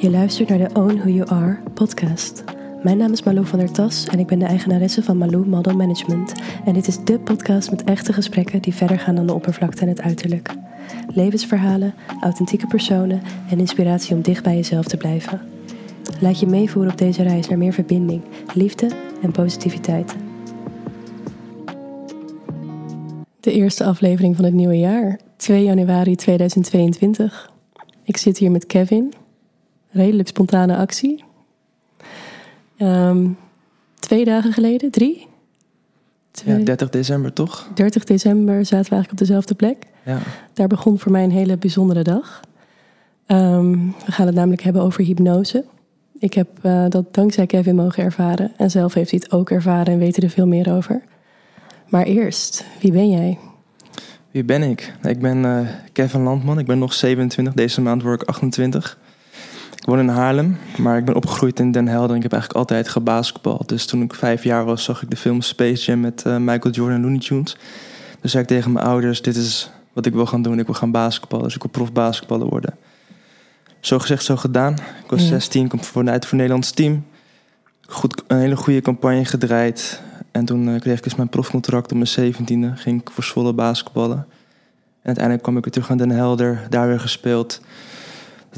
Je luistert naar de Own Who You Are podcast. Mijn naam is Malou van der Tas en ik ben de eigenaresse van Malou Model Management. En dit is de podcast met echte gesprekken die verder gaan dan de oppervlakte en het uiterlijk. Levensverhalen, authentieke personen en inspiratie om dicht bij jezelf te blijven. Laat je meevoeren op deze reis naar meer verbinding, liefde en positiviteit. De eerste aflevering van het nieuwe jaar, 2 januari 2022. Ik zit hier met Kevin. Redelijk spontane actie. Ehm, twee dagen geleden, drie? Ja, 30 december toch? 30 december zaten we eigenlijk op dezelfde plek. Ja. Daar begon voor mij een hele bijzondere dag. Ehm, we gaan het namelijk hebben over hypnose. Ik heb eh, dat dankzij Kevin mogen ervaren. En zelf heeft hij het ook ervaren en weet er veel meer over. Maar eerst, wie ben jij? Wie ben ik? Ik ben eh, Kevin Landman. Ik ben nog 27. Deze maand word ik 28. Ik woon in Haarlem, maar ik ben opgegroeid in Den Helder. En ik heb eigenlijk altijd gebasketbald. Dus toen ik vijf jaar was, zag ik de film Space Jam met uh, Michael Jordan en Looney Tunes. Dus zei ik tegen mijn ouders, dit is wat ik wil gaan doen. Ik wil gaan basketballen, dus ik wil profbasketballer worden. Zo gezegd, zo gedaan. Ik was Ja. 16, kom vanuit voor het Nederlands team. Goed, een hele goede campagne gedraaid. En toen eh, kreeg ik dus mijn profcontract op mijn 17e. Ging ik voor Zwolle basketballen. En uiteindelijk kwam ik weer terug naar Den Helder. Daar weer gespeeld.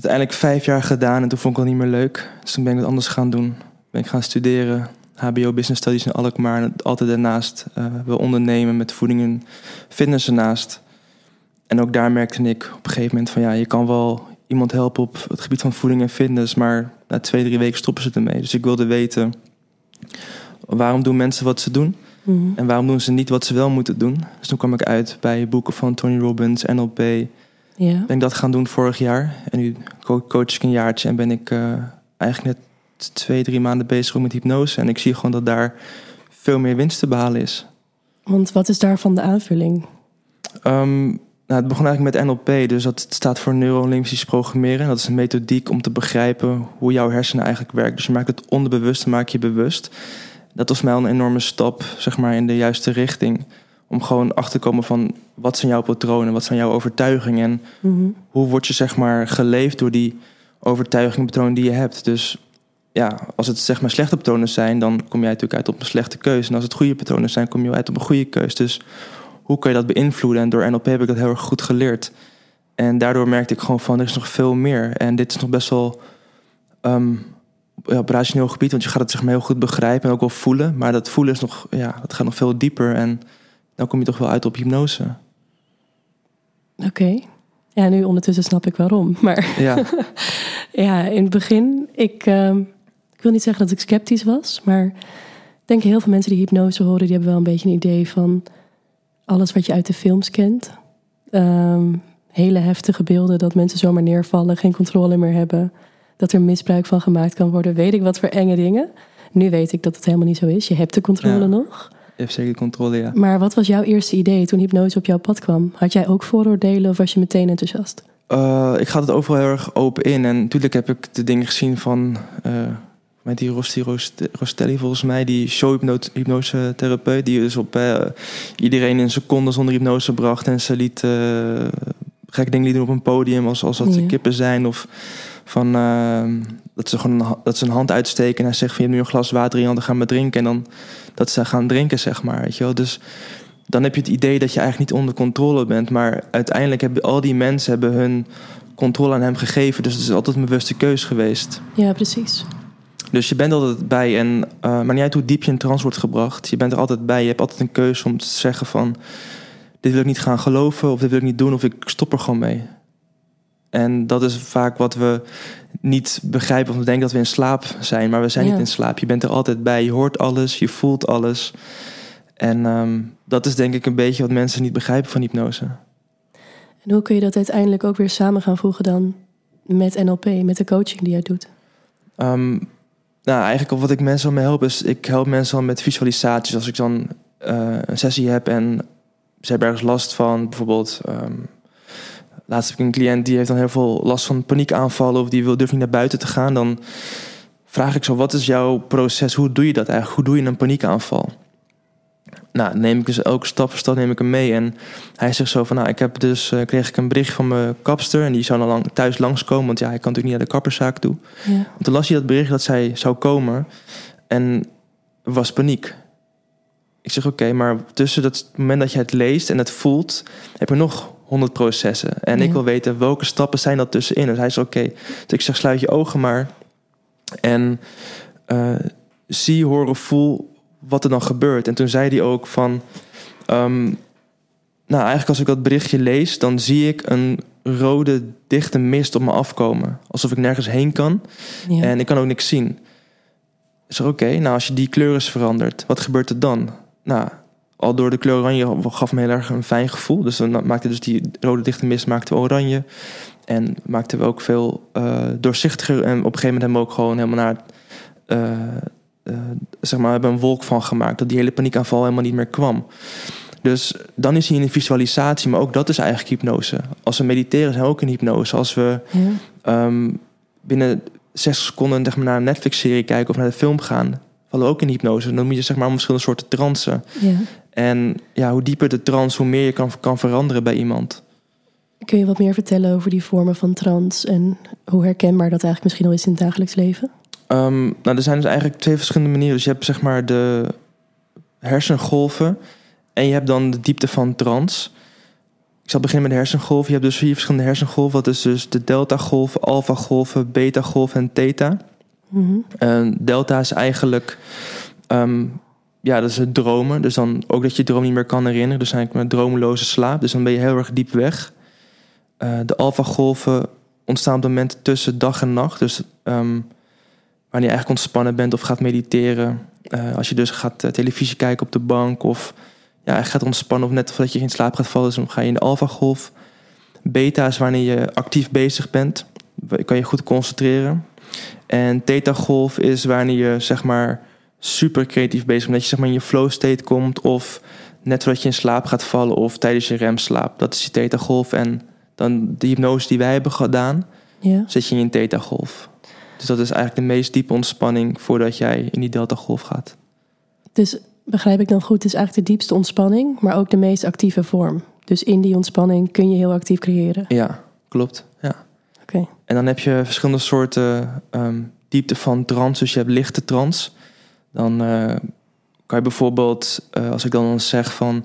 Uiteindelijk vijf jaar gedaan en toen vond ik het niet meer leuk. Dus toen ben ik wat anders gaan doen. Ben ik gaan studeren. HBO Business Studies in Alkmaar. En altijd daarnaast eh wil ondernemen met voeding en fitness ernaast. En ook daar merkte ik op een gegeven moment van ja, je kan wel iemand helpen op het gebied van voeding en fitness, maar na twee, drie weken stoppen ze ermee. Dus ik wilde weten waarom doen mensen wat ze doen Mhm. en waarom doen ze niet wat ze wel moeten doen. Dus toen kwam ik uit bij boeken van Tony Robbins, NLP. Ben Ja. ik dat gaan doen vorig jaar en nu co- coach ik een jaartje en ben ik eh, eigenlijk net twee, drie maanden bezig met hypnose. En ik zie gewoon dat daar veel meer winst te behalen is. Want wat is daarvan de aanvulling? Ehm, nou, het begon eigenlijk met NLP, dus dat staat voor neuro-linguistisch programmeren. Dat is een methodiek om te begrijpen hoe jouw hersenen eigenlijk werken. Dus je maakt het onbewuste, maak je bewust. Dat was mij al een enorme stap, zeg maar, in de juiste richting. Om gewoon achter te komen van wat zijn jouw patronen, wat zijn jouw overtuigingen en Mhm. hoe word je zeg maar geleefd door die overtuigingen, patronen die je hebt. Dus ja, als het zeg maar slechte patronen zijn, dan kom jij natuurlijk uit op een slechte keuze. En als het goede patronen zijn, kom je uit op een goede keuze. Dus hoe kan je dat beïnvloeden? En door NLP heb ik dat heel erg goed geleerd. En daardoor merkte ik gewoon van, er is nog veel meer. En dit is nog best wel ehm, ja, op rationeel gebied, want je gaat het zeg maar heel goed begrijpen en ook wel voelen. Maar dat voelen is nog, ja, dat gaat nog veel dieper. En dan kom je toch wel uit op hypnose. Oké. Ja, nu ondertussen snap ik waarom. Maar Ja, ja, in het begin, ik, ehm, ik wil niet zeggen dat ik sceptisch was, maar ik denk heel veel mensen die hypnose horen, die hebben wel een beetje een idee van alles wat je uit de films kent. Ehm, hele heftige beelden, dat mensen zomaar neervallen, geen controle meer hebben, dat er misbruik van gemaakt kan worden. Weet ik wat voor enge dingen. Nu weet ik dat het helemaal niet zo is. Je hebt de controle Ja. nog. Je hebt zeker controle, ja. Maar wat was jouw eerste idee toen hypnose op jouw pad kwam? Had jij ook vooroordelen of was je meteen enthousiast? Eh, ik ga het overal heel erg open in. En natuurlijk heb ik de dingen gezien van... eh, met die Rosti Rost- Rostelli volgens mij, die show-hypnose-therapeut... die dus op eh, iedereen in seconden zonder hypnose bracht... en ze liet gekke dingen liet doen op een podium... als, als dat Ja. kippen zijn of van... eh, dat, ze gewoon dat ze een hand uitsteken en hij zegt van... je hebt nu een glas water in je handen, gaan we drinken. En dan dat ze gaan drinken, zeg maar. Weet je wel? Dus dan heb je het idee dat je eigenlijk niet onder controle bent. Maar uiteindelijk hebben al die mensen hebben hun controle aan hem gegeven. Dus het is altijd een bewuste keus geweest. Ja, precies. Dus je bent altijd bij en eh maar niet uit hoe diep je in trance wordt gebracht. Je bent er altijd bij. Je hebt altijd een keuze om te zeggen van... dit wil ik niet gaan geloven of dit wil ik niet doen of ik stop er gewoon mee. En dat is vaak wat we niet begrijpen. Want we denken dat we in slaap zijn, maar we zijn Ja. niet in slaap. Je bent er altijd bij. Je hoort alles, je voelt alles. En ehm, dat is denk ik een beetje wat mensen niet begrijpen van hypnose. En hoe kun je dat uiteindelijk ook weer samen gaan voegen dan met NLP, met de coaching die jij doet? Ehm, nou, eigenlijk wat ik mensen al mee help is... ik help mensen al met visualisaties. Als ik dan eh, een sessie heb en ze hebben ergens last van... bijvoorbeeld... ehm, laatst heb ik een cliënt die heeft dan heel veel last van paniekaanvallen... of die wil, durft niet naar buiten te gaan. Dan vraag ik zo, wat is jouw proces? Hoe doe je dat eigenlijk? Hoe doe je een paniekaanval? nou, neem ik dus elke stap voor stap neem ik hem mee. En hij zegt zo van, nou, ik heb dus, uh, kreeg ik een bericht van mijn kapster... en die zou dan lang, thuis langskomen, want ja, hij kan natuurlijk niet naar de kapperszaak toe. Ja. Want toen las hij dat bericht dat zij zou komen en was paniek. Ik zeg, oké, maar tussen dat moment dat je het leest en het voelt... heb je nog honderd processen. En Ja. ik wil weten, welke stappen zijn dat tussenin? Dus hij zegt, oké. Dus ik zeg, sluit je ogen maar. En eh, zie, hoor of voel wat er dan gebeurt. En toen zei hij ook van... ehm, nou, eigenlijk als ik dat berichtje lees... dan zie ik een rode, dichte mist op me afkomen. Alsof ik nergens heen kan. Ja. En ik kan ook niks zien. Ik zeg, oké, nou als je die kleur is veranderd, wat gebeurt er dan? Nou, al door de kleur oranje gaf me heel erg een fijn gevoel. Dus dan maakte dus die rode dichte mist maakte oranje. En maakten we ook veel eh, doorzichtiger. En op een gegeven moment hebben we ook gewoon helemaal naar... eh, eh, zeg maar, we hebben een wolk van gemaakt. Dat die hele paniekaanval helemaal niet meer kwam. Dus dan is hij in een visualisatie. Maar ook dat is eigenlijk hypnose. Als we mediteren zijn we ook in hypnose. Als we Ja. Ehm, binnen 60 seconden zeg maar, naar een Netflix-serie kijken of naar de film gaan, vallen we ook in hypnose. Dan moet je zeg maar om verschillende soorten transen. Ja. En ja, hoe dieper de trance, hoe meer je kan, kan veranderen bij iemand. Kun je wat meer vertellen over die vormen van trance en hoe herkenbaar dat eigenlijk misschien al is in het dagelijks leven? Ehm, nou, er zijn dus eigenlijk twee verschillende manieren. Dus je hebt zeg maar de hersengolven en je hebt dan de diepte van trance. Ik zal beginnen met de hersengolven. Je hebt dus vier verschillende hersengolven. Dat is dus de delta-golven, alpha-golven, beta-golven en theta. En delta is eigenlijk, ehm, ja, dat is het dromen. Dus dan ook dat je droom niet meer kan herinneren. Dus eigenlijk een dromeloze slaap. Dus dan ben je heel erg diep weg. Eh, de alpha-golven ontstaan op momenten tussen dag en nacht. Dus ehm, wanneer je eigenlijk ontspannen bent of gaat mediteren. Eh, als je dus gaat eh, televisie kijken op de bank of ja, gaat ontspannen of net voordat je in slaap gaat vallen, dus dan ga je in de alpha-golf. Beta is wanneer je actief bezig bent. Kan je goed concentreren. En theta-golf is wanneer je zeg maar super creatief bezig bent. Dat je zeg maar in je flow state komt of net voordat je in slaap gaat vallen of tijdens je remslaap. Dat is die theta-golf. En dan de hypnose die wij hebben gedaan, Ja. zet je in een theta-golf. Dus dat is eigenlijk de meest diepe ontspanning voordat jij in die delta-golf gaat. Dus begrijp ik dan goed, het is eigenlijk de diepste ontspanning, maar ook de meest actieve vorm. Dus in die ontspanning kun je heel actief creëren. Ja, klopt. Ja. Oké. En dan heb je verschillende soorten ehm, diepte van trance. Dus je hebt lichte trance. Dan eh, kan je bijvoorbeeld, eh, als ik dan, zeg van...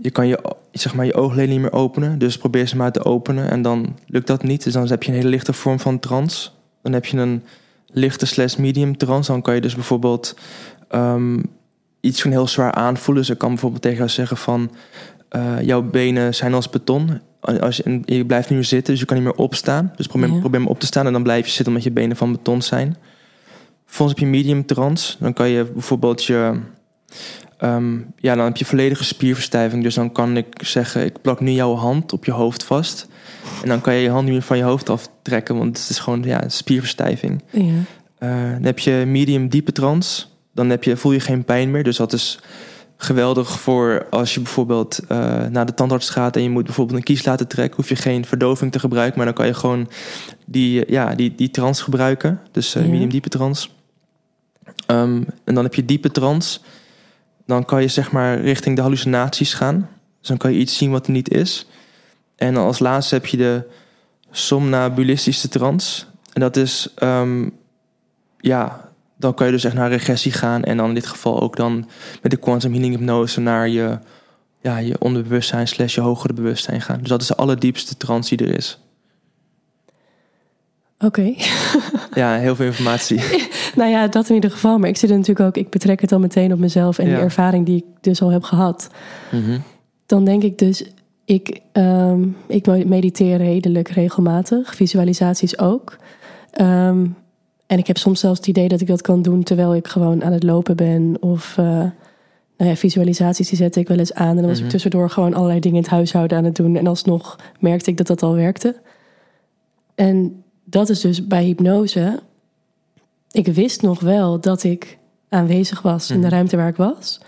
je kan je, zeg maar, je oogleden niet meer openen. Dus probeer ze maar te openen. En dan lukt dat niet. Dus dan heb je een hele lichte vorm van trance. Dan heb je een lichte slash medium trance. Dan kan je dus bijvoorbeeld ehm, iets van heel zwaar aanvoelen. Dus ik kan bijvoorbeeld tegen jou zeggen van... eh, jouw benen zijn als beton. Als je, je blijft niet meer zitten, dus je kan niet meer opstaan. Dus probeer, Ja. probeer maar op te staan en dan blijf je zitten omdat je benen van beton zijn. Vervolgens heb je medium trance. Dan kan je bijvoorbeeld je... ehm, ja, dan heb je volledige spierverstijving. Dus dan kan ik zeggen, ik plak nu jouw hand op je hoofd vast. En dan kan je je hand niet meer van je hoofd aftrekken, want het is gewoon ja, spierverstijving. Ja. Eh, dan heb je medium diepe trance. Dan heb je, voel je geen pijn meer. Dus dat is geweldig voor als je bijvoorbeeld eh, naar de tandarts gaat... en je moet bijvoorbeeld een kies laten trekken... hoef je geen verdoving te gebruiken... maar dan kan je gewoon die, ja, die, die trance gebruiken. Dus eh, medium diepe trance. Ehm, en dan heb je diepe trance. Dan kan je zeg maar richting de hallucinaties gaan. Dus dan kan je iets zien wat er niet is. En als laatste heb je de somnabulistische trance. En dat is, ehm, ja, dan kan je dus echt naar regressie gaan. En dan in dit geval ook dan met de quantum healing hypnose naar je, ja, je onderbewustzijn slash je hogere bewustzijn gaan. Dus dat is de allerdiepste trance die er is. Oké. Ja, heel veel informatie. nou ja, dat in ieder geval. Maar ik zit er natuurlijk ook, ik betrek het dan meteen op mezelf en Ja. die ervaring die ik dus al heb gehad. Mhm. Dan denk ik dus, ik, ehm, ik mediteer redelijk regelmatig, visualisaties ook. Ehm, en ik heb soms zelfs het idee dat ik dat kan doen terwijl ik gewoon aan het lopen ben. Of eh, nou ja, visualisaties die zette ik wel eens aan. En dan was Mhm. ik tussendoor gewoon allerlei dingen in het huishouden aan het doen. En alsnog merkte ik dat dat al werkte. En dat is dus bij hypnose. Ik wist nog wel dat ik aanwezig was in de Mhm. ruimte waar ik was.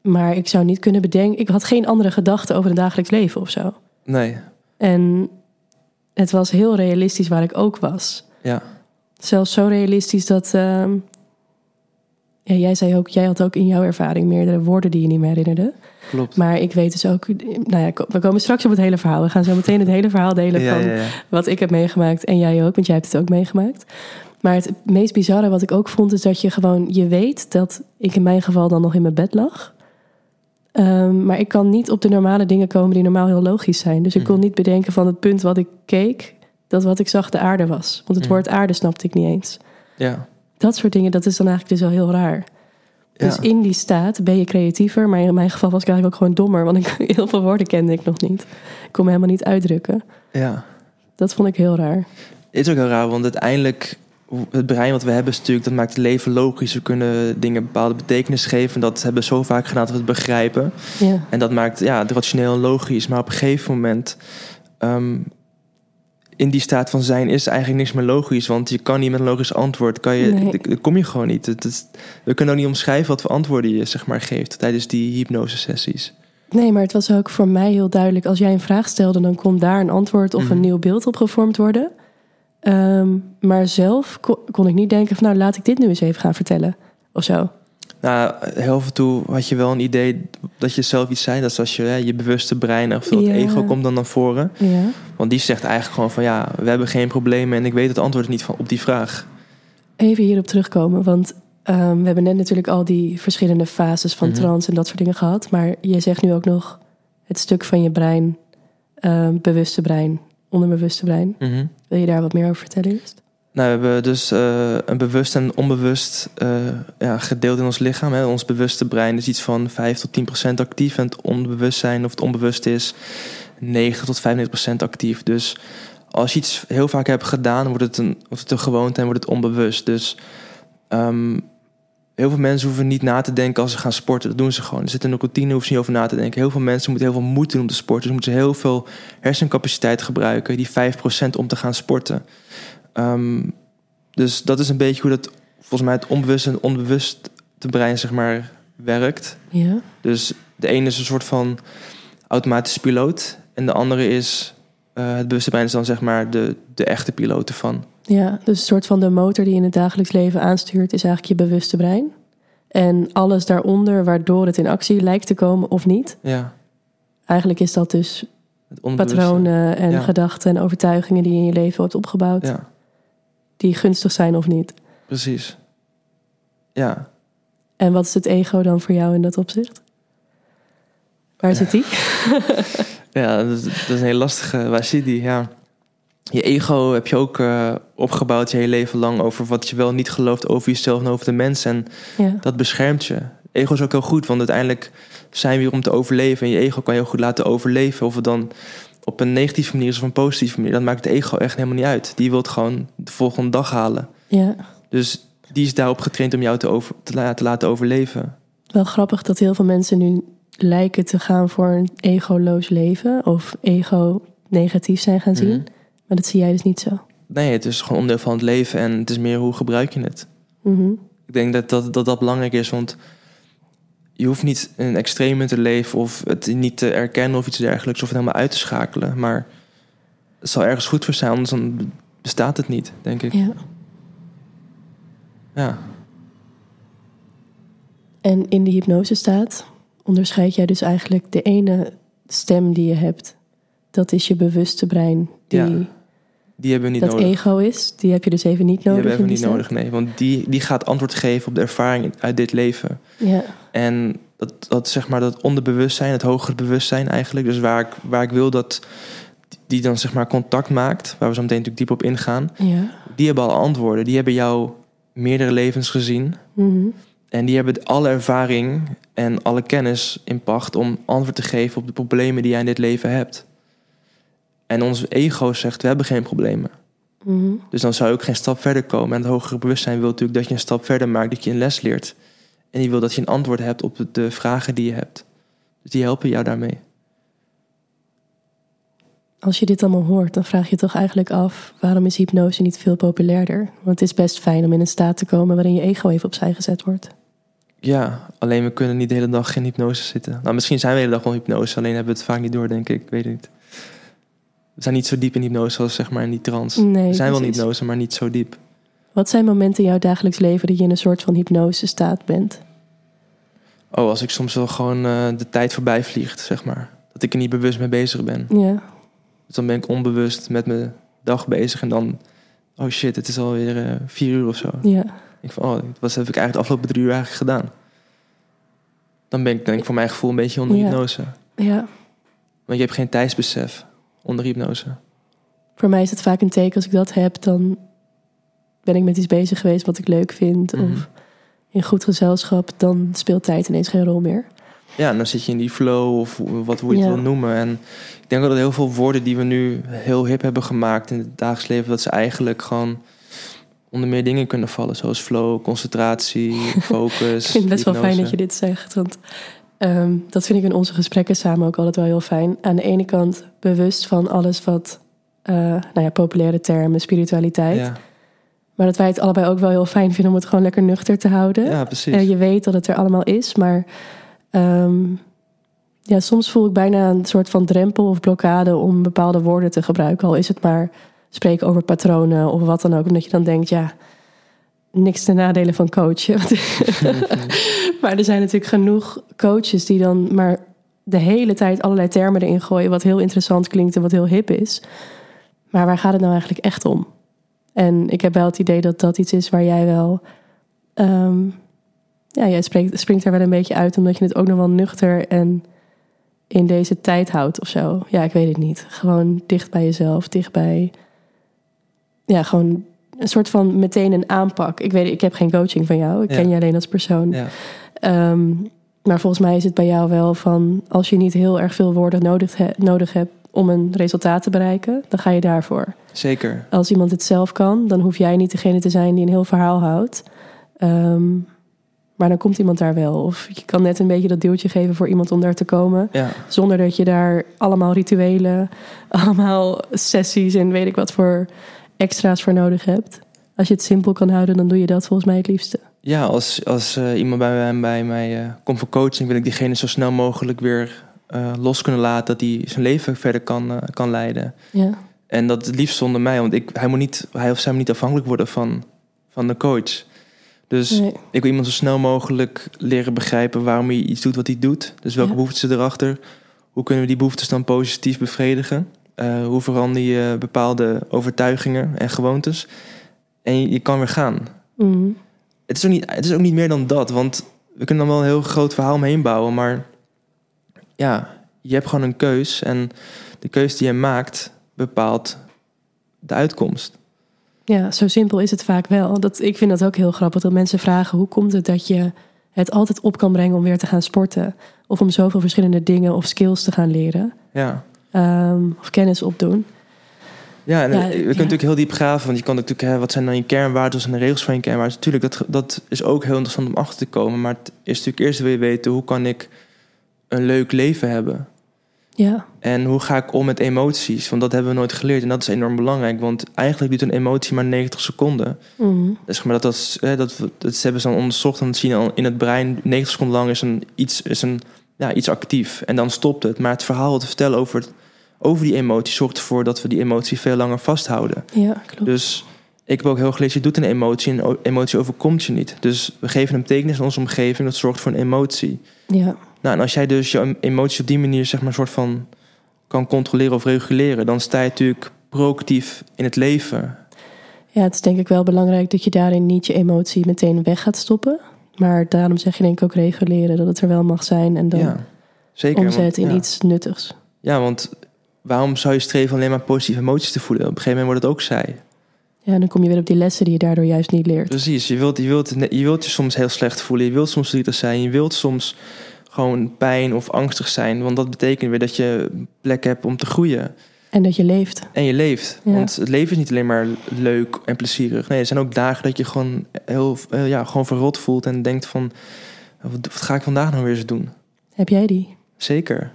Maar ik zou niet kunnen bedenken. Ik had geen andere gedachten over het dagelijks leven of zo. Nee, En het was heel realistisch waar ik ook was. ja. Zelfs zo realistisch dat. ehm, Ja, jij zei ook, jij had ook in jouw ervaring meerdere woorden die je niet meer herinnerde. Klopt. Maar ik weet dus ook, nou ja, we komen straks op het hele verhaal. We gaan zo meteen het hele verhaal delen Ja, van ja, ja. wat ik heb meegemaakt en jij ook, want jij hebt het ook meegemaakt. Maar het meest bizarre wat ik ook vond, is dat je gewoon, je weet dat ik in mijn geval dan nog in mijn bed lag. Ehm, maar ik kan niet op de normale dingen komen die normaal heel logisch zijn. Dus ik kon Mhm. niet bedenken van het punt wat ik keek, dat wat ik zag de aarde was. Want het Mhm. woord aarde snapte ik niet eens. Ja. Dat soort dingen, dat is dan eigenlijk dus wel heel raar. Dus in die staat ben je creatiever, maar in mijn geval was ik eigenlijk ook gewoon dommer, want ik, heel veel woorden kende ik nog niet. Ik kon me helemaal niet uitdrukken. ja. Dat vond ik heel raar. Het is ook heel raar, want uiteindelijk, het brein wat we hebben is natuurlijk, dat maakt het leven logisch. We kunnen dingen bepaalde betekenis geven. En dat hebben we zo vaak gedaan dat we het begrijpen. Ja, En dat maakt ja, het rationeel en logisch. Maar op een gegeven moment, ehm, in die staat van zijn, is eigenlijk niks meer logisch. Want je kan niet met een logisch antwoord, kan je, Nee. daar kom je gewoon niet. Het we kunnen ook niet omschrijven wat voor antwoorden je zeg maar, geeft tijdens die hypnosesessies. nee, maar het was ook voor mij heel duidelijk. Als jij een vraag stelde, dan kon daar een antwoord of een Mhm. nieuw beeld op gevormd worden. Ehm, maar zelf kon, kon ik niet denken van, nou laat ik dit nu eens even gaan vertellen. Of zo. Nou, heel en toe had je wel een idee dat je zelf iets zei. Dat is als je hè, je bewuste brein of dat Ja. ego komt dan naar voren. Ja, Want die zegt eigenlijk gewoon van ja, we hebben geen problemen en ik weet het antwoord niet van, op die vraag. even hierop terugkomen. Want ehm, we hebben net natuurlijk al die verschillende fases van Mhm. trance en dat soort dingen gehad. Maar je zegt nu ook nog het stuk van je brein, ehm, bewuste brein, onderbewuste brein. Mhm. Wil je daar wat meer over vertellen eerst? Nou, we hebben dus eh, een bewust en onbewust eh, ja, gedeeld in ons lichaam. Hè. Ons bewuste brein is iets van 5 tot 10 procent actief. En het onbewustzijn of het onbewust is 9 tot 95 procent actief. Dus als je iets heel vaak hebt gedaan, wordt het een, wordt het een gewoonte en wordt het onbewust. Dus ehm, heel veel mensen hoeven niet na te denken als ze gaan sporten. Dat doen ze gewoon. Er zit in een routine, hoeven ze niet over na te denken. Heel veel mensen moeten heel veel moeite doen om te sporten. Dus moeten ze heel veel hersencapaciteit gebruiken, die 5 procent om te gaan sporten. Ehm, dus dat is een beetje hoe dat volgens mij het onbewust en onbewust te brein zeg maar werkt. Ja. Dus de ene is een soort van automatische piloot en de andere is eh, het bewuste brein is dan zeg maar de, de echte piloot ervan. Ja, dus een soort van de motor die in het dagelijks leven aanstuurt, is eigenlijk je bewuste brein. En alles daaronder, waardoor het in actie lijkt te komen of niet. Ja, Eigenlijk is dat dus patronen en Ja. gedachten en overtuigingen die je in je leven hebt opgebouwd, Ja, die gunstig zijn of niet. precies. Ja, En wat is het ego dan voor jou in dat opzicht? Waar zit die? ja dat, is- dat is een heel lastige. Waar zit die? Ja. Je ego heb je ook eh, opgebouwd je hele leven lang over wat je wel niet gelooft over jezelf en over de mens. En Ja, dat beschermt je. Ego is ook heel goed, want uiteindelijk zijn we hier om te overleven. En je ego kan je heel goed laten overleven. Of het dan op een negatieve manier is of een positieve manier. Dat maakt het ego echt helemaal niet uit. Die wil het gewoon de volgende dag halen. ja. Dus die is daarop getraind om jou te, over, te, la- te laten overleven. Wel grappig dat heel veel mensen nu lijken te gaan voor een egoloos leven of ego negatief zijn gaan zien. Mhm. Maar dat zie jij dus niet zo. Nee, het is gewoon onderdeel van het leven. En het is meer hoe gebruik je het. Mhm. Ik denk dat dat, dat dat belangrijk is, want je hoeft niet in extreme te leven of het niet te erkennen of iets dergelijks of het helemaal uit te schakelen. Maar het zal ergens goed voor zijn, anders dan bestaat het niet, denk ik. Ja. Ja, En in de hypnosestaat onderscheid jij dus eigenlijk de ene stem die je hebt. Dat is je bewuste brein. Die, Ja, die hebben we niet dat nodig. ego is, die heb je dus even niet die nodig. hebben we even niet nodig, nee. Want die, die gaat antwoord geven op de ervaring uit dit leven. Ja, En dat, dat zeg maar dat onderbewustzijn, het hogere bewustzijn eigenlijk. Dus waar ik, waar ik wil dat die dan zeg maar contact maakt, waar we zo meteen natuurlijk diep op ingaan. ja. Die hebben al antwoorden. Die hebben jou meerdere levens gezien. Mhm. En die hebben alle ervaring en alle kennis in pacht om antwoord te geven op de problemen die jij in dit leven hebt. En ons ego zegt, we hebben geen problemen. Mhm. Dus dan zou je ook geen stap verder komen. En het hogere bewustzijn wil natuurlijk dat je een stap verder maakt, dat je een les leert. En die wil dat je een antwoord hebt op de- vragen die je hebt. Dus die helpen jou daarmee. Als je dit allemaal hoort, dan vraag je toch eigenlijk af... waarom is hypnose niet veel populairder? Want het is best fijn om in een staat te komen... waarin je ego even opzij gezet wordt. Ja, alleen we kunnen niet de hele dag in hypnose zitten. Nou, misschien zijn we de hele dag wel in hypnose, alleen hebben we het vaak niet door, denk ik. Ik weet het niet. We zijn niet zo diep in hypnose als zeg maar in die trance. Nee, we zijn wel in hypnose, maar niet zo diep. Wat zijn momenten in jouw dagelijks leven dat je in een soort van hypnose staat bent? Oh, als ik soms wel gewoon eh, de tijd voorbij vliegt, zeg maar. Dat ik er niet bewust mee bezig ben. Ja, Dus dan ben ik onbewust met mijn dag bezig en dan... Oh shit, het is alweer eh vier uur of zo. ja, Ik van, oh, wat heb ik eigenlijk de afgelopen drie uur eigenlijk gedaan? Dan ben ik denk ik voor mijn gevoel een beetje onder Ja. hypnose. ja. Want je hebt geen tijdsbesef onder hypnose. Voor mij is het vaak een teken als ik dat heb, dan ben ik met iets bezig geweest wat ik leuk vind. Mhm. Of in goed gezelschap, dan speelt tijd ineens geen rol meer. Ja, dan zit je in die flow of wat hoe je het Ja. wil noemen. En ik denk dat heel veel woorden die we nu heel hip hebben gemaakt in het dagelijks leven, dat ze eigenlijk gewoon onder meer dingen kunnen vallen. Zoals flow, concentratie, focus. Ik vind het best wel fijn dat je dit zegt. Want ehm, dat vind ik in onze gesprekken samen ook altijd wel heel fijn. Aan de ene kant bewust van alles wat, eh, nou ja, populaire termen, spiritualiteit. Ja, Maar dat wij het allebei ook wel heel fijn vinden om het gewoon lekker nuchter te houden. ja, precies. En je weet dat het er allemaal is, maar ehm, ja, soms voel ik bijna een soort van drempel of blokkade om bepaalde woorden te gebruiken. Al is het maar spreken over patronen of wat dan ook. Omdat je dan denkt, ja, niks ten nadele van coachen. maar er zijn natuurlijk genoeg coaches die dan maar de hele tijd allerlei termen erin gooien, wat heel interessant klinkt en wat heel hip is. Maar waar gaat het nou eigenlijk echt om? En ik heb wel het idee dat dat iets is waar jij wel. ehm, ja, jij springt er wel een beetje uit omdat je het ook nog wel nuchter en in deze tijd houdt of zo. Ja, ik weet het niet. Gewoon dicht bij jezelf, dicht bij. Ja, gewoon een soort van meteen een aanpak. Ik weet, ik heb geen coaching van jou. Ik Ja. ken je alleen als persoon. Ja. Ehm, maar volgens mij is het bij jou wel van als je niet heel erg veel woorden nodig, he- nodig hebt om een resultaat te bereiken, dan ga je daarvoor. Zeker. Als iemand het zelf kan, dan hoef jij niet degene te zijn die een heel verhaal houdt. Ehm, maar dan komt iemand daar wel. Of je kan net een beetje dat duwtje geven voor iemand om daar te komen. Ja. Zonder dat je daar allemaal rituelen, allemaal sessies en weet ik wat voor extra's voor nodig hebt. Als je het simpel kan houden, dan doe je dat volgens mij het liefste. Ja, als, als eh, iemand bij mij, bij mij eh, komt voor coaching, wil ik diegene zo snel mogelijk weer eh, los kunnen laten, dat hij zijn leven verder kan, kan leiden. Ja, En dat het liefst zonder mij, want ik, hij, moet niet, hij of zij moet niet afhankelijk worden van, van de coach. Dus nee. ik wil iemand zo snel mogelijk leren begrijpen waarom hij iets doet wat hij doet. Dus welke Ja. behoeften erachter? Hoe kunnen we die behoeftes dan positief bevredigen? Eh, hoe verander je bepaalde overtuigingen en gewoontes? En je, je kan weer gaan. Mhm. Het is, ook niet, het is ook niet meer dan dat, want we kunnen dan wel een heel groot verhaal omheen bouwen, maar ja, je hebt gewoon een keus en de keus die je maakt bepaalt de uitkomst. Ja, zo simpel is het vaak wel. Dat, ik vind dat ook heel grappig dat mensen vragen: hoe komt het dat je het altijd op kan brengen om weer te gaan sporten? Of om zoveel verschillende dingen of skills te gaan leren Ja, ehm, of kennis opdoen? ja en Ja, eh, we kunnen ja. natuurlijk heel diep graven, want je kan natuurlijk, hè, wat zijn dan je kernwaarden en de regels van je kernwaarden? Natuurlijk, dat, dat is ook heel interessant om achter te komen, maar het is natuurlijk eerst wil je weten hoe kan ik een leuk leven hebben? Ja, En hoe ga ik om met emoties? Want dat hebben we nooit geleerd en dat is enorm belangrijk, want eigenlijk duurt een emotie maar 90 seconden. Mhm. Dus maar dat, dat, hè, dat, dat hebben ze dan onderzocht. Dan zien al in het brein 90 seconden lang is een, iets, is een, ja, iets actief. En dan stopt het. Maar het verhaal te vertellen over, het- over die emotie zorgt ervoor dat we die emotie veel langer vasthouden. ja klopt. Dus ik heb ook heel gelezen, je doet een emotie en emotie overkomt je niet. Dus we geven een betekenis aan onze omgeving, dat zorgt voor een emotie. Ja, Nou, en als jij dus je emotie op die manier zeg maar een soort van kan controleren of reguleren, dan sta je natuurlijk proactief in het leven. ja, het is denk ik wel belangrijk dat je daarin niet je emotie meteen weg gaat stoppen. Maar daarom zeg je denk ik ook reguleren, dat het er wel mag zijn en dan ja, zeker. want- omzetten in ja. iets nuttigs. Ja, want waarom zou je streven alleen maar positieve emoties te voelen? Op een gegeven moment wordt het ook saai. Ja, en dan kom je weer op die lessen die je daardoor juist niet leert. Precies, je wilt je, wilt, je wilt je soms heel slecht voelen. Je wilt soms verdrietig zijn. Je wilt soms gewoon pijn of angstig zijn. Want dat betekent weer dat je plek hebt om te groeien. En dat je leeft. En je leeft. Ja. Want het leven is niet alleen maar leuk en plezierig. Nee, er zijn ook dagen dat je gewoon heel eh, ja, gewoon verrot voelt. En denkt van, wat, wat ga ik vandaag nou weer eens doen? Heb jij die? Zeker.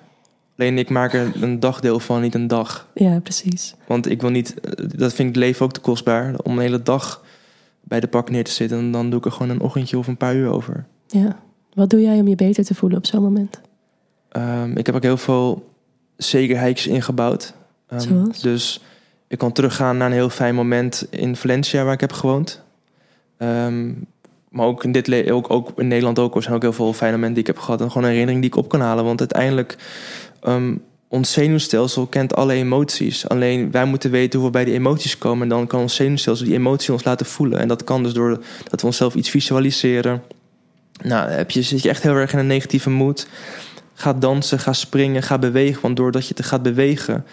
Alleen ik maak er een dagdeel van, niet een dag. Ja, precies. Want ik wil niet, eh, dat vind ik het leven ook te kostbaar, om een hele dag bij de pak neer te zitten. En dan doe ik er gewoon een ochtendje of een paar uur over. Ja. Wat doe jij om je beter te voelen op zo'n moment? Ehm, ik heb ook heel veel zekerheidjes ingebouwd. Ehm, Zoals? Dus ik kan teruggaan naar een heel fijn moment in Valencia waar ik heb gewoond. Ehm, maar ook in, dit ook, ook in Nederland ook. Er zijn ook heel veel fijne momenten die ik heb gehad. En gewoon een herinnering die ik op kan halen. Want uiteindelijk, ehm, ons zenuwstelsel kent alle emoties. Alleen wij moeten weten hoe we bij die emoties komen. En dan kan ons zenuwstelsel die emotie ons laten voelen. En dat kan dus door dat we onszelf iets visualiseren. Nou, heb je, zit je echt heel erg in een negatieve mood. Ga dansen, ga springen, ga bewegen. Want doordat je te gaat bewegen,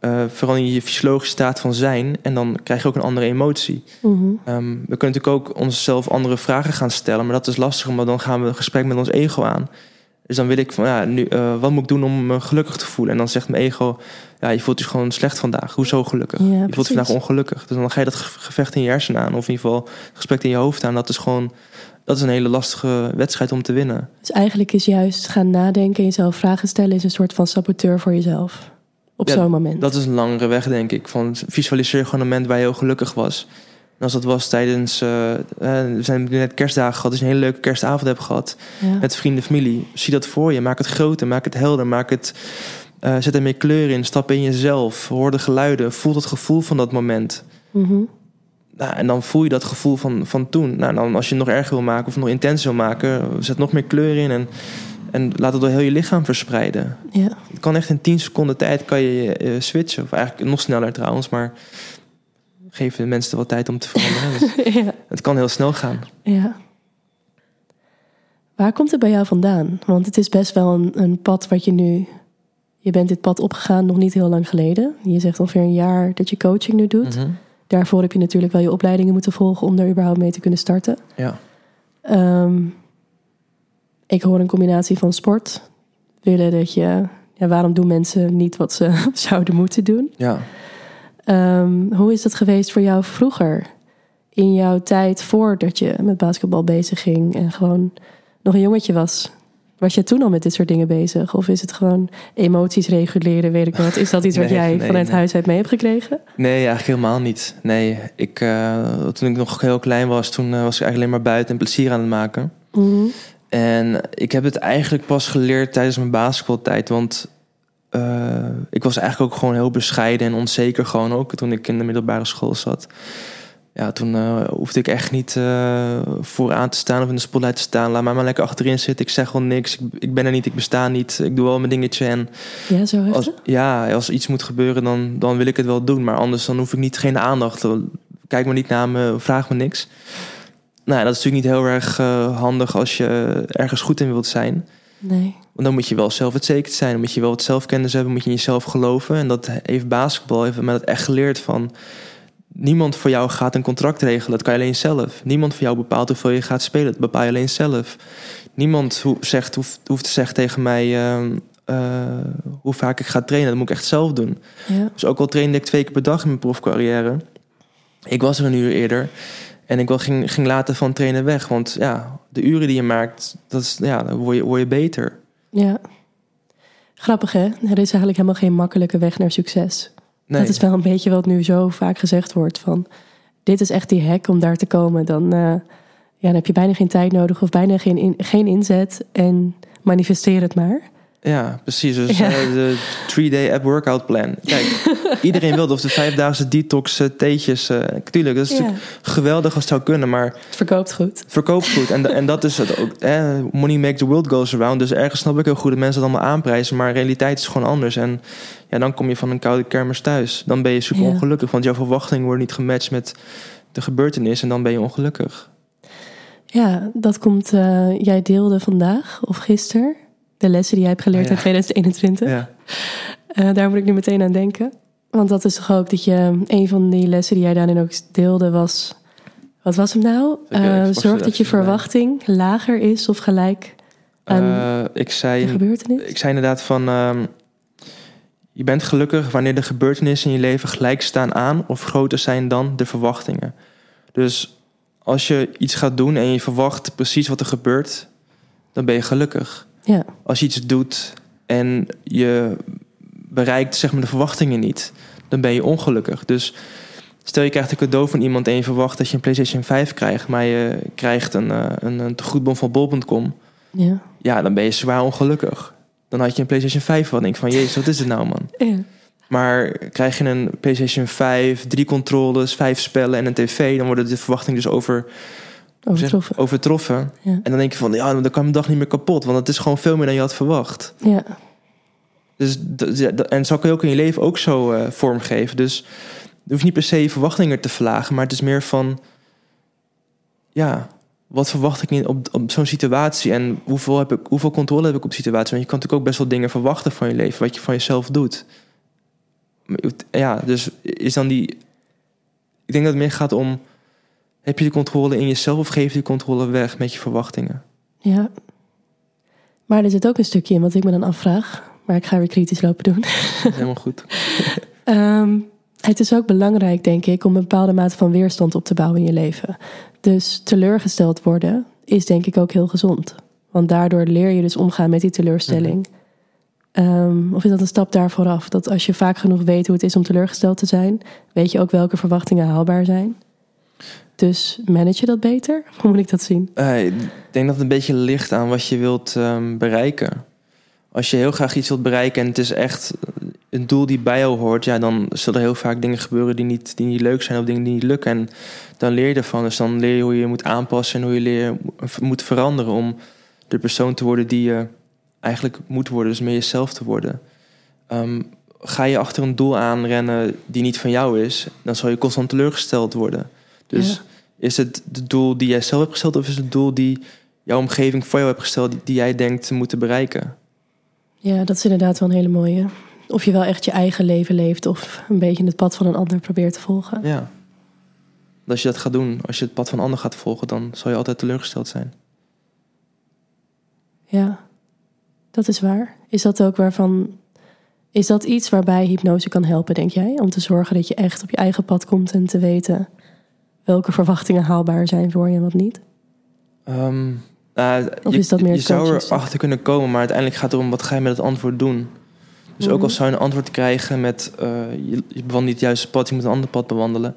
eh verander je je fysiologische staat van zijn. En dan krijg je ook een andere emotie. Mhm. Ehm, we kunnen natuurlijk ook onszelf andere vragen gaan stellen, maar dat is lastig, maar dan gaan we een gesprek met ons ego aan. Dus dan wil ik van, ja, nu, eh, wat moet ik doen om me gelukkig te voelen? En dan zegt mijn ego, ja, je voelt je gewoon slecht vandaag. Hoezo gelukkig? Ja, je voelt je vandaag ongelukkig. Dus dan ga je dat ge- gevecht in je hersenen aan, of in ieder geval het gesprek in je hoofd aan. Dat is gewoon, dat is een hele lastige wedstrijd om te winnen. Dus eigenlijk is juist gaan nadenken en jezelf vragen stellen... is een soort van saboteur voor jezelf. Op Ja, zo'n moment. Dat is een langere weg, denk ik. Van visualiseer gewoon een moment waar je heel gelukkig was. Als dat was tijdens, eh, eh, we zijn net kerstdagen gehad, dus een hele leuke kerstavond hebt gehad. ja. met vrienden, familie. Zie dat voor je. Maak het groter, maak het helder, maak het, eh, zet er meer kleur in. Stap in jezelf, hoor de geluiden, voel het gevoel van dat moment. Mhm. Nou, en dan voel je dat gevoel van, van toen. Nou, dan als je het nog erger wil maken of nog intenser wil maken, zet nog meer kleur in en, en laat het door heel je lichaam verspreiden. ja. Het kan echt in 10 seconden tijd kan je switchen. Of eigenlijk nog sneller trouwens, maar geef de mensen wat tijd om te veranderen. Dus ja. het kan heel snel gaan. Ja. Waar komt het bij jou vandaan? Want het is best wel een, een pad wat je nu... Je bent dit pad opgegaan nog niet heel lang geleden. Je zegt ongeveer een jaar dat je coaching nu doet. Mhm. Daarvoor heb je natuurlijk wel je opleidingen moeten volgen... om daar überhaupt mee te kunnen starten. Ja. Ehm, ik hoor een combinatie van sport. Willen dat je... Ja, waarom doen mensen niet wat ze zouden moeten doen? ja. Ehm, hoe is dat geweest voor jou vroeger? In jouw tijd voordat je met basketbal bezig ging en gewoon nog een jongetje was? Was je toen al met dit soort dingen bezig? Of is het gewoon emoties reguleren, weet ik wat? Is dat iets wat jij nee, vanuit nee. huis uit mee hebt gekregen? Nee, eigenlijk helemaal niet. Nee, ik, eh, toen ik nog heel klein was, toen eh, was ik eigenlijk alleen maar buiten en plezier aan het maken. Mhm. En ik heb het eigenlijk pas geleerd tijdens mijn basketbaltijd. Want eh, ik was eigenlijk ook gewoon heel bescheiden en onzeker gewoon ook toen ik in de middelbare school zat. Ja, toen eh, hoefde ik echt niet eh, vooraan te staan of in de spotlight te staan. Laat mij maar lekker achterin zitten. Ik zeg gewoon niks. Ik, ik ben er niet, ik besta niet. Ik doe wel mijn dingetje en Ja, zo als, ja, als iets moet gebeuren, dan, dan wil ik het wel doen. Maar anders dan hoef ik niet geen aandacht. Kijk maar niet naar me, vraag me niks. Nou, ja, dat is natuurlijk niet heel erg handig als je ergens goed in wilt zijn. Nee. Want dan moet je wel zelfverzekerd zijn. Dan moet je wel wat zelfkennis hebben. Moet je in jezelf geloven. En dat heeft basketbal heeft mij dat echt geleerd van... Niemand voor jou gaat een contract regelen. Dat kan je alleen zelf. Niemand voor jou bepaalt hoeveel je gaat spelen. Dat bepaal je alleen zelf. Niemand ho- zegt, hoeft, hoeft te zeggen tegen mij... ehm, eh, hoe vaak ik ga trainen. Dat moet ik echt zelf doen. Ja. Dus ook al trainde ik twee keer per dag in mijn profcarrière. Ik was er een uur eerder. En ik ging, ging later van trainen weg. Want ja, de uren die je maakt, dat is, ja, dan word je, word je beter. ja. Grappig hè? Er is eigenlijk helemaal geen makkelijke weg naar succes. Nee. Dat is wel een beetje wat nu zo vaak gezegd wordt van... dit is echt die hack om daar te komen. Dan, eh, ja, dan heb je bijna geen tijd nodig of bijna geen, in- geen inzet. En manifesteer het maar. Ja, precies. Dus Ja. eh, de three-day app workout plan. Kijk, iedereen wil of de vijfdaagse detox eh, theetjes. eh tuurlijk, dat is Ja, natuurlijk geweldig als het zou kunnen, maar het verkoopt goed. verkoopt goed. En, en dat is het ook. Eh, money makes the world goes around. Dus ergens snap ik heel goed dat mensen het allemaal aanprijzen, maar realiteit is gewoon anders. En ja, dan kom je van een koude kermis thuis. Dan ben je super Ja. ongelukkig, want jouw verwachtingen worden niet gematcht met de gebeurtenis en dan ben je ongelukkig. Ja, dat komt... jij deelde vandaag of gisteren... de lessen die jij hebt geleerd Oh, ja. in 2021. Ja. Eh, daar moet ik nu meteen aan denken. Want dat is toch ook dat je... een van die lessen die jij daarin ook deelde was... Wat was hem nou? Eh, zorg dat je verwachting lager is of gelijk aan Eh, ik de zei gebeurtenis. Ik zei inderdaad van... ehm, je bent gelukkig wanneer de gebeurtenissen in je leven gelijk staan aan... of groter zijn dan de verwachtingen. Dus als je iets gaat doen en je verwacht precies wat er gebeurt... dan ben je gelukkig. Ja, Als je iets doet en je bereikt zeg maar, de verwachtingen niet... dan ben je ongelukkig. Dus stel je krijgt een cadeau van iemand... en je verwacht dat je een PlayStation 5 krijgt... maar je krijgt een, eh, een, een tegoedbon van bol.com ja, ja, dan ben je zwaar ongelukkig. Dan had je een PlayStation 5 van denk van, jezus, wat is dit nou, man? ja. Maar krijg je een PlayStation 5, drie controles, vijf spellen en een tv, dan worden de verwachtingen dus over, Overtroffen. overtroffen. Ja. En dan denk je van, ja, dan kan mijn dag niet meer kapot, want het is gewoon veel meer dan je had verwacht. Ja. Dus, en zo kun je ook in je leven ook zo eh, vormgeven. Dus je hoeft niet per se je verwachtingen te verlagen, maar het is meer van, ja, wat verwacht ik in, op, op zo'n situatie en hoeveel, heb ik, hoeveel controle heb ik op de situatie? Want je kan natuurlijk ook best wel dingen verwachten van je leven, wat je van jezelf doet. Ja, dus is dan die. Ik denk dat het meer gaat om. Heb je de controle in jezelf of geef je die controle weg met je verwachtingen? ja. Maar er zit ook een stukje in wat ik me dan afvraag. Maar ik ga weer kritisch lopen doen. Dat is helemaal goed. Ehm, het is ook belangrijk, denk ik, om een bepaalde mate van weerstand op te bouwen in je leven. Dus teleurgesteld worden is denk ik ook heel gezond. Want daardoor leer je dus omgaan met die teleurstelling. Ehm, of is dat een stap daar vooraf? Dat als je vaak genoeg weet hoe het is om teleurgesteld te zijn, weet je ook welke verwachtingen haalbaar zijn. Dus manage je dat beter? Hoe moet ik dat zien? Eh, ik denk dat het een beetje ligt aan wat je wilt ehm, bereiken. Als je heel graag iets wilt bereiken en het is echt een doel die bij jou hoort, ja, dan zullen er heel vaak dingen gebeuren die niet, die niet leuk zijn of dingen die niet lukken. En dan leer je ervan. Dus dan leer je hoe je moet aanpassen en hoe je moet veranderen om de persoon te worden die je eigenlijk moet worden. Dus meer jezelf te worden. Ehm, ga je achter een doel aanrennen die niet van jou is, dan zal je constant teleurgesteld worden. Dus is het het doel die jij zelf hebt gesteld of is het het doel die jouw omgeving voor jou hebt gesteld, die, die jij denkt te moeten bereiken? Ja, dat is inderdaad wel een hele mooie. Of je wel echt je eigen leven leeft of een beetje het pad van een ander probeert te volgen. Ja. Als je dat gaat doen, als je het pad van een ander gaat volgen, dan zal je altijd teleurgesteld zijn. Ja, dat is waar. Is dat ook waarvan. Is dat iets waarbij hypnose kan helpen, denk jij? Om te zorgen dat je echt op je eigen pad komt en te weten welke verwachtingen haalbaar zijn voor je en wat niet? Ehm, nou, Of je, is dat meer je zou coaching? erachter kunnen komen, maar uiteindelijk gaat het erom wat ga je met het antwoord doen. Dus ook Mhm. als zou je een antwoord krijgen met eh, je, je bewandelt niet het juiste pad, je moet een ander pad bewandelen.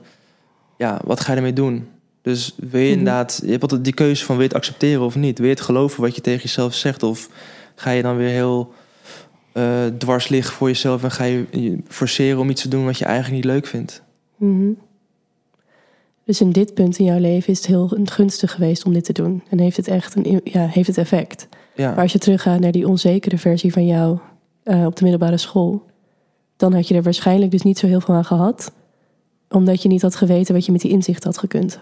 Ja, wat ga je ermee doen? Dus wil je Mhm. inderdaad, je hebt altijd die keuze van wil je het accepteren of niet? Wil je het geloven wat je tegen jezelf zegt? Of ga je dan weer heel eh, dwars liggen voor jezelf en ga je je forceren om iets te doen wat je eigenlijk niet leuk vindt? Mhm. Dus in dit punt in jouw leven is het heel gunstig geweest om dit te doen. En heeft het echt een, ja, heeft het effect. Ja, Maar als je teruggaat naar die onzekere versie van jou eh, op de middelbare school, dan had je er waarschijnlijk dus niet zo heel veel aan gehad, omdat je niet had geweten wat je met die inzicht had gekund.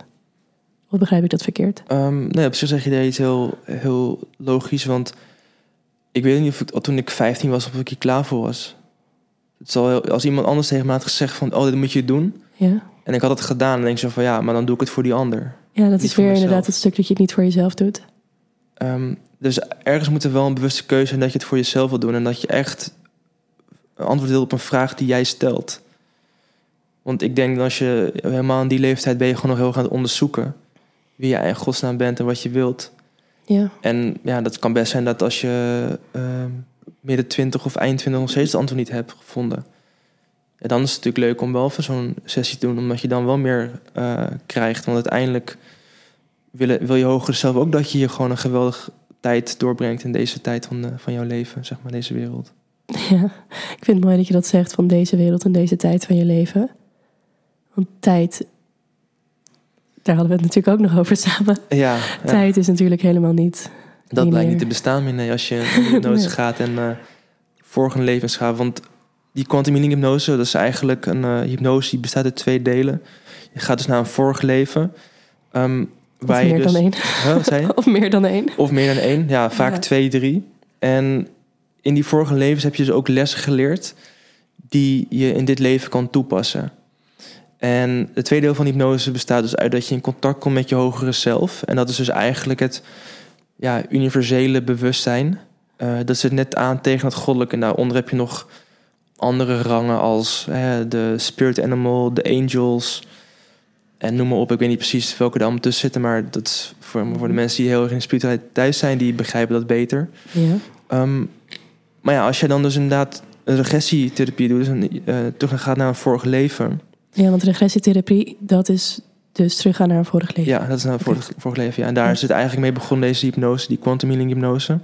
Of begrijp ik dat verkeerd? Ehm, nee, op zich zeg je daar iets heel, heel logisch. Want ik weet niet of ik toen ik 15 was, of ik hier klaar voor was. Het zal heel- als iemand anders tegen me had gezegd van, oh, dit moet je doen. Ja, En ik had het gedaan, dan denk zo van, ja, maar dan doe ik het voor die ander. ja dat is weer inderdaad het stuk dat je het niet voor jezelf doet. Ehm, dus ergens moet er wel een bewuste keuze zijn dat je het voor jezelf wil doen. En dat je echt een antwoord wil op een vraag die jij stelt. Want ik denk dat als je helemaal in die leeftijd ben je gewoon nog heel erg aan het onderzoeken. Wie je in godsnaam bent en wat je wilt. Ja, En ja, dat kan best zijn dat als je ehm, midden 20 of eind 20 nog steeds het antwoord niet hebt gevonden. Ja, dan is het natuurlijk leuk om wel voor zo'n sessie te doen, omdat je dan wel meer eh, krijgt. Want uiteindelijk wil, wil je hogere zelf ook dat je hier gewoon een geweldige tijd doorbrengt in deze tijd van, de, van jouw leven, zeg maar, deze wereld. ja, ik vind het mooi dat je dat zegt van deze wereld en deze tijd van je leven. Want tijd, daar hadden we het natuurlijk ook nog over samen. Ja, ja, Tijd is natuurlijk helemaal niet. dat blijkt niet te bestaan meer nee, als je in hypnose Nee. gaat en eh vorige levens gaat. Want die quantum healing hypnose, dat is eigenlijk een eh, hypnose die bestaat uit twee delen. Je gaat dus naar een vorig leven. ehm, Of waar je meer dus, dan één. Huh, wat zei je? Of meer dan één. Of meer dan één, ja, vaak Ja. twee, drie. En in die vorige levens heb je dus ook lessen geleerd die je in dit leven kan toepassen. En het tweede deel van hypnose bestaat dus uit dat je in contact komt met je hogere zelf. En dat is dus eigenlijk het ja, universele bewustzijn. Eh, dat zit net aan tegen het goddelijke. En daaronder heb je nog andere rangen als hè, de spirit animal, de angels. En noem maar op, ik weet niet precies welke er allemaal tussen zitten. Maar dat is voor, voor de mensen die heel erg in de spiritualiteit thuis zijn, die begrijpen dat beter. Ja. Ehm, maar ja, als je dan dus inderdaad een regressietherapie doet, dus een, eh, terug gaat naar een vorig leven. ja, want regressietherapie, dat is dus teruggaan naar een vorig leven. Ja, dat is naar een vorig, vorig leven. Ja. En daar Ja. is het eigenlijk mee begonnen, deze hypnose, die quantum healing hypnose.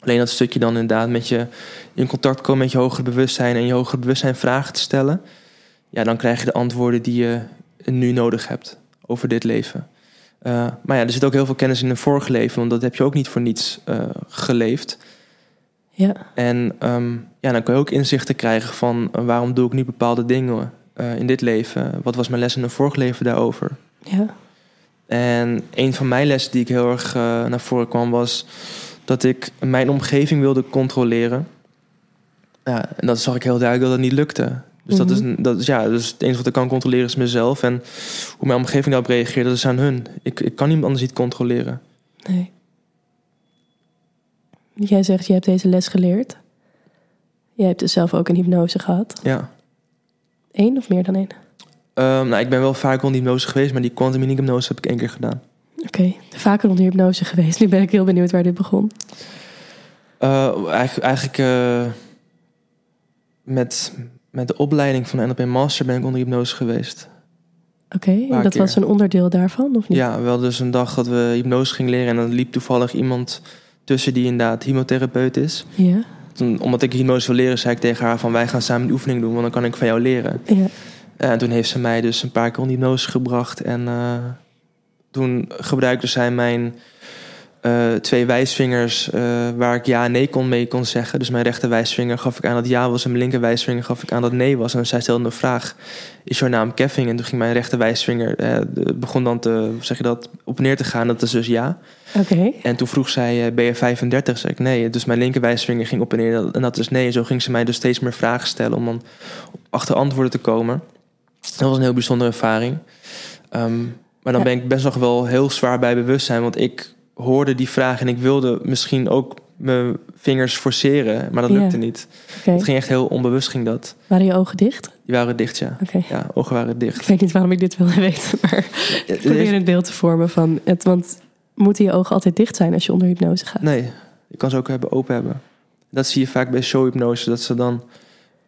Alleen dat stukje dan inderdaad met je in contact komen met je hogere bewustzijn en je hogere bewustzijn vragen te stellen. Ja, dan krijg je de antwoorden die je nu nodig hebt over dit leven. Uh, maar ja, er zit ook heel veel kennis in een vorige leven, want dat heb je ook niet voor niets uh, geleefd. Ja. En um, ja, dan kan je ook inzichten krijgen van uh, waarom doe ik nu bepaalde dingen in dit leven? Wat was mijn les in een vorig leven daarover? Ja. En een van mijn lessen die ik heel erg naar voren kwam was dat ik mijn omgeving wilde controleren. Ja, en dat zag ik heel duidelijk dat dat niet lukte. Dus, dat is, Mhm. dat is, ja, dus het enige wat ik kan controleren is mezelf. En hoe mijn omgeving daarop reageert, dat is aan hun. Ik, ik kan niemand anders niet controleren. Nee. Jij zegt, je hebt deze les geleerd. Jij hebt dus zelf ook een hypnose gehad. Ja. Eén of meer dan één? Um, nou, ik ben wel vaak onder hypnose geweest, maar die quantum hypnose heb ik één keer gedaan. Oké, okay. vaker onder hypnose geweest. Nu ben ik heel benieuwd waar dit begon. Uh, eigenlijk uh, met, met de opleiding van NLP Master ben ik onder hypnose geweest. Oké, okay, dat keer. was een onderdeel daarvan, of niet? Ja, wel dus een dag dat we hypnose gingen leren... en dan liep toevallig iemand tussen die inderdaad hypnotherapeut is. Ja. Toen, omdat ik hypnose wil leren, zei ik tegen haar van... wij gaan samen een oefening doen, want dan kan ik van jou leren. Ja. En toen heeft ze mij dus een paar keer onder hypnose gebracht... en uh, toen gebruikte zij mijn uh, twee wijsvingers uh, waar ik ja en nee kon mee kon zeggen. Dus mijn rechter wijsvinger gaf ik aan dat ja was en mijn linker wijsvinger gaf ik aan dat nee was. En zij stelde een vraag, is jouw naam Kevin? En toen ging mijn rechter wijsvinger, uh, begon dan te, zeg je dat, op neer te gaan. Dat is dus ja. Oké. Okay. En toen vroeg zij, ben je 35? Zeg ik nee. Dus mijn linker wijsvinger ging op en neer en dat is nee. En zo ging ze mij dus steeds meer vragen stellen om dan achter antwoorden te komen. Dat was een heel bijzondere ervaring. Um, maar dan Ja. ben ik best nog wel heel zwaar bij bewustzijn. Want ik hoorde die vraag en ik wilde misschien ook mijn vingers forceren. Maar dat Ja. lukte niet. Het ging echt heel onbewust ging dat. Waren je ogen dicht? Die waren dicht, ja. Ja, ogen waren Ik dicht. weet niet waarom ik dit wilde weten, maar ik probeer een beeld te vormen van het. Want moeten je ogen altijd dicht zijn als je onder hypnose gaat? Nee, je kan ze ook hebben open hebben. Dat zie je vaak bij showhypnose. Dat ze dan...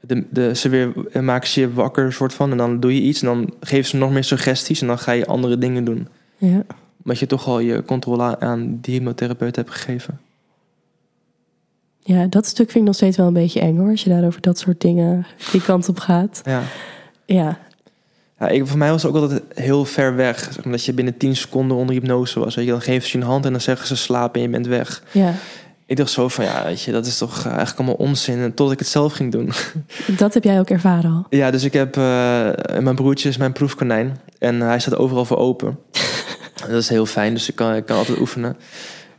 De, de, ze weer eh, maken ze je wakker soort van. En dan doe je iets en dan geven ze nog meer suggesties. En dan ga je andere dingen doen. Ja. Omdat je toch al je controle aan die hypnotherapeut hebt gegeven. ja, dat stuk vind ik nog steeds wel een beetje eng hoor. Als je daarover dat soort dingen die kant op gaat. Ja. Ja, Ja, ik, voor mij was het ook altijd heel ver weg. Zeg maar, dat je binnen 10 seconden onder hypnose was. Weet je, dan geven ze je een hand en dan zeggen ze slaap en je bent weg. ja. Ik dacht zo van, ja, weet je, dat is toch eigenlijk allemaal onzin. En tot ik het zelf ging doen. Dat heb jij ook ervaren al. Ja, dus ik heb... eh, mijn broertje is mijn proefkonijn. En hij staat overal voor open. dat is heel fijn, dus ik kan, ik kan altijd oefenen.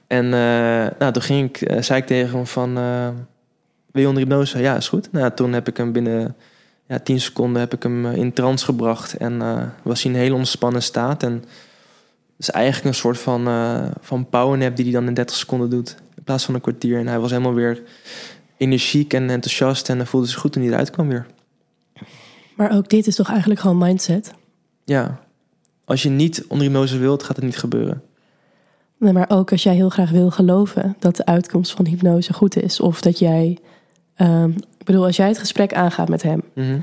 En eh, nou, toen ging ik, eh, zei ik tegen hem van... eh, wil je onder hypnose? Ja, is goed. Nou, toen heb ik hem binnen ja, 10 seconden heb ik hem eh, in trance gebracht. En eh, was hij in een hele ontspannen staat. En het is eigenlijk een soort van, eh van powernap die hij dan in 30 seconden doet. In plaats van een kwartier. En hij was helemaal weer energiek en enthousiast. En hij voelde zich goed toen hij eruit kwam weer. Maar ook dit is toch eigenlijk gewoon mindset? Ja. Als je niet onder hypnose wilt, gaat het niet gebeuren. Nee, maar ook als jij heel graag wil geloven dat de uitkomst van hypnose goed is. Of dat jij, ehm, ik bedoel, als jij het gesprek aangaat met hem Mhm.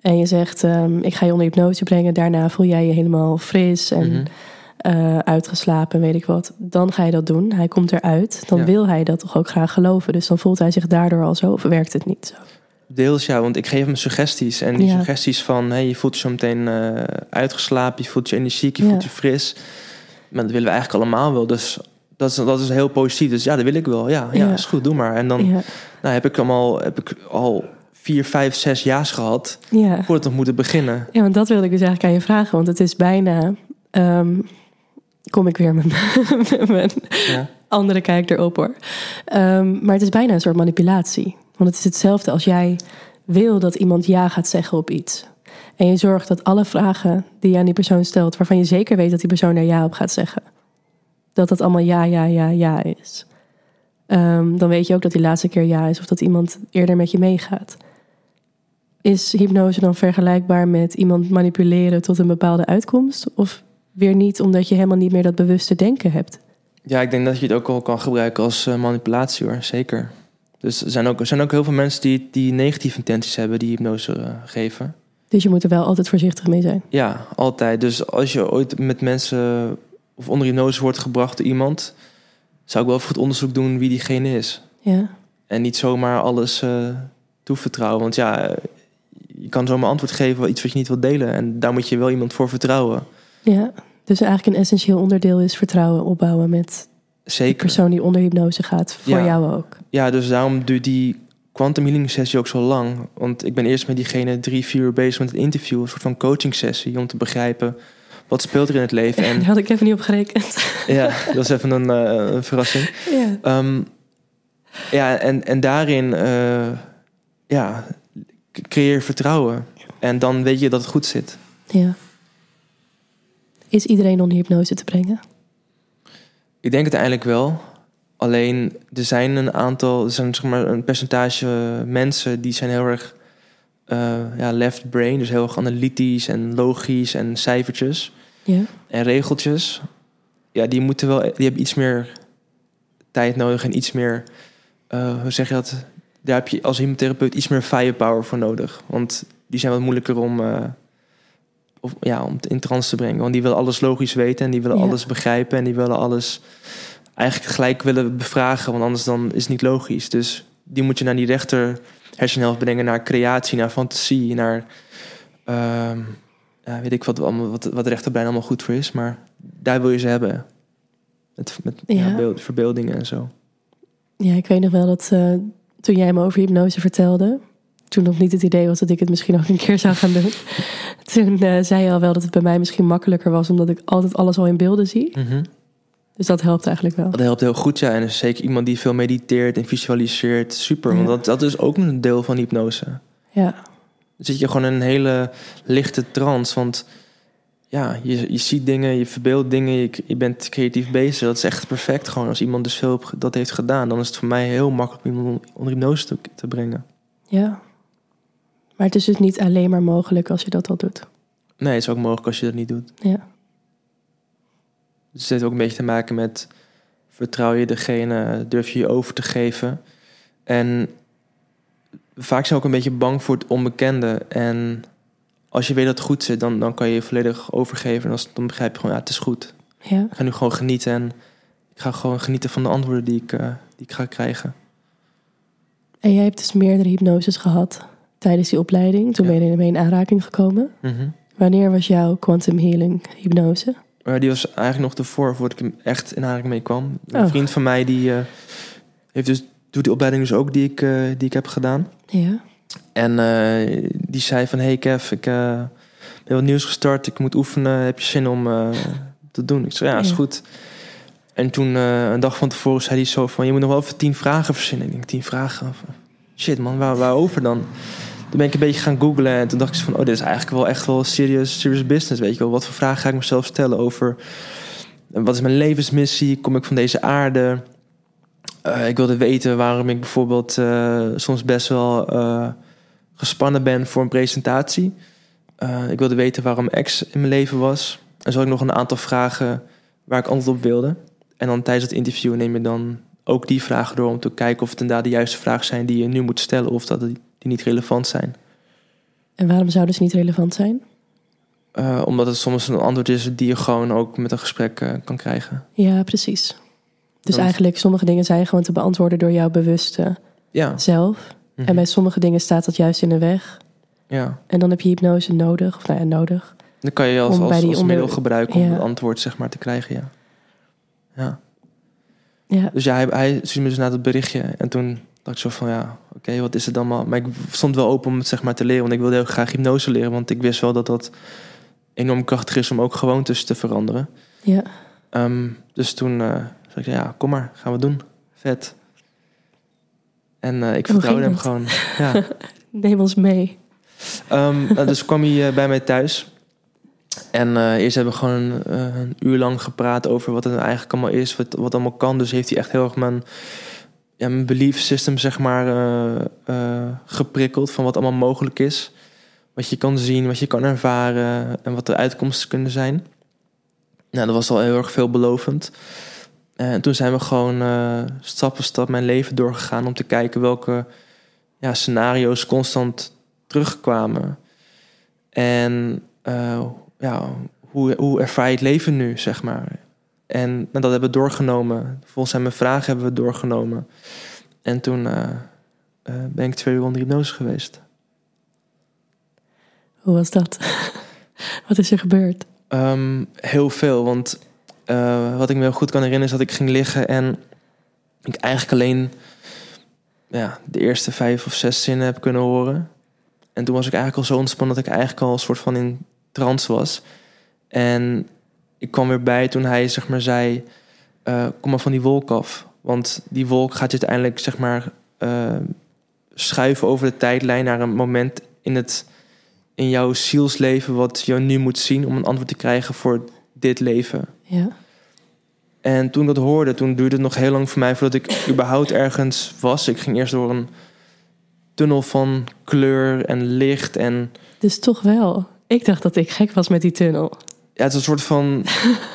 en je zegt, ehm, ik ga je onder hypnose brengen, daarna voel jij je helemaal fris en Mhm. Eh, uitgeslapen, weet ik wat. Dan ga je dat doen. Hij komt eruit. Dan Ja. wil hij dat toch ook graag geloven. Dus dan voelt hij zich daardoor al zo, of werkt het niet zo? Deels ja, want ik geef hem suggesties. En die Ja. suggesties van hey, je voelt je zo meteen eh, uitgeslapen, je voelt je energiek, je Ja. voelt je fris. Maar dat willen we eigenlijk allemaal wel. Dus dat is, dat is heel positief. Dus ja, dat wil ik wel. Ja, ja, is goed, doe maar. En dan nou, heb ik allemaal heb ik al vier, vijf, zes jaars gehad ja. voordat nog moeten beginnen. ja, want dat wilde ik dus eigenlijk aan je vragen. Want het is bijna, ehm, kom ik weer met mijn Ja. andere kijk erop hoor. Ehm, maar het is bijna een soort manipulatie. Want het is hetzelfde als jij wil dat iemand ja gaat zeggen op iets. En je zorgt dat alle vragen die je aan die persoon stelt, waarvan je zeker weet dat die persoon er ja op gaat zeggen, dat dat allemaal ja, ja, ja, ja is. Ehm, dan weet je ook dat die laatste keer ja is of dat iemand eerder met je meegaat. Is hypnose dan vergelijkbaar met iemand manipuleren tot een bepaalde uitkomst? Of weer niet, omdat je helemaal niet meer dat bewuste denken hebt? Ja, ik denk dat je het ook al kan gebruiken als eh, manipulatie hoor, zeker. Dus er zijn ook, er zijn ook heel veel mensen die, die negatieve intenties hebben die hypnose eh, geven. Dus je moet er wel altijd voorzichtig mee zijn. Ja, altijd. Dus als je ooit met mensen of onder hypnose wordt gebracht door iemand, zou ik wel even goed onderzoek doen wie diegene is. Ja. En niet zomaar alles eh, toevertrouwen. Want ja, je kan zomaar antwoord geven op iets wat je niet wilt delen. En daar moet je wel iemand voor vertrouwen. Ja. Dus eigenlijk een essentieel onderdeel is vertrouwen opbouwen met de persoon die onder hypnose gaat. Voor Ja. jou ook. Ja, dus daarom duurt die quantum healing sessie ook zo lang. Want ik ben eerst met diegene drie, vier uur bezig met het interview. Een soort van coaching sessie. Om te begrijpen wat speelt er in het leven. En Daar had ik even niet op gerekend. ja, dat is even een, eh, een verrassing. Ja. Ehm, ja, en, en daarin eh, ja, creëer vertrouwen. En dan weet je dat het goed zit. ja. Is iedereen onder hypnose te brengen? Ik denk het eigenlijk wel. Alleen er zijn een aantal, er zijn zeg maar een percentage mensen die zijn heel erg eh, ja, left brain, dus heel erg analytisch en logisch en cijfertjes Ja. en regeltjes. Ja, die moeten wel, die hebben iets meer tijd nodig en iets meer, eh, hoe zeg je dat? Daar heb je als hypnotherapeut iets meer firepower voor nodig. Want die zijn wat moeilijker om, eh, of, ja, om in trance te brengen. Want die willen alles logisch weten en die willen Ja. alles begrijpen en die willen alles eigenlijk gelijk willen bevragen, want anders dan is het niet logisch. Dus die moet je naar die rechter hersenhelft brengen, naar creatie, naar fantasie, naar ehm, ja, weet ik wat, allemaal, wat, wat de rechterbrein allemaal goed voor is, maar daar wil je ze hebben. Met, met ja. Ja. beeld- verbeeldingen en zo. Ja, ik weet nog wel dat eh, toen jij me over hypnose vertelde, toen nog niet het idee was dat ik het misschien ook een keer zou gaan doen. toen eh, zei je al wel dat het bij mij misschien makkelijker was, omdat ik altijd alles al in beelden zie. Dus dat helpt eigenlijk wel. Dat helpt heel goed, ja. En zeker iemand die veel mediteert en visualiseert. Super, Ja. want dat, dat is ook een deel van hypnose. Ja, Dan zit je gewoon in een hele lichte trance. Want ja, je, je ziet dingen, je verbeeldt dingen, je, je bent creatief bezig. Dat is echt perfect gewoon. Als iemand dus veel dat heeft gedaan, dan is het voor mij heel makkelijk om iemand onder hypnose te, te brengen. ja. Maar het is dus niet alleen maar mogelijk als je dat al doet. Nee, het is ook mogelijk als je dat niet doet. Ja, Dus het heeft ook een beetje te maken met... vertrouw je degene, durf je je over te geven. En vaak zijn we ook een beetje bang voor het onbekende. En als je weet dat het goed zit, dan, dan kan je je volledig overgeven. En als, dan begrijp je gewoon, ja, het is goed. ja. Ik ga nu gewoon genieten en ik ga gewoon genieten van de antwoorden die ik, eh, die ik ga krijgen. En jij hebt dus meerdere hypnoses gehad tijdens die opleiding. Toen ben je ermee in aanraking gekomen. Wanneer was jouw quantum healing hypnose? Maar die was eigenlijk nog ervoor, voordat ik hem echt in aanraking mee kwam. Een Oh. vriend van mij die eh, heeft dus, doet die opleiding dus ook die ik, eh, die ik heb gedaan. Ja. En eh, die zei van, hey Kev, ik eh, ben wat nieuws gestart. Ik moet oefenen. Heb je zin om eh, te doen? Ik zei, ja, is Ja. goed. En toen, eh, een dag van tevoren, zei hij zo van... je moet nog wel even tien vragen verzinnen. Ik denk, tien vragen? Shit man, waar, waarover dan? Toen ben ik een beetje gaan googlen en toen dacht ik van... oh, dit is eigenlijk wel echt wel serious, serious business, weet je wel. Wat voor vragen ga ik mezelf stellen over... eh, wat is mijn levensmissie? Kom ik van deze aarde? Eh, ik wilde weten waarom ik bijvoorbeeld eh, soms best wel gespannen ben voor een presentatie. Ik wilde weten waarom ex in mijn leven was. En zo ik nog een aantal vragen waar ik antwoord op wilde. En dan tijdens het interview neem je dan ook die vragen door om te kijken of het inderdaad de juiste vragen zijn die je nu moet stellen of dat die niet relevant zijn. En waarom zouden ze niet relevant zijn? Eh, omdat het soms een antwoord is die je gewoon ook met een gesprek eh, kan krijgen. Ja, precies. Dus Want- eigenlijk sommige dingen zijn gewoon te beantwoorden door jouw bewuste Ja. zelf. Mhm. En bij sommige dingen staat dat juist in de weg. ja. En dan heb je hypnose nodig. Of nou ja, nodig. Dan kan je als, als, als onder- middel gebruiken om Ja. het antwoord zeg maar te krijgen. Ja. ja. Ja, Dus ja, hij, hij stuurde me dus naar dat berichtje. En toen dacht ik zo van, ja, oké, wat is het dan maar? Maar ik stond wel open om het zeg maar te leren. Want ik wilde heel graag hypnose leren. Want ik wist wel dat dat enorm krachtig is om ook gewoontes te veranderen. ja. Ehm, dus toen eh, zei ik, ja, kom maar, gaan we doen. Vet. En eh, ik vertrouwde hem gewoon. Ja. Neem ons mee. Ehm, nou, dus kwam hij eh, bij mij thuis. En eerst hebben we gewoon een uur lang gepraat over wat het nou eigenlijk allemaal is, wat, wat allemaal kan. Dus heeft hij echt heel erg mijn, ja, mijn belief system, zeg maar, eh, eh, geprikkeld van wat allemaal mogelijk is. Wat je kan zien, wat je kan ervaren en wat de uitkomsten kunnen zijn. Nou, dat was al heel erg veelbelovend. En toen zijn we gewoon eh, stap voor stap mijn leven doorgegaan om te kijken welke ja, scenario's constant terugkwamen. En ja, hoe, hoe ervaar je het leven nu, zeg maar. En nou, dat hebben we doorgenomen. Volgens zijn mijn vragen hebben we doorgenomen. En toen eh, eh, ben ik twee uur onder hypnose geweest. Hoe was dat? Wat is er gebeurd? Ehm, heel veel, want eh, wat ik me heel goed kan herinneren is dat ik ging liggen en ik eigenlijk alleen ja, de eerste vijf of zes zinnen heb kunnen horen. En toen was ik eigenlijk al zo ontspannen dat ik eigenlijk al een soort van in trance was. En ik kwam weer bij toen hij zeg maar zei, eh, kom maar van die wolk af. Want die wolk gaat je uiteindelijk zeg maar eh, schuiven over de tijdlijn naar een moment in, het, in jouw zielsleven wat je nu moet zien om een antwoord te krijgen voor dit leven. Ja. En toen ik dat hoorde, toen duurde het nog heel lang voor mij voordat ik überhaupt ergens was. Ik ging eerst door een tunnel van kleur en licht en Dus toch wel. Ik dacht dat ik gek was met die tunnel. Ja, het is een soort van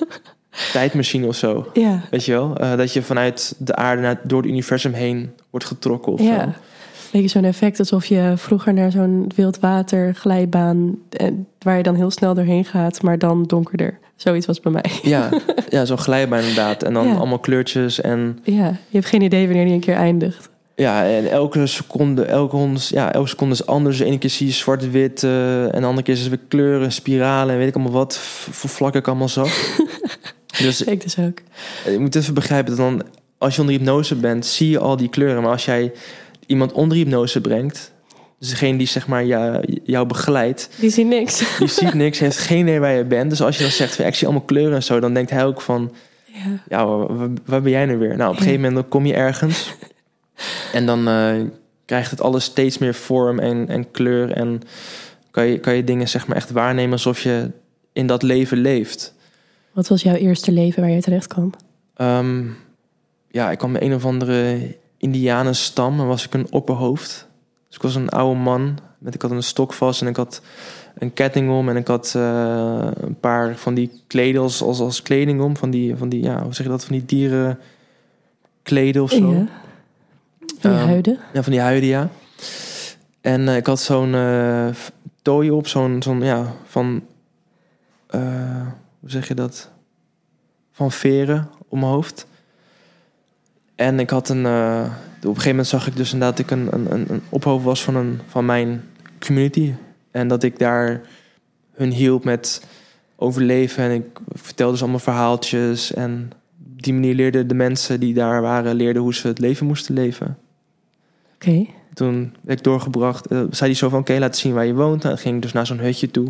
tijdmachine of zo. Ja. Weet je wel? Eh, dat je vanuit de aarde naar, door het universum heen wordt getrokken of Ja. zo. Beetje zo'n effect alsof je vroeger naar zo'n wildwater glijbaan... eh, waar je dan heel snel doorheen gaat, maar dan donkerder. Zoiets was bij mij. Ja, ja zo'n glijbaan inderdaad. En dan Ja. allemaal kleurtjes en Ja, je hebt geen idee wanneer die een keer eindigt. Ja, en elke seconde, elke, hond, ja, elke seconde is anders. De ene keer zie je zwart-wit eh, en de andere keer is het weer kleuren, spiralen en weet ik allemaal wat voor vlakken ik allemaal zag. dus Ik dus ook. je moet even begrijpen dat dan, als je onder hypnose bent, zie je al die kleuren. Maar als jij iemand onder hypnose brengt, dus degene die zeg maar jou, jou begeleidt, Die zien niks. die ziet niks, heeft geen idee waar je bent. Dus als je dan zegt, van, ik zie allemaal kleuren en zo, dan denkt hij ook van, Ja. ja, waar, waar- waar ben jij nu weer? Nou, op een gegeven moment dan kom je ergens en dan eh, krijgt het alles steeds meer vorm en, en kleur en kan je, kan je dingen zeg maar echt waarnemen alsof je in dat leven leeft. Wat was jouw eerste leven waar je terecht kwam? Ehm, ja, ik kwam bij een of andere indianenstam en was ik een opperhoofd. Dus ik was een oude man. Met, ik had een stok vast en ik had een ketting om. En ik had eh, een paar van die kleden als, als, als kleding om. Van die, van die, ja, hoe zeg je dat? Van die dieren kleden of zo. Ja. Van Ehm, huiden? Ja, van die huiden, ja. En eh, ik had zo'n eh tooi op, zo'n, zo'n ja, van, eh, hoe zeg je dat? Van veren om mijn hoofd. En ik had een, op een gegeven moment zag ik dus inderdaad dat ik een, een, een, een ophoofd was van, een, van mijn community. En dat ik daar hun hielp met overleven. En ik vertelde dus allemaal verhaaltjes. En op die manier leerden de mensen die daar waren, leerden hoe ze het leven moesten leven. Oké. Toen werd ik doorgebracht. eh, zei hij zo van, oké, laat zien waar je woont. En dan ging ik dus naar zo'n hutje toe.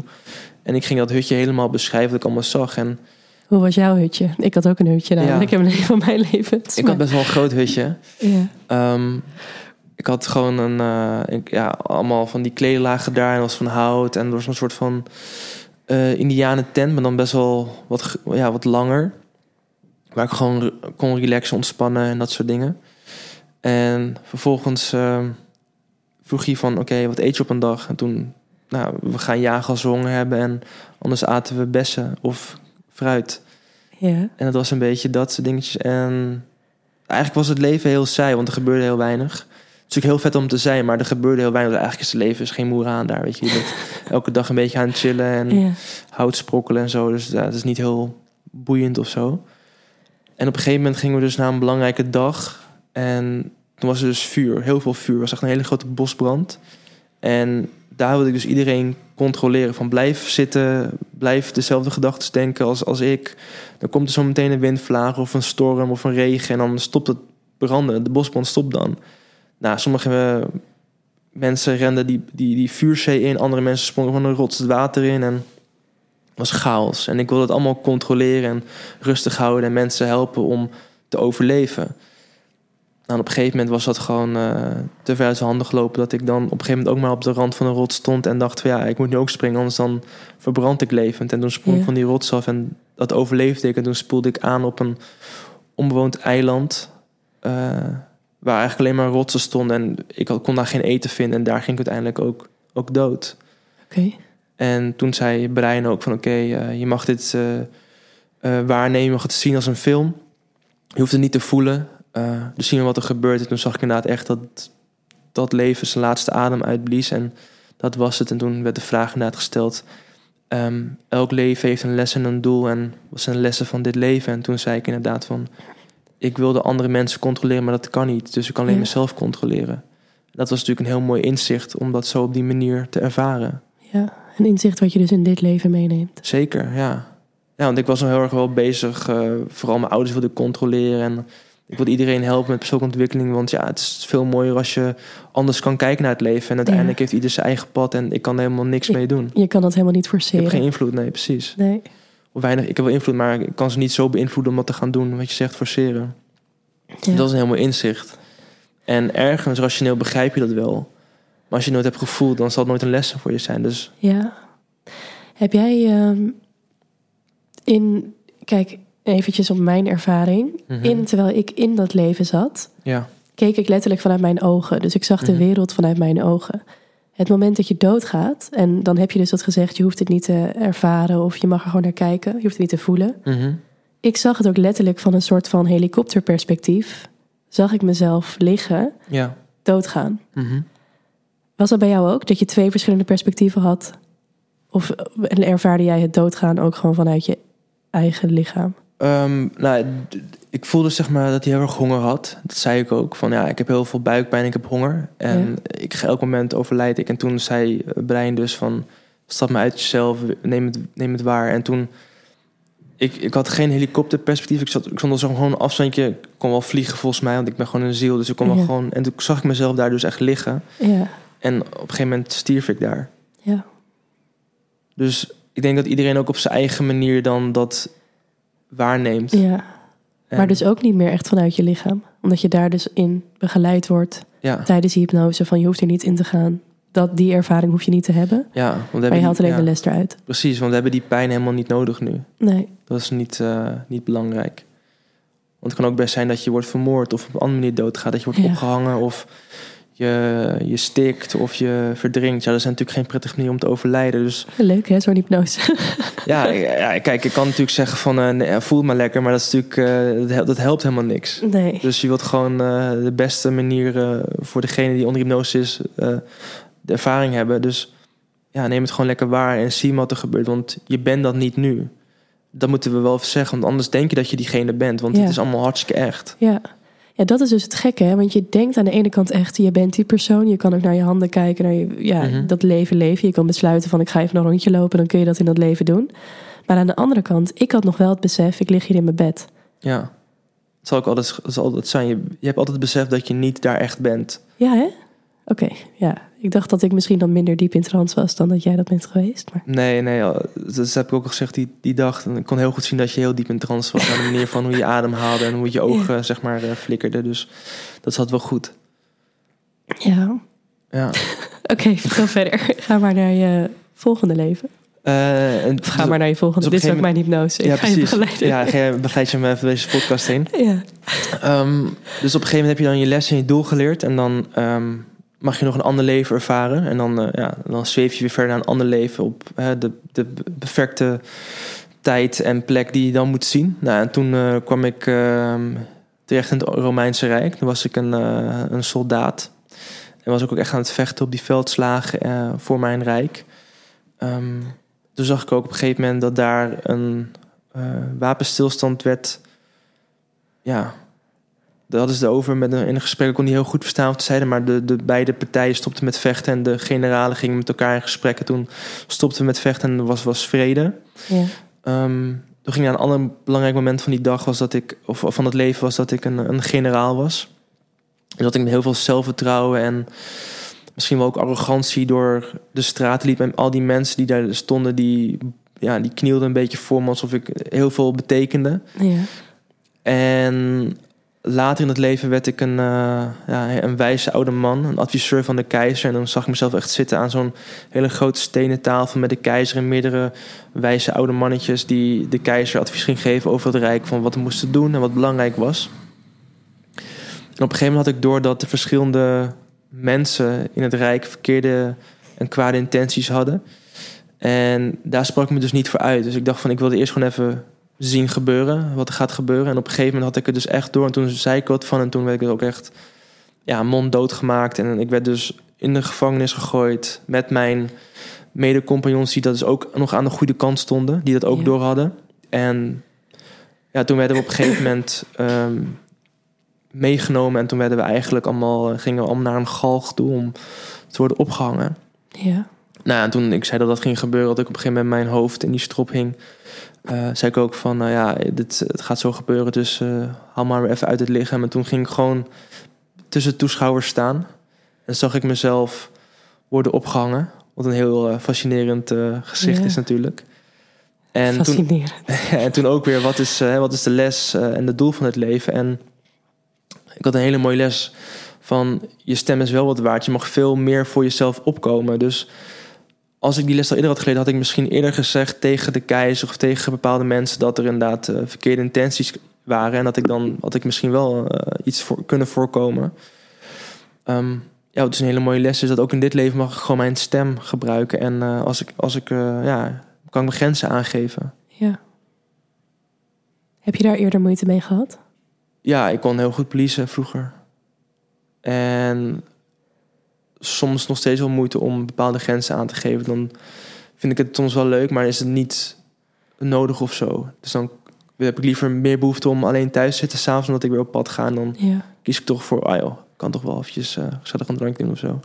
En ik ging dat hutje helemaal beschrijven wat ik allemaal zag. En Hoe was jouw hutje? Ik had ook een hutje namelijk. Ja. Ik heb een van mijn levens. ik had best wel een groot hutje. Ja. Ehm, ik had gewoon een, eh, ik, ja, allemaal van die kleedlagen daar. En was van hout. En er was een soort van eh indianen tent, maar dan best wel wat, ja, wat langer. Waar ik gewoon kon relaxen, ontspannen en dat soort dingen. En vervolgens ehm, vroeg hij van, oké, wat eet je op een dag? En toen, nou, we gaan jagen als we honger hebben. En anders aten we bessen of fruit. ja. En dat was een beetje dat soort dingetjes. En eigenlijk was het leven heel saai, want er gebeurde heel weinig. Het is natuurlijk heel vet om te zijn, maar er gebeurde heel weinig. Eigenlijk is het leven is geen moer aan daar, weet je. Je bent elke dag een beetje aan het chillen en ja. hout sprokkelen en zo. Dus ja, het is niet heel boeiend of zo. En op een gegeven moment gingen we dus naar een belangrijke dag. En toen was er dus vuur, heel veel vuur. Het was echt een hele grote bosbrand. En daar wilde ik dus iedereen controleren. Van blijf zitten, blijf dezelfde gedachten denken als, als ik. Dan komt er zo meteen een windvlaag of een storm of een regen. En dan stopt het branden. De bosbrand stopt dan. Nou, sommige mensen renden die, die, die vuurzee in. Andere mensen sprongen van een rots het water in. En het was chaos. En ik wilde het allemaal controleren en rustig houden. En mensen helpen om te overleven. Nou, op een gegeven moment was dat gewoon eh, te ver uit zijn handen gelopen. Dat ik dan op een gegeven moment ook maar op de rand van een rots stond. En dacht van ja, ik moet nu ook springen, anders dan verbrand ik levend. En toen sprong ik Ja. van die rots af en dat overleefde ik. En toen spoelde ik aan op een onbewoond eiland. eh, waar eigenlijk alleen maar rotsen stonden. En ik kon daar geen eten vinden. En daar ging ik uiteindelijk ook, ook dood. Oké. En toen zei Brian ook van oké, eh, je mag dit waarnemen, je mag het zien als een film. Je hoeft het niet te voelen. Eh, dus zien we wat er gebeurt. En toen zag ik inderdaad echt dat dat leven zijn laatste adem uitblies. En dat was het. En toen werd de vraag inderdaad gesteld. ehm, elk leven heeft een les en een doel. En wat zijn de lessen van dit leven? En toen zei ik inderdaad van... ik wilde andere mensen controleren, maar dat kan niet. Dus ik kan alleen Ja. mezelf controleren. Dat was natuurlijk een heel mooi inzicht om dat zo op die manier te ervaren. Ja, een inzicht wat je dus in dit leven meeneemt. Zeker, ja. Ja, want ik was nog heel erg wel bezig. eh, vooral mijn ouders wilde ik controleren. En ik wilde iedereen helpen met persoonlijke ontwikkeling. Want ja, het is veel mooier als je anders kan kijken naar het leven. En uiteindelijk Ja. heeft ieder zijn eigen pad. En ik kan er helemaal niks mee doen. Je kan dat helemaal niet Ik heb forceren. geen invloed, nee, precies. Nee. Of weinig, ik heb wel invloed, maar ik kan ze niet zo beïnvloeden om dat te gaan doen. Wat je zegt, forceren. Ja. Dat is een mooi inzicht. En ergens rationeel begrijp je dat wel. Maar als je het nooit hebt gevoeld, dan zal het nooit een les voor je zijn. Dus Ja. Heb jij ehm, in, kijk, eventjes op mijn ervaring. Mhm. In, terwijl ik in dat leven zat, ja, keek ik letterlijk vanuit mijn ogen. Dus ik zag de Mhm. wereld vanuit mijn ogen. Het moment dat je doodgaat, en dan heb je dus dat gezegd, je hoeft het niet te ervaren of je mag er gewoon naar kijken, je hoeft het niet te voelen. Mhm. Ik zag het ook letterlijk van een soort van helikopterperspectief. Zag ik mezelf liggen, ja. doodgaan. Was dat bij jou ook, dat je twee verschillende perspectieven had? Of ervaarde jij het doodgaan ook gewoon vanuit je eigen lichaam? Ehm, nou, ik voelde zeg maar dat hij heel erg honger had. Dat zei ik ook. Van ja, ik heb heel veel buikpijn, ik heb honger. En ik ga elk moment overlijd ik. En toen zei eh, Brein dus van... Stap maar uit jezelf, neem het, neem het waar. En toen... Ik, ik had geen helikopterperspectief. Ik, zat, ik stond al zo gewoon een afstandje. Ik kon wel vliegen volgens mij, want ik ben gewoon een ziel. Dus ik kon wel Ja. gewoon... En toen zag ik mezelf daar dus echt liggen. Ja, En op een gegeven moment stierf ik daar. ja, Dus ik denk dat iedereen ook op zijn eigen manier dan dat waarneemt. ja. En- Maar dus ook niet meer echt vanuit je lichaam. Omdat je daar dus in begeleid wordt ja, tijdens die hypnose. Van je hoeft er niet in te gaan. Dat, die ervaring hoef je niet te hebben. ja, want Maar je haalt alleen ja, de les eruit. Precies, want we hebben die pijn helemaal niet nodig nu. Nee, Dat is niet, eh, niet belangrijk. Want het kan ook best zijn dat je wordt vermoord of op een andere manier doodgaat. Dat je wordt Ja. opgehangen of je, je stikt of je verdrinkt. Ja, dat is natuurlijk geen prettige manier om te overlijden. Dus leuk hè, zo'n hypnose. ja, ja, kijk, ik kan natuurlijk zeggen van eh, nee, voel maar lekker. Maar dat, is natuurlijk, eh, dat, hel- dat helpt helemaal niks. Nee, Dus je wilt gewoon eh, de beste manier voor degene die onder hypnose is, de ervaring hebben. Dus ja, neem het gewoon lekker waar en zie wat er gebeurt. Want je bent dat niet nu. Dat moeten we wel even zeggen, want anders denk je dat je diegene bent. Want Ja. het is allemaal hartstikke echt. ja. Ja, dat is dus het gekke, hè? Want je denkt aan de ene kant echt, je bent die persoon. Je kan ook naar je handen kijken, naar je, ja, Mhm. dat leven leven. Je kan besluiten van, ik ga even een rondje lopen, dan kun je dat in dat leven doen. Maar aan de andere kant, ik had nog wel het besef, ik lig hier in mijn bed. Ja. Het zal ook altijd, zal altijd zijn. Je, je hebt altijd het besef dat je niet daar echt bent. Ja, hè? Oké, ja. Ik dacht dat ik misschien dan minder diep in trance was dan dat jij dat bent geweest. Maar Nee, nee, dat heb ik ook al gezegd die, die dag. En ik kon heel goed zien dat je heel diep in trance was. Aan de manier van hoe je ademhaalde en hoe je ogen, zeg maar, eh, flikkerden. Dus dat zat wel goed. ja, Ja. oké, vertel verder. Ga maar naar je volgende leven. Eh, en ga maar naar je volgende. dus Dit is ook mijn hypnose. Ik ja, ga je precies. begeleiden. Ja, ga je- begeleid je me even deze podcast heen. ja. Ehm, dus op een gegeven moment heb je dan je les en je doel geleerd. En dan ehm, mag je nog een ander leven ervaren. En dan, eh, ja, dan zweef je weer verder naar een ander leven op de, de perfecte tijd en plek die je dan moet zien. Nou, en toen eh, kwam ik ehm, terecht in het Romeinse Rijk. Toen was ik een, eh, een soldaat. En was ik ook echt aan het vechten op die veldslagen voor mijn rijk. Ehm, toen zag ik ook op een gegeven moment dat daar een wapenstilstand werd. Ja, daar hadden ze over met een, in een gesprek. Ik kon niet heel goed verstaan wat ze zeiden, maar de, de beide partijen stopten met vechten en de generalen gingen met elkaar in gesprek. En toen stopten we met vechten en er was, was vrede. ja. Ehm, toen ging een ander belangrijk moment van die dag was dat ik, of van het leven was dat ik een, een generaal was. En dat ik met heel veel zelfvertrouwen en misschien wel ook arrogantie door de straat liep. En al die mensen die daar stonden, die, ja, die knielden een beetje voor me alsof ik heel veel betekende. ja. En later in het leven werd ik een, eh, ja, een wijze oude man, een adviseur van de keizer. En dan zag ik mezelf echt zitten aan zo'n hele grote stenen tafel met de keizer en meerdere wijze oude mannetjes die de keizer advies ging geven over het rijk, van wat we moesten doen en wat belangrijk was. En op een gegeven moment had ik door dat de verschillende mensen in het rijk verkeerde en kwade intenties hadden. En daar sprak ik me dus niet voor uit. Dus ik dacht van ik wilde eerst gewoon even zien gebeuren, wat er gaat gebeuren. En op een gegeven moment had ik het dus echt door. En toen zei ik wat van en toen werd ik ook echt ja, monddood gemaakt. En ik werd dus in de gevangenis gegooid met mijn mede-compagnons... die dat dus ook nog aan de goede kant stonden. Die dat ook Ja. door hadden. En ja, toen werden we op een gegeven moment... ehm, meegenomen. En toen werden we eigenlijk allemaal, eh, gingen we allemaal naar een galg toe om te worden opgehangen. Ja. Nou, en toen ik zei dat dat ging gebeuren, dat ik op een gegeven moment mijn hoofd in die strop hing, zei ik ook van, nou ja, dit, het gaat zo gebeuren, dus uh, haal maar even uit het lichaam. En toen ging ik gewoon tussen toeschouwers staan en zag ik mezelf worden opgehangen. Wat een heel uh, fascinerend gezicht Ja. is natuurlijk. En toen, Fascinerend. en toen ook weer, wat is, eh, wat is de les eh, en het doel van het leven? En ik had een hele mooie les van, je stem is wel wat waard. Je mag veel meer voor jezelf opkomen. Dus als ik die les al eerder had gelezen, had ik misschien eerder gezegd tegen de keizer of tegen bepaalde mensen dat er inderdaad eh, verkeerde intenties waren. En dat ik dan had ik misschien wel eh, iets voor kunnen voorkomen. Ehm, ja, het is een hele mooie les. Dus dat ook in dit leven mag ik gewoon mijn stem gebruiken. En eh, als ik, als ik ja, kan ik mijn grenzen aangeven. Ja. Heb je daar eerder moeite mee gehad? Ja, ik kon heel goed policen vroeger. En soms nog steeds wel moeite om bepaalde grenzen aan te geven. Dan vind ik het soms wel leuk, maar is het niet nodig of zo. Dus dan heb ik liever meer behoefte om alleen thuis te zitten s'avonds... omdat ik weer op pad ga. En dan Ja. kies ik toch voor, ah joh, ik kan toch wel eventjes eh gezellig een drankje doen of zo.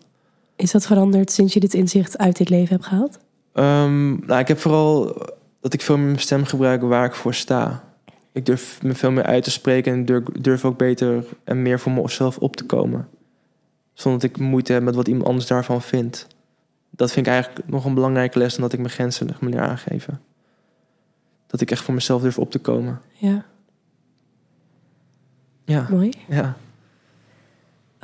Is dat veranderd sinds je dit inzicht uit dit leven hebt gehaald? Ehm, nou, ik heb vooral dat ik veel meer mijn stem gebruik waar ik voor sta. Ik durf me veel meer uit te spreken en durf, durf ook beter en meer voor mezelf op te komen. Zonder dat ik moeite heb met wat iemand anders daarvan vindt. Dat vind ik eigenlijk nog een belangrijke les dan dat ik mijn grenzen nog meer aangeven. Dat ik echt voor mezelf durf op te komen. Ja, Ja, mooi. ja.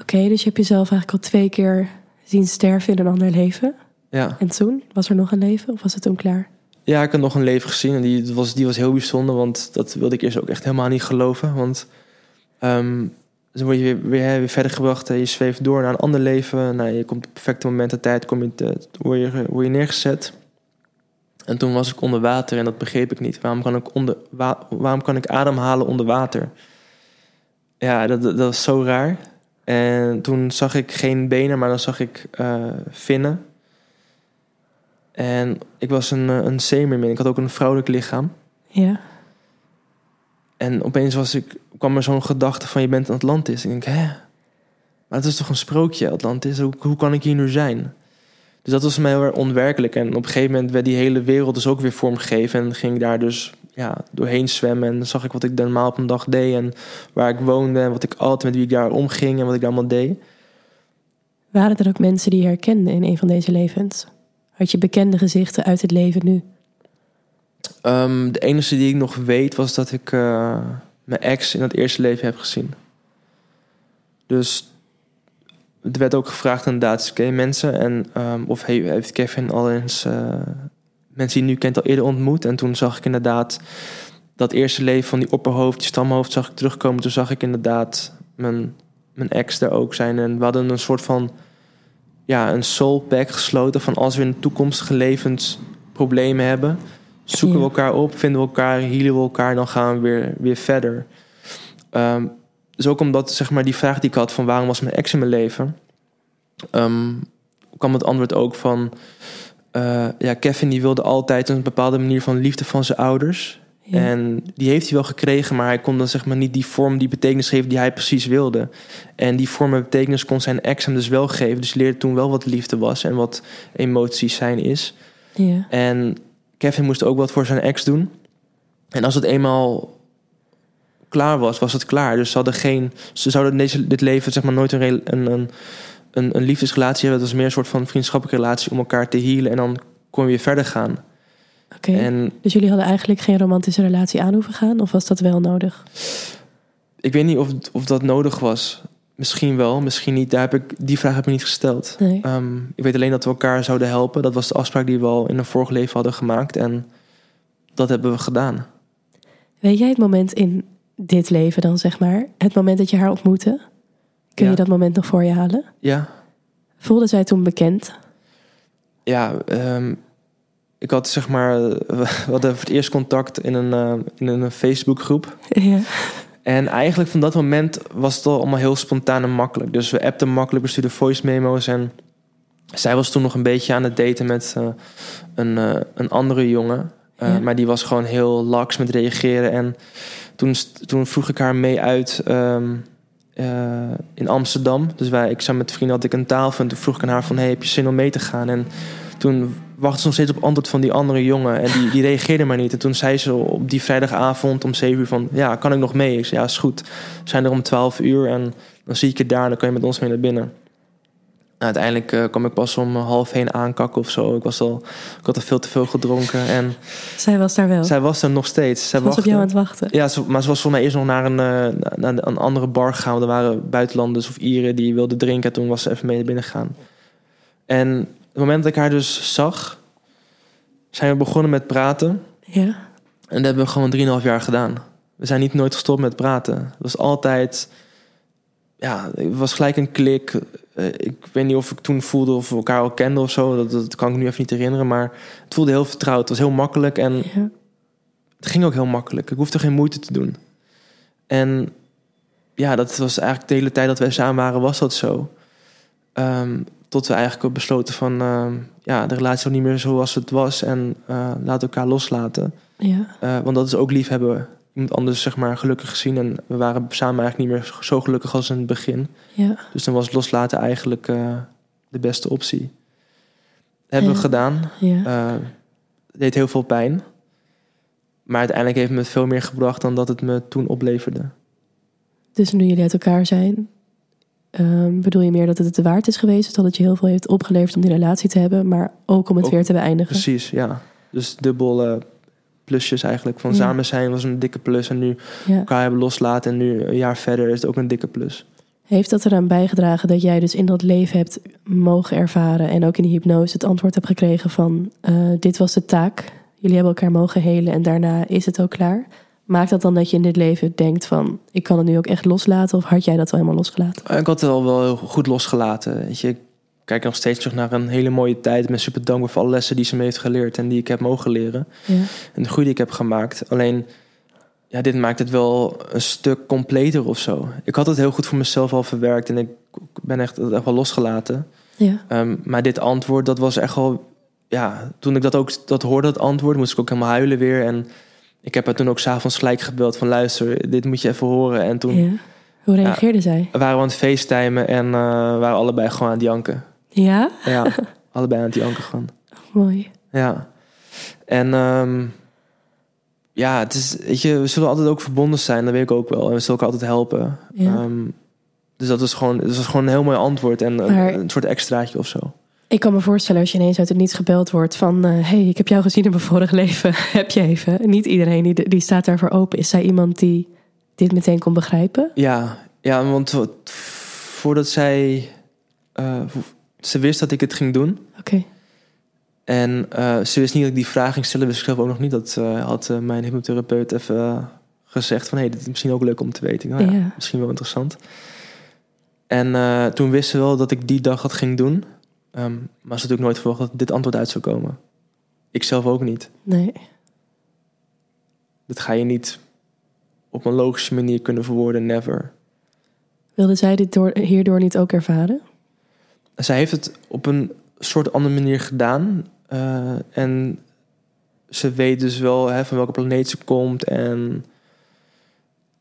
Oké, dus je hebt jezelf eigenlijk al twee keer zien sterven in een ander leven. ja. En toen? Was er nog een leven of was het toen klaar? Ja, ik had nog een leven gezien en die was, die was heel bijzonder, want dat wilde ik eerst ook echt helemaal niet geloven. Want ehm, dan word je weer, weer, weer verder gebracht en je zweeft door naar een ander leven. Nou, je komt op het perfecte moment en tijd, kom je, te- word, je, word je neergezet. En toen was ik onder water en dat begreep ik niet. Waarom kan ik, onder, wa- waarom kan ik ademhalen onder water? Ja, dat, dat, dat was zo raar. En toen zag ik geen benen, maar dan zag ik eh, vinnen. En ik was een, eh, een zeemermin. Ik had ook een vrouwelijk lichaam. Ja, En opeens was ik, kwam er zo'n gedachte van je bent Atlantis. En ik denk, hè? Maar het is toch een sprookje, Atlantis? Hoe, hoe kan ik hier nu zijn? Dus dat was voor mij heel erg onwerkelijk. En op een gegeven moment werd die hele wereld dus ook weer vormgegeven. En ging ik daar dus ja, doorheen zwemmen. En dan zag ik wat ik normaal op een dag deed. En waar ik woonde. En wat ik altijd met wie ik daar omging. En wat ik daar allemaal deed. waren er ook mensen die je herkenden in een van deze levens? Had je bekende gezichten uit het leven nu? Ehm, de enige die ik nog weet was dat ik eh, mijn ex in het eerste leven heb gezien. Dus er werd ook gevraagd inderdaad, ken je mensen? En, ehm, of he- heeft Kevin al eens eh, mensen die nu kent al eerder ontmoet? En toen zag ik inderdaad dat eerste leven van die opperhoofd, die stamhoofd, zag ik terugkomen. Toen zag ik inderdaad mijn, mijn ex daar ook zijn. En we hadden een soort van, ja, een soul pact gesloten van als we in toekomstige levens problemen hebben, zoeken we elkaar op, vinden we elkaar, healen we elkaar, dan gaan we weer, weer verder. Ehm, dus ook omdat zeg maar, die vraag die ik had van waarom was mijn ex in mijn leven, ehm, kwam het antwoord ook van eh, ja, Kevin die wilde altijd een bepaalde manier van liefde van zijn ouders. Ja. En die heeft hij wel gekregen, maar hij kon dan zeg maar niet die vorm, die betekenis geven die hij precies wilde. En die vorm en betekenis kon zijn ex hem dus wel geven. Dus leerde toen wel wat liefde was en wat emoties zijn is. ja. En Kevin moest ook wat voor zijn ex doen. En als het eenmaal klaar was, was het klaar. Dus ze hadden geen. Ze zouden deze, dit leven zeg maar nooit een, een, een, een liefdesrelatie hebben. Het was meer een soort van vriendschappelijke relatie om elkaar te healen. En dan kon je weer verder gaan. Oké. En Dus jullie hadden eigenlijk geen romantische relatie aan hoeven gaan? Of was dat wel nodig? ik weet niet of, of dat nodig was. Misschien wel, misschien niet. Daar heb ik, die vraag heb ik niet gesteld. Nee. Ehm, ik weet alleen dat we elkaar zouden helpen. Dat was de afspraak die we al in een vorig leven hadden gemaakt. En dat hebben we gedaan. Weet jij het moment in dit leven dan, zeg maar? Het moment dat je haar ontmoette? Kun Ja. je dat moment nog voor je halen? Ja, Voelde zij toen bekend? ja, ehm, ik had zeg maar, we hadden voor het eerst contact in een, eh, in een Facebookgroep. Ja. En eigenlijk van dat moment was het al allemaal heel spontaan en makkelijk. Dus we appten makkelijk, we stuurden voice memo's. En zij was toen nog een beetje aan het daten met eh, een, eh, een andere jongen. Eh, Ja. Maar die was gewoon heel laks met reageren. En toen, toen vroeg ik haar mee uit ehm, eh, in Amsterdam. Dus wij, ik zat met vrienden, had ik een tafel en toen vroeg ik aan haar van... Hey, heb je zin om mee te gaan? En toen wachtte ze nog steeds op antwoord van die andere jongen. En die, die reageerde maar niet. En toen zei ze op die vrijdagavond om 7 uur van... Ja, kan ik nog mee? Ik zei, ja, is goed. We zijn er om 12 uur en dan zie ik je daar... en dan kan je met ons mee naar binnen. Nou, uiteindelijk uh, kwam ik pas om half heen aankakken of zo. Ik, was al, ik had al veel te veel gedronken. En zij was daar wel? Zij was er nog steeds. Zij was op jou aan het wachten? Ja, ze, maar ze was voor mij eerst nog naar een, uh, naar een andere bar gegaan. Er waren buitenlanders of Ieren die wilden drinken. Toen was ze even mee naar binnen gegaan. En het moment dat ik haar dus zag... zijn we begonnen met praten. Ja. En dat hebben we gewoon 3,5 jaar gedaan. We zijn niet nooit gestopt met praten. Het was altijd ja, het was gelijk een klik. Eh, ik weet niet of ik toen voelde of we elkaar al kenden of zo. Dat, dat kan ik nu even niet herinneren. Maar het voelde heel vertrouwd. Het was heel makkelijk en ja. het ging ook heel makkelijk. Ik hoefde geen moeite te doen. En ja, dat was eigenlijk de hele tijd dat wij samen waren, was dat zo. Um, tot we eigenlijk ook besloten van uh, ja, de relatie niet meer zoals het was en uh, laat elkaar loslaten. Ja. Uh, want dat is ook liefhebben iemand anders zeg maar gelukkig gezien. En we waren samen eigenlijk niet meer zo gelukkig als in het begin. Ja. Dus dan was loslaten eigenlijk uh, de beste optie. Dat hebben we gedaan. Ja. Het deed heel veel pijn. Maar uiteindelijk heeft het me veel meer gebracht dan dat het me toen opleverde. Dus nu jullie uit elkaar zijn, um, bedoel je meer dat het het waard is geweest? Dat het je heel veel heeft opgeleverd om die relatie te hebben, maar ook om het Ook- weer te beëindigen? Precies, ja. Dus dubbel eh, plusjes eigenlijk. Van Ja. samen zijn was een dikke plus. En nu Ja. elkaar hebben loslaten. En nu een jaar verder is het ook een dikke plus. Heeft dat eraan bijgedragen dat jij dus in dat leven hebt mogen ervaren en ook in die hypnose het antwoord hebt gekregen van eh, dit was de taak, jullie hebben elkaar mogen helen en daarna is het ook klaar? Maakt dat dan dat je in dit leven denkt van ik kan het nu ook echt loslaten of had jij dat al helemaal losgelaten? Ik had het al wel heel goed losgelaten. Weet je, ik kijk nog steeds terug naar een hele mooie tijd. Ik ben super dankbaar voor alle lessen die ze me heeft geleerd en die ik heb mogen leren. Ja. En de groei die ik heb gemaakt. Alleen, ja, dit maakt het wel een stuk completer of zo. Ik had het heel goed voor mezelf al verwerkt en ik ben echt, echt wel losgelaten. Ja. Ehm, maar dit antwoord, dat was echt wel... Ja, toen ik dat ook dat hoorde, dat antwoord, moest ik ook helemaal huilen weer. En ik heb haar toen ook s'avonds gelijk gebeld van... luister, dit moet je even horen. En toen ja. Hoe reageerde zij? waren we aan het facetimen en eh, waren allebei gewoon aan het janken. Ja? Ja, allebei aan het janken gewoon. Mooi. Ja. En ehm, ja, het is, weet je, we zullen altijd ook verbonden zijn, dat weet ik ook wel. En we zullen elkaar altijd helpen. Ja. Ehm, dus dat is gewoon, dat is gewoon een heel mooi antwoord en een, een soort extraatje of zo. Ik kan me voorstellen als je ineens uit het niets gebeld wordt van... hé, hey, ik heb jou gezien in mijn vorige leven. heb je even? Niet iedereen die, die staat daarvoor open. Is zij iemand die dit meteen kon begrijpen? Ja, ja want voordat zij, eh, ze wist dat ik het ging doen. Oké. En eh, ze wist niet dat ik die vraag ging stellen, wist ik zelf ook nog niet. Dat eh, had eh, mijn hypnotherapeut even eh, gezegd van... hé, hey, dit is misschien ook leuk om te weten. Nou, ja, Ja. Misschien wel interessant. En eh, toen wist ze wel dat ik die dag dat ging doen. Ehm, maar ze had natuurlijk nooit verwacht dat dit antwoord uit zou komen. Ik zelf ook niet. Nee. Dat ga je niet op een logische manier kunnen verwoorden, never. Wilde zij dit door, hierdoor niet ook ervaren? Zij heeft het op een soort andere manier gedaan. eh, en ze weet dus wel hè, van welke planeet ze komt en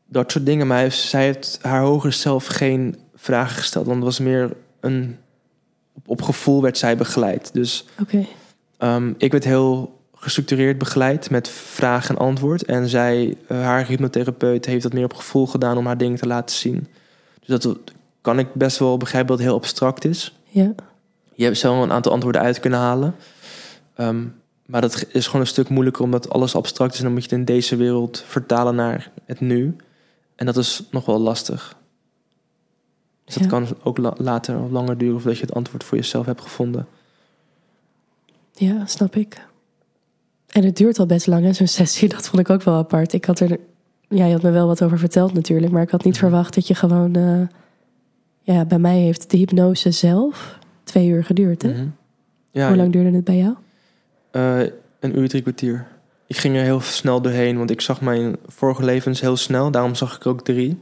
dat soort dingen. Maar heeft, zij heeft haar hoger zelf geen vragen gesteld. Want het was meer een... Op, gevoel werd zij begeleid. Dus ehm, ik werd heel gestructureerd begeleid met vraag en antwoord. En zij, eh, haar hypnotherapeut, heeft dat meer op gevoel gedaan om haar dingen te laten zien. Dus dat kan ik best wel begrijpen dat het heel abstract is. Ja. Je hebt zelf een aantal antwoorden uit kunnen halen. Ehm, maar dat is gewoon een stuk moeilijker omdat alles abstract is. En dan moet je het in deze wereld vertalen naar het nu. En dat is nog wel lastig. Dus dat Ja. kan ook la- later of langer duren voordat je het antwoord voor jezelf hebt gevonden. Ja, snap ik. En het duurt al best lang, hè, zo'n sessie. Dat vond ik ook wel apart. Ik had er... Ja, je had me wel wat over verteld natuurlijk. Maar ik had niet verwacht dat je gewoon... eh, ja, bij mij heeft de hypnose zelf twee uur geduurd, hè? Mhm. Ja, Hoe lang duurde het bij jou? eh, een uur, drie kwartier. Ik ging er heel snel doorheen, want ik zag mijn vorige levens heel snel. Daarom zag ik er ook drie.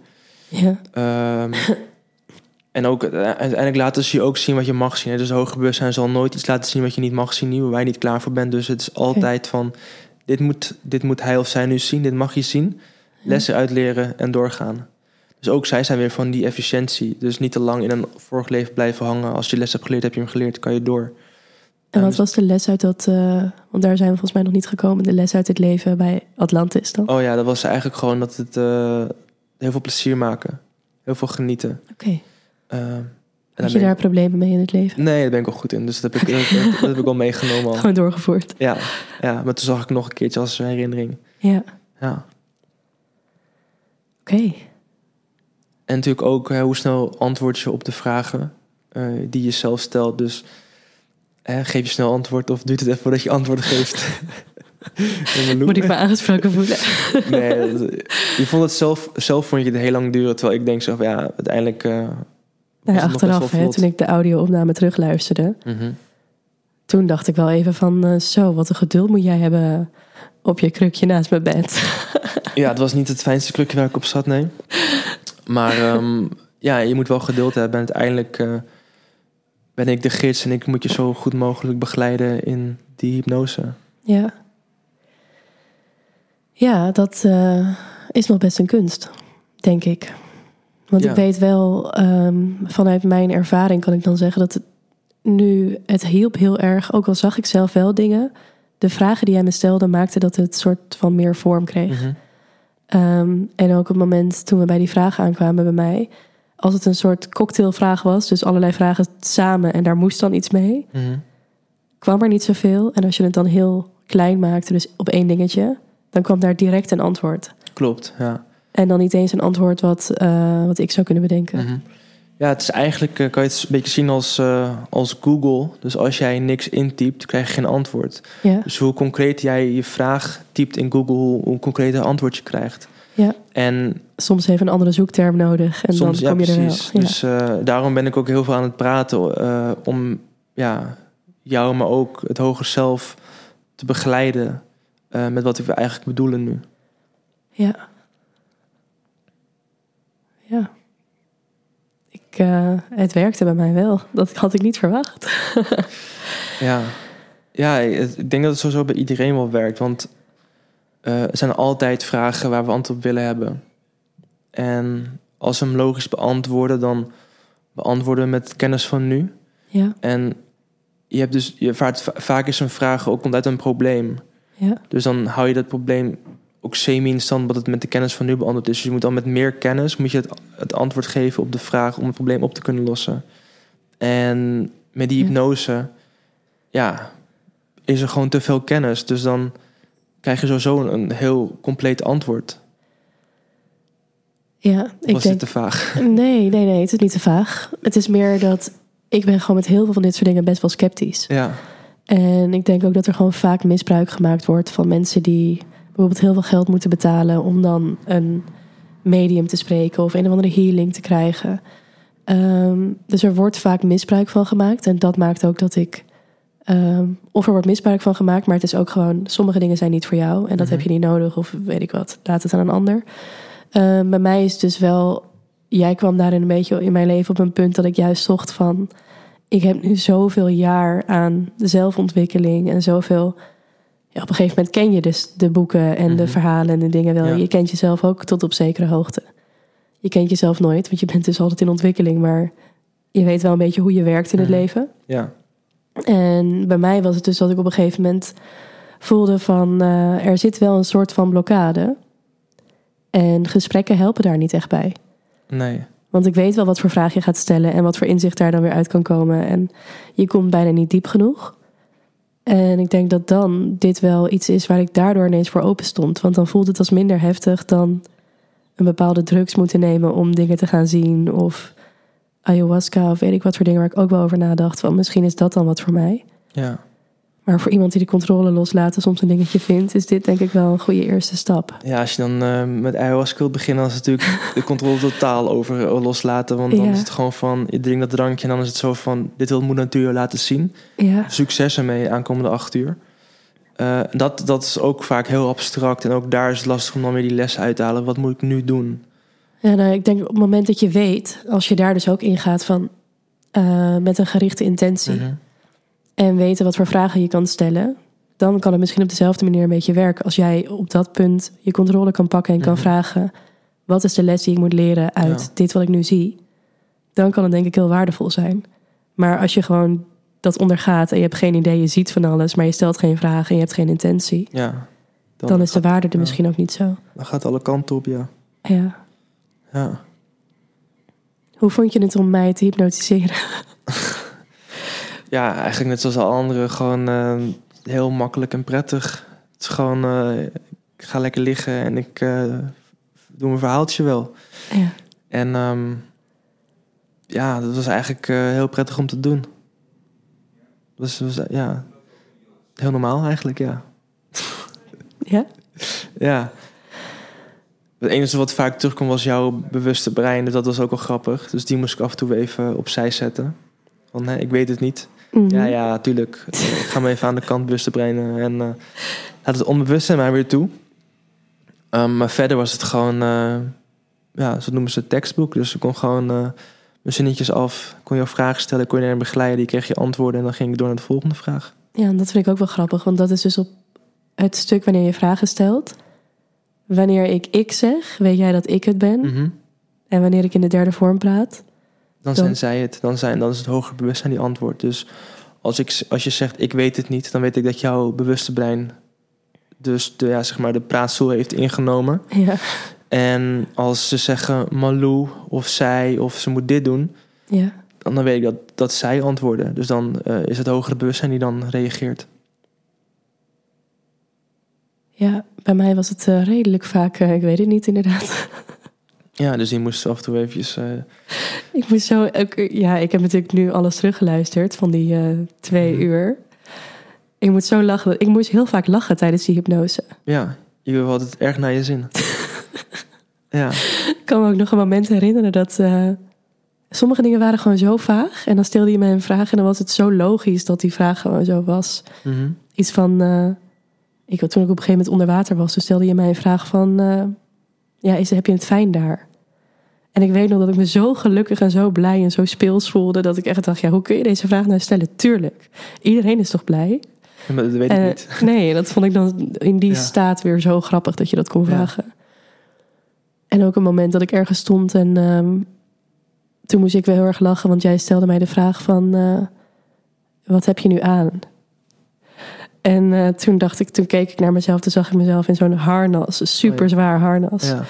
Ja. Ehm, en ook eh, uiteindelijk laten ze je ook zien wat je mag zien. hè. Dus hoger bewustzijn zal nooit iets laten zien wat je niet mag zien, nu waar je niet klaar voor bent. Dus het is altijd van: dit moet, dit moet hij of zij nu zien, dit mag je zien. Lessen uitleren en doorgaan. Dus ook zij zijn weer van die efficiëntie. Dus niet te lang in een vorig leven blijven hangen. Als je les hebt geleerd, heb je hem geleerd, kan je door. En wat dus- was de les uit dat, eh, want daar zijn we volgens mij nog niet gekomen, de les uit het leven bij Atlantis dan? Oh ja, dat was eigenlijk gewoon dat het eh, heel veel plezier maken. Heel veel genieten. Oké. Eh, en Had je daar ik- problemen mee in het leven? Nee, daar ben ik al goed in. Dus dat heb ik, dat, dat heb ik wel meegenomen al. Gewoon doorgevoerd. Ja, ja, maar toen zag ik nog een keertje als herinnering. Ja, Ja. oké. En natuurlijk ook hè, hoe snel antwoord je op de vragen eh, die je zelf stelt. Dus hè, geef je snel antwoord of duurt het even voordat je antwoord geeft? Moet ik me aangesproken voelen? Nee, dat- je vond het zelf, zelf vond je het heel lang duren. Terwijl ik denk zo van ja, uiteindelijk eh, Nou, best achteraf, hè, toen ik de audio-opname terugluisterde, Mhm. toen dacht ik wel even van, eh, zo, wat een geduld moet jij hebben op je krukje naast mijn bed. Ja, het was niet het fijnste krukje waar ik op zat, nee. Maar ehm, ja, je moet wel geduld hebben. En uiteindelijk eh, ben ik de gids en ik moet je zo goed mogelijk begeleiden in die hypnose. Ja. Ja, dat eh, is nog best een kunst, denk ik. Want Ja. ik weet wel, ehm, vanuit mijn ervaring kan ik dan zeggen dat het nu, het hielp heel erg, ook al zag ik zelf wel dingen. De vragen die hij me stelde maakten dat het soort van meer vorm kreeg. Mhm. Ehm, en ook op het moment toen we bij die vragen aankwamen bij mij, als het een soort cocktailvraag was, dus allerlei vragen samen en daar moest dan iets mee, Mhm. kwam er niet zoveel. En als je het dan heel klein maakte, dus op één dingetje, dan kwam daar direct een antwoord. Klopt, ja. En dan niet eens een antwoord wat, eh, wat ik zou kunnen bedenken. Mhm. Ja, het is eigenlijk, eh, kan je het een beetje zien als, eh, als Google. Dus als jij niks intypt, krijg je geen antwoord. Ja, Dus hoe concreet jij je vraag typt in Google, hoe, hoe concreter antwoord je krijgt. ja. En soms even een andere zoekterm nodig en soms, dan kom ja, je er wel. Ja. Dus daarom ben ik ook heel veel aan het praten om ja, jou, maar ook het hoger zelf te begeleiden eh, met wat we eigenlijk bedoelen nu. ja. Ja. Ik, eh, het werkte bij mij wel. Dat had ik niet verwacht. Ja, ja ik denk dat het sowieso bij iedereen wel werkt. Want eh, er zijn altijd vragen waar we antwoord op willen hebben. En als we hem logisch beantwoorden, dan beantwoorden we met kennis van nu. Ja, En je hebt dus, je vaart, va- vaak is een vraag ook komt uit een probleem. ja, Dus dan hou je dat probleem ook semi in stand, wat het met de kennis van nu beantwoord is. Dus je moet dan met meer kennis moet je het, het antwoord geven op de vraag om het probleem op te kunnen lossen. En met die hypnose, ja, is er gewoon te veel kennis. Dus dan krijg je sowieso een, een heel compleet antwoord. ja. Of Ik was denk, dit te vaag? nee, nee, nee. Het is niet te vaag. Het is meer dat ik ben gewoon met heel veel van dit soort dingen best wel sceptisch. Ja, En ik denk ook dat er gewoon vaak misbruik gemaakt wordt van mensen die bijvoorbeeld heel veel geld moeten betalen om dan een medium te spreken of een of andere healing te krijgen. Ehm, dus er wordt vaak misbruik van gemaakt. En dat maakt ook dat ik. ehm, of er wordt misbruik van gemaakt, maar het is ook gewoon. Sommige dingen zijn niet voor jou en dat Mhm. heb je niet nodig, of weet ik wat. Laat het aan een ander. Ehm, bij mij is dus wel. Jij kwam daarin een beetje in mijn leven op een punt dat ik juist zocht van ik heb nu zoveel jaar aan zelfontwikkeling en zoveel. Ja, op een gegeven moment ken je dus de boeken en de Mhm. verhalen en de dingen wel. Ja. Je kent jezelf ook tot op zekere hoogte. Je kent jezelf nooit, want je bent dus altijd in ontwikkeling, maar je weet wel een beetje hoe je werkt in het Mhm. leven. ja, En bij mij was het dus dat ik op een gegeven moment voelde van eh, er zit wel een soort van blokkade. En gesprekken helpen daar niet echt bij. nee. Want ik weet wel wat voor vraag je gaat stellen en wat voor inzicht daar dan weer uit kan komen. En je komt bijna niet diep genoeg. En ik denk dat dan dit wel iets is waar ik daardoor ineens voor open stond. Want dan voelt het als minder heftig dan een bepaalde drugs moeten nemen om dingen te gaan zien. Of ayahuasca of weet ik wat voor dingen waar ik ook wel over nadacht. Van misschien is dat dan wat voor mij. Ja. Maar voor iemand die de controle loslaten soms een dingetje vindt, is dit denk ik wel een goede eerste stap. Ja, als je dan eh, met ayahuasca wilt beginnen, dan is het natuurlijk de controle totaal over eh, loslaten. Want dan Ja. is het gewoon van, je drinkt dat drankje en dan is het zo van, dit wil moet natuur laten zien. Ja, Succes ermee aankomende acht uur. Eh, dat, dat is ook vaak heel abstract en ook daar is het lastig om dan weer die lessen uit te halen. Wat moet ik nu doen? Ja, nou, ik denk op het moment dat je weet, als je daar dus ook ingaat van met een gerichte intentie Mhm. En weten wat voor vragen je kan stellen, dan kan het misschien op dezelfde manier een beetje werken. Als jij op dat punt je controle kan pakken en kan Mhm. vragen: wat is de les die ik moet leren uit Ja. dit wat ik nu zie, dan kan het denk ik heel waardevol zijn. Maar als je gewoon dat ondergaat en je hebt geen idee, je ziet van alles, maar je stelt geen vragen en je hebt geen intentie, Ja. dan, is de waarde er ja. misschien ook niet zo. Dan gaat alle kanten op, ja. Ja. Ja. Hoe vond je het om mij te hypnotiseren? Ja, eigenlijk net zoals alle anderen, gewoon eh, heel makkelijk en prettig. Het is gewoon, eh, ik ga lekker liggen en ik eh, doe mijn verhaaltje wel. Ja. En ehm, ja, dat was eigenlijk eh, heel prettig om te doen. Dat was, was, ja, heel normaal eigenlijk, ja. Ja? Ja. Het enige wat vaak terugkwam was jouw bewuste brein. Dus dat was ook wel grappig. Dus die moest ik af en toe even opzij zetten. Want nee, ik weet het niet. Mhm. Ja, ja, tuurlijk. Ik ga me even aan de kant bewuste breinen. En eh laat het onbewuste maar weer toe. Ehm, maar verder was het gewoon... eh, ja, zo noemen ze het tekstboek. Dus ik kon gewoon eh, mijn zinnetjes af. Kon je vragen stellen. Kon je naar begeleiden. Die kreeg je antwoorden. En dan ging ik door naar de volgende vraag. Ja, en dat vind ik ook wel grappig, want dat is dus op het stuk wanneer je vragen stelt. Wanneer ik ik zeg, weet jij dat ik het ben. Mhm. En wanneer ik in de derde vorm praat, Dan Dan- zijn zij het. Dan, zijn, dan is het hoger bewustzijn die antwoordt. Dus als, ik, als je zegt ik weet het niet, dan weet ik dat jouw bewuste brein dus de, ja, zeg maar de praatstoel heeft ingenomen. ja, En als ze zeggen Malou of zij of ze moet dit doen, ja, dan, dan weet ik dat, dat zij antwoorden. Dus dan eh, is het hogere bewustzijn die dan reageert. ja, bij mij was het eh, redelijk vaak, eh, ik weet het niet inderdaad. Ja, dus die moest af en toe eventjes... eh, ik moest zo, ook, ja, ik heb natuurlijk nu alles teruggeluisterd van die eh, twee Mhm. uur. Ik moet zo lachen, ik moest heel vaak lachen tijdens die hypnose. ja, je had het erg naar je zin. ja, Ik kan me ook nog een moment herinneren dat eh, sommige dingen waren gewoon zo vaag. En dan stelde je mij een vraag en dan was het zo logisch dat die vraag gewoon zo was. mhm. Iets van, ik, toen ik op een gegeven moment onder water was, toen stelde je mij een vraag van, ja, is, heb je het fijn daar? En ik weet nog dat ik me zo gelukkig en zo blij en zo speels voelde, dat ik echt dacht, ja, hoe kun je deze vraag nou stellen? Tuurlijk, iedereen is toch blij? Ja, maar dat weet ik Eh, niet. Nee, dat vond ik dan in die Ja. staat weer zo grappig dat je dat kon Ja. vragen. En ook een moment dat ik ergens stond en ehm, toen moest ik weer heel erg lachen, want jij stelde mij de vraag van, eh, wat heb je nu aan? En eh, toen dacht ik, toen keek ik naar mezelf, toen zag ik mezelf in zo'n harnas, een super zwaar harnas. Ja.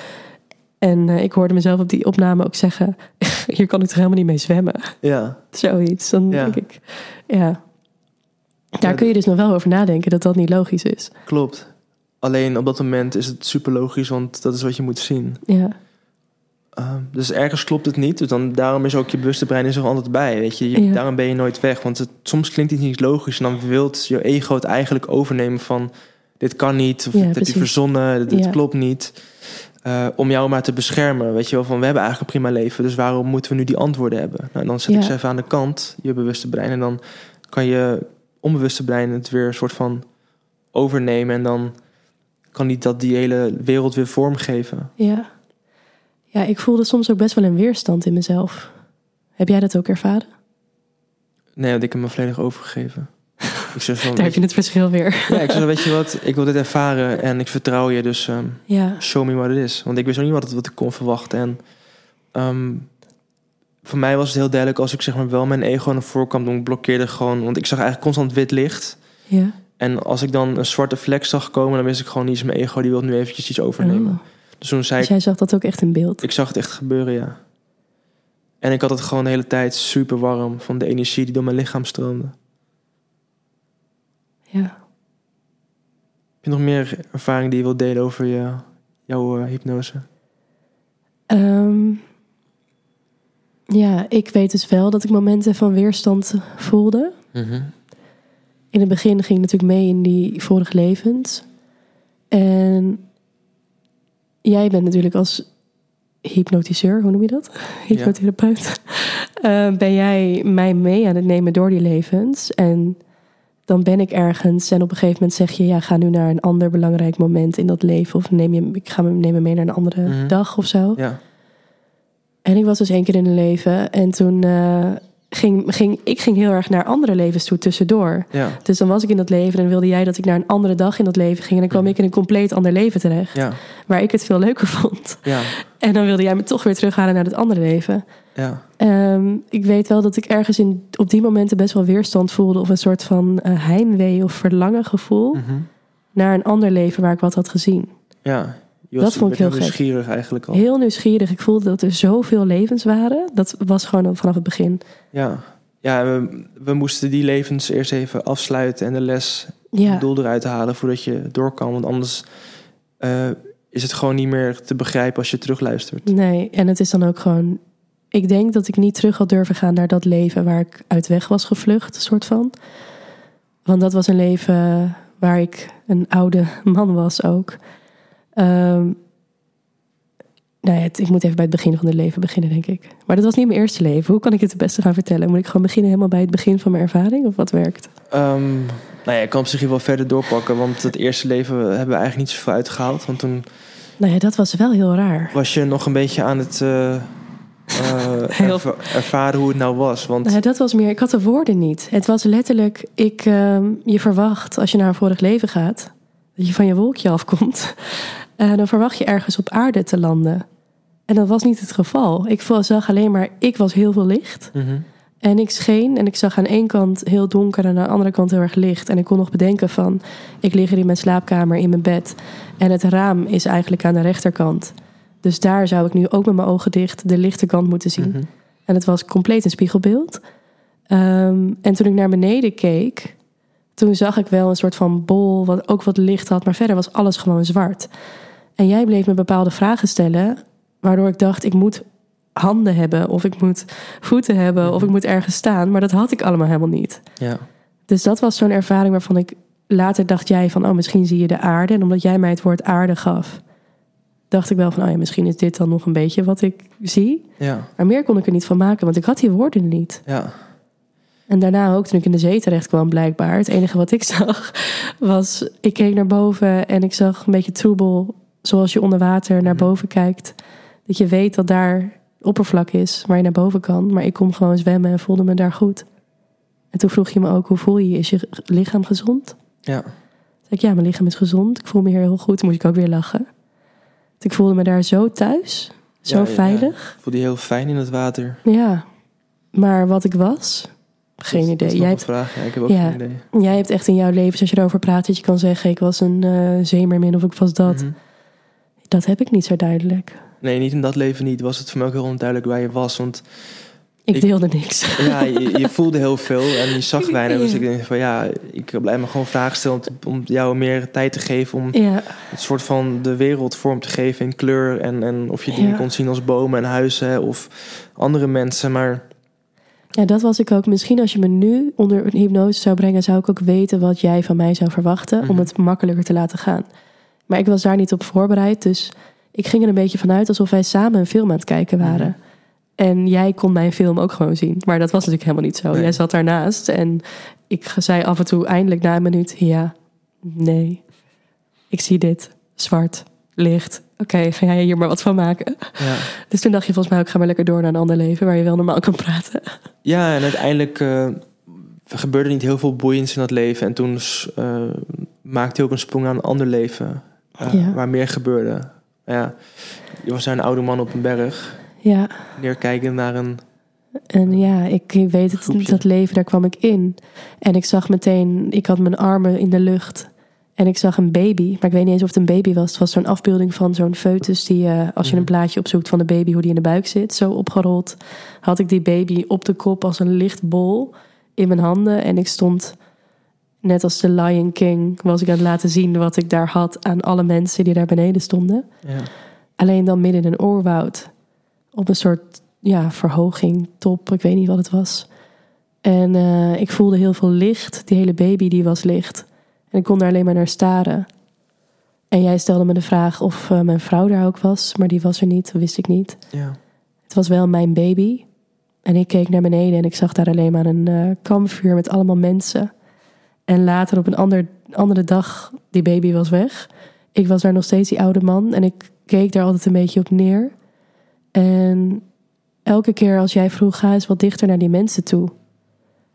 En eh, ik hoorde mezelf op die opname ook zeggen, hier kan ik toch helemaal niet mee zwemmen? ja, Zoiets. Dan Ja. denk ik, ja. Daar Ja, kun je dus nog wel over nadenken dat dat niet logisch is. klopt. Alleen op dat moment is het super logisch, want dat is wat je moet zien. Ja, Ehm, dus ergens klopt het niet. Dus dan, daarom is ook je bewuste brein is er altijd bij. Weet je? Je- Ja. Daarom ben je nooit weg. Want het, soms klinkt het niet logisch. En dan wilt je ego het eigenlijk overnemen van... dit kan niet, of Ja, dit heb je verzonnen, dit Ja. klopt niet. Eh, om jou maar te beschermen. Weet je wel, van we hebben eigenlijk een prima leven... dus waarom moeten we nu die antwoorden hebben? Nou, dan zet ik ze even aan de kant, je bewuste brein... en dan kan je onbewuste brein het weer een soort van overnemen... en dan kan die dat die hele wereld weer vormgeven. ja. Ja, ik voelde soms ook best wel een weerstand in mezelf. Heb jij dat ook ervaren? Nee, want ik heb me volledig overgegeven. Ik zeg van, Daar heb je het verschil weer. Ja, ik zei, weet je wat, ik wil dit ervaren en ik vertrouw je, dus ehm, Ja, show me what it is. Want ik wist ook niet wat, het- wat ik kon verwachten. En ehm, voor mij was het heel duidelijk als ik zeg maar wel mijn ego naar voren kwam doen. Ik blokkeerde gewoon, want ik zag eigenlijk constant wit licht. ja. En als ik dan een zwarte vlek zag komen, dan wist ik gewoon niet, mijn ego die wil nu eventjes iets overnemen. Oh. Dus toen zei Dus ik, jij zag dat ook echt in beeld? ik zag het echt gebeuren, ja. En ik had het gewoon de hele tijd super warm van de energie die door mijn lichaam stroomde. Ja. Heb je nog meer ervaring die je wilt delen over je, jouw eh, hypnose? Ehm, ja, ik weet dus wel dat ik momenten van weerstand voelde. In het begin ging ik natuurlijk mee in die vorige levens. En jij bent natuurlijk als hypnotiseur, hoe noem je dat? Hypnotherapeut. Eh, ben jij mij mee aan het nemen door die levens. En dan ben ik ergens en op een gegeven moment zeg je... ja, ga nu naar een ander belangrijk moment in dat leven. Of neem je, ik ga me nemen mee naar een andere Mhm. dag of zo. Ja. En ik was dus één keer in een leven. En toen eh, ging, ging ik ging heel erg naar andere levens toe tussendoor. Ja. Dus dan was ik in dat leven en wilde jij dat ik naar een andere dag in dat leven ging. En dan kwam ik in een compleet ander leven terecht. Ja. Waar ik het veel leuker vond. Ja. En dan wilde jij me toch weer terughalen naar het andere leven. Ja. Ehm, ik weet wel dat ik ergens in, op die momenten best wel weerstand voelde. Of een soort van eh, heimwee of verlangen gevoel. Mhm. Naar een ander leven waar ik wat had gezien. Ja. Dat vond ik heel gek. nieuwsgierig eigenlijk al. Heel nieuwsgierig. Ik voelde dat er zoveel levens waren. Dat was gewoon vanaf het begin. Ja. Ja, we, we moesten die levens eerst even afsluiten en de les Ja, het doel eruit halen voordat je door kan. Want anders eh, is het gewoon niet meer te begrijpen als je terugluistert. nee. En het is dan ook gewoon... Ik denk dat ik niet terug had durven gaan naar dat leven waar ik uit weg was gevlucht, soort van. Want dat was een leven waar ik een oude man was ook. Ehm, nou ja, het- ik moet even bij het begin van het leven beginnen, denk ik. Maar dat was niet mijn eerste leven. Hoe kan ik het het beste gaan vertellen? Moet ik gewoon beginnen helemaal bij het begin van mijn ervaring? Of wat werkt? Ehm, nou ja, ik kan op zich hier wel verder doorpakken. Want het eerste leven hebben we eigenlijk niet zoveel uitgehaald. Want toen Nou ja, dat was wel heel raar. was je nog een beetje aan het eh, Heel- erva- ervaren hoe het nou was. Want Nou, dat was meer, ik had de woorden niet. Het was letterlijk, ik, ehm, je verwacht als je naar een vorig leven gaat, dat je van je wolkje afkomt. Dan verwacht je ergens op aarde te landen. En dat was niet het geval. Ik zag alleen maar, ik was heel veel licht. Mhm. En ik scheen en ik zag aan één kant heel donker en aan de andere kant heel erg licht. En ik kon nog bedenken van, ik lig hier in mijn slaapkamer in mijn bed. En het raam is eigenlijk aan de rechterkant. Dus daar zou ik nu ook met mijn ogen dicht de lichte kant moeten zien. Mhm. En het was compleet een spiegelbeeld. Ehm, en toen ik naar beneden keek, toen zag ik wel een soort van bol, wat ook wat licht had, maar verder was alles gewoon zwart. En jij bleef me bepaalde vragen stellen, waardoor ik dacht, ik moet handen hebben, of ik moet voeten hebben, of ik moet ergens staan. Maar dat had ik allemaal helemaal niet. ja. Dus dat was zo'n ervaring waarvan ik later dacht jij van, oh, misschien zie je de aarde. En omdat jij mij het woord aarde gaf, dacht ik wel van, oh ja, misschien is dit dan nog een beetje wat ik zie. Ja. Maar meer kon ik er niet van maken, want ik had die woorden niet. Ja. En daarna ook, toen ik in de zee terecht kwam, blijkbaar. Het enige wat ik zag, was... Ik keek naar boven en ik zag een beetje troebel... zoals je onder water naar Mhm. boven kijkt. Dat je weet dat daar oppervlak is waar je naar boven kan. Maar ik kon gewoon zwemmen en voelde me daar goed. En toen vroeg je me ook, hoe voel je je? Is je lichaam gezond? Ja. Toen zei ik, ja, mijn lichaam is gezond. Ik voel me hier heel goed. Toen moest ik ook weer lachen. Ik voelde me daar zo thuis. Zo Ja, ja, ja. veilig. Ik voelde je heel fijn in het water. Ja. Maar wat ik was... Geen Dat- idee. Dat is Jij hebt een vraag. Ja, ik heb ook Ja. geen idee. Jij hebt echt in jouw leven, als je erover praat, dat je kan zeggen: ik was een eh zeemermin of ik was dat. Mhm. Dat heb ik niet zo duidelijk. Nee, niet in dat leven niet. Was het voor mij ook heel onduidelijk waar je was. Want Ik Ik- deelde niks. ja, je, je voelde heel veel en je zag weinig. Dus ik denk van ja, ik blijf me gewoon vragen stellen om, om jou meer tijd te geven. Om Ja, het soort van de wereld vorm te geven in kleur. En, en of je dingen Ja. kon zien als bomen en huizen of andere mensen. Maar ja, dat was ik ook. Misschien als je me nu onder een hypnose zou brengen, zou ik ook weten wat jij van mij zou verwachten. Om Mhm. het makkelijker te laten gaan. Maar ik was daar niet op voorbereid. Dus ik ging er een beetje vanuit alsof wij samen een film aan het kijken waren. Mhm. En jij kon mijn film ook gewoon zien. Maar dat was natuurlijk helemaal niet zo. Nee. Jij zat daarnaast. En ik zei af en toe eindelijk na een minuut: ja, nee. Ik zie dit. Zwart, licht. Oké, ga jij hier maar wat van maken? ja, Dus toen dacht je volgens mij ook: ga maar lekker door naar een ander leven waar je wel normaal kan praten. ja en uiteindelijk eh, gebeurde niet heel veel boeiends in dat leven. En toen eh, maakte je ook een sprong naar een ander leven. eh, Ja. Waar meer gebeurde. Ja, je was daar een oude man op een berg. Ja, Neerkijken naar een... en ja, ik weet het, Groepje. dat leven, daar kwam ik in. En ik zag meteen, ik had mijn armen in de lucht. En ik zag een baby, maar ik weet niet eens of het een baby was. Het was zo'n afbeelding van zo'n foetus die, eh, als je Mhm. een plaatje opzoekt van de baby, hoe die in de buik zit, zo opgerold, had ik die baby op de kop als een lichtbol in mijn handen. En ik stond, net als de Lion King, was ik aan het laten zien wat ik daar had aan alle mensen die daar beneden stonden. Ja. Alleen dan midden in een oorwoud. Op een soort ja, verhoging, top, ik weet niet wat het was. En eh, ik voelde heel veel licht. Die hele baby die was licht. En ik kon daar alleen maar naar staren. En jij stelde me de vraag of eh, mijn vrouw daar ook was. Maar die was er niet, dat wist ik niet. ja. Het was wel mijn baby. En ik keek naar beneden en ik zag daar alleen maar een eh, kampvuur met allemaal mensen. En later op een ander, andere dag, die baby was weg. Ik was daar nog steeds die oude man en ik keek daar altijd een beetje op neer. En elke keer als jij vroeg, ga eens wat dichter naar die mensen toe.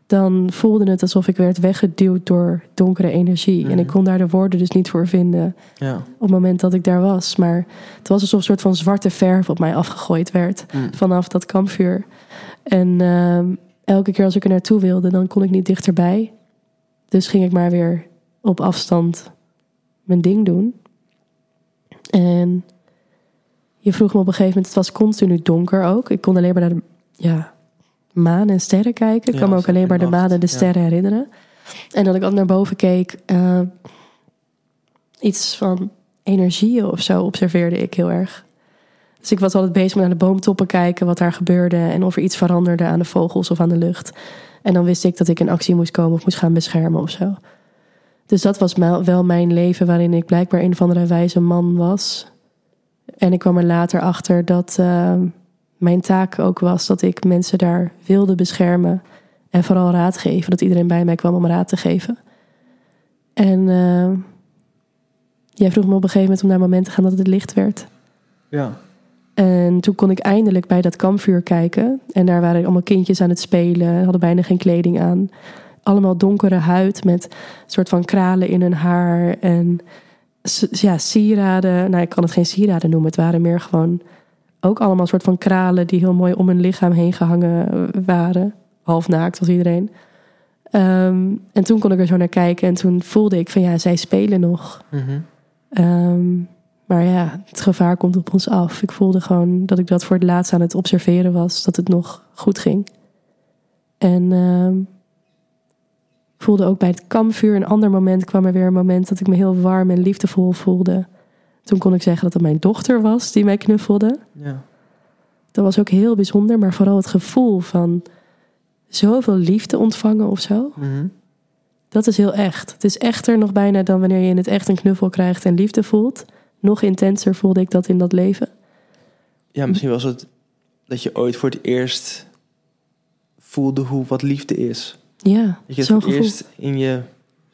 Dan voelde het alsof ik werd weggeduwd door donkere energie. En ik Mhm. kon daar de woorden dus niet voor vinden Ja. op het moment dat ik daar was. Maar het was alsof een soort van zwarte verf op mij afgegooid werd Mm. vanaf dat kampvuur. En ehm, elke keer als ik er naartoe wilde, dan kon ik niet dichterbij. Dus ging ik maar weer op afstand mijn ding doen. En je vroeg me op een gegeven moment, het was continu donker ook. Ik kon alleen maar naar de ja, maan en sterren kijken. Ik Ja, kan me ook alleen maar de maan en de ja. sterren herinneren. En dat ik altijd naar boven keek. eh, iets van energieën of zo observeerde ik heel erg. Dus ik was altijd bezig met naar de boomtoppen kijken, wat daar gebeurde en of er iets veranderde aan de vogels of aan de lucht. En dan wist ik dat ik in actie moest komen of moest gaan beschermen of zo. Dus dat was wel mijn leven waarin ik blijkbaar een of andere wijze man was. En ik kwam er later achter dat eh, mijn taak ook was dat ik mensen daar wilde beschermen en vooral raad geven. Dat iedereen bij mij kwam om raad te geven. En eh, jij vroeg me op een gegeven moment om naar een moment te gaan dat het licht werd. Ja. En toen kon ik eindelijk bij dat kampvuur kijken. En daar waren allemaal kindjes aan het spelen, hadden bijna geen kleding aan. Allemaal donkere huid met een soort van kralen in hun haar. En ja, sieraden. Nou, ik kan het geen sieraden noemen. Het waren meer gewoon ook allemaal een soort van kralen die heel mooi om hun lichaam heen gehangen waren. Half naakt was iedereen. Ehm, en toen kon ik er zo naar kijken. En toen voelde ik van ja, zij spelen nog. Mhm. Ehm, maar ja, het gevaar komt op ons af. Ik voelde gewoon dat ik dat voor het laatst aan het observeren was, dat het nog goed ging. En ehm, voelde ook bij het kampvuur een ander moment kwam er weer een moment dat ik me heel warm en liefdevol voelde. Toen kon ik zeggen dat het mijn dochter was die mij knuffelde. Ja. Dat was ook heel bijzonder, maar vooral het gevoel van zoveel liefde ontvangen of zo. Mhm. Dat is heel echt. Het is echter nog bijna dan wanneer je in het echt een knuffel krijgt en liefde voelt. Nog intenser voelde ik dat in dat leven. Ja, misschien was het dat je ooit voor het eerst voelde hoe wat liefde is. Ja, Dat je het eerst in je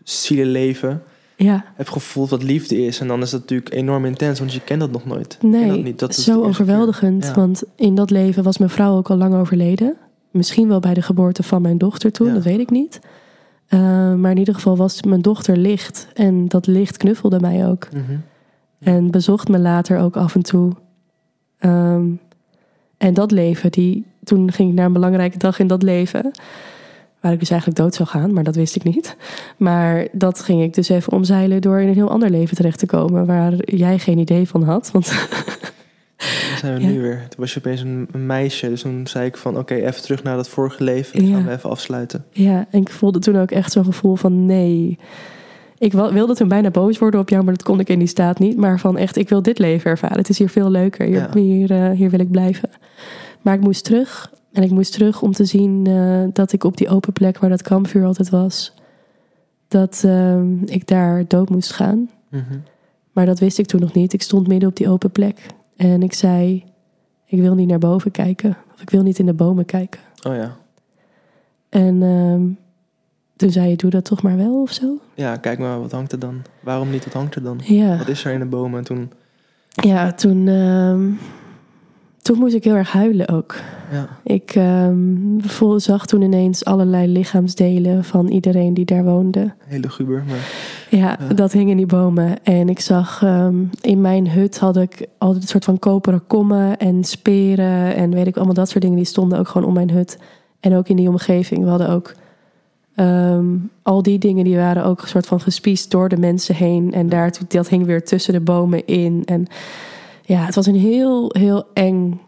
zielenleven Ja, hebt gevoeld wat liefde is. En dan is dat natuurlijk enorm intens, want je kent dat nog nooit. Nee, dat niet. Dat is zo overweldigend. Ja. Want in dat leven was mijn vrouw ook al lang overleden. Misschien wel bij de geboorte van mijn dochter toen, Ja. dat weet ik niet. Uh, maar in ieder geval was mijn dochter licht. En dat licht knuffelde mij ook. Mhm. En bezocht me later ook af en toe. Ehm, en dat leven, die, toen ging ik naar een belangrijke dag in dat leven. Waar ik dus eigenlijk dood zou gaan, maar dat wist ik niet. Maar dat ging ik dus even omzeilen door in een heel ander leven terecht te komen. Waar jij geen idee van had. Want Daar zijn we Ja. nu weer. Toen was je opeens een, een meisje. Dus toen zei ik van, oké, even terug naar dat vorige leven. Ja. gaan we even afsluiten. ja, en ik voelde toen ook echt zo'n gevoel van nee. Ik wilde toen bijna boos worden op jou, maar dat kon ik in die staat niet. Maar van echt, ik wil dit leven ervaren. Het is hier veel leuker. Hier, Ja. hier, eh, hier wil ik blijven. Maar ik moest terug. En ik moest terug om te zien eh, dat ik op die open plek waar dat kampvuur altijd was, dat eh, ik daar dood moest gaan. Mhm. Maar dat wist ik toen nog niet. Ik stond midden op die open plek. En ik zei, ik wil niet naar boven kijken. Of ik wil niet in de bomen kijken. Oh ja. En ehm, toen zei je, doe dat toch maar wel of zo? Ja, kijk maar, wat hangt er dan? Waarom niet, wat hangt er dan? Ja, Wat is er in de bomen? En toen, ja toen, ehm, toen moest ik heel erg huilen ook. Ja. Ik ehm, voel, zag toen ineens allerlei lichaamsdelen van iedereen die daar woonde. Hele guber, maar... Ja, Ja. dat hing in die bomen. En ik zag ehm, in mijn hut had ik altijd een soort van koperen kommen en speren en weet ik allemaal dat soort dingen. Die stonden ook gewoon om mijn hut. En ook in die omgeving. We hadden ook ehm, al die dingen die waren ook een soort van gespiest door de mensen heen. En daar, dat hing weer tussen de bomen in. En ja, het was een heel, heel eng.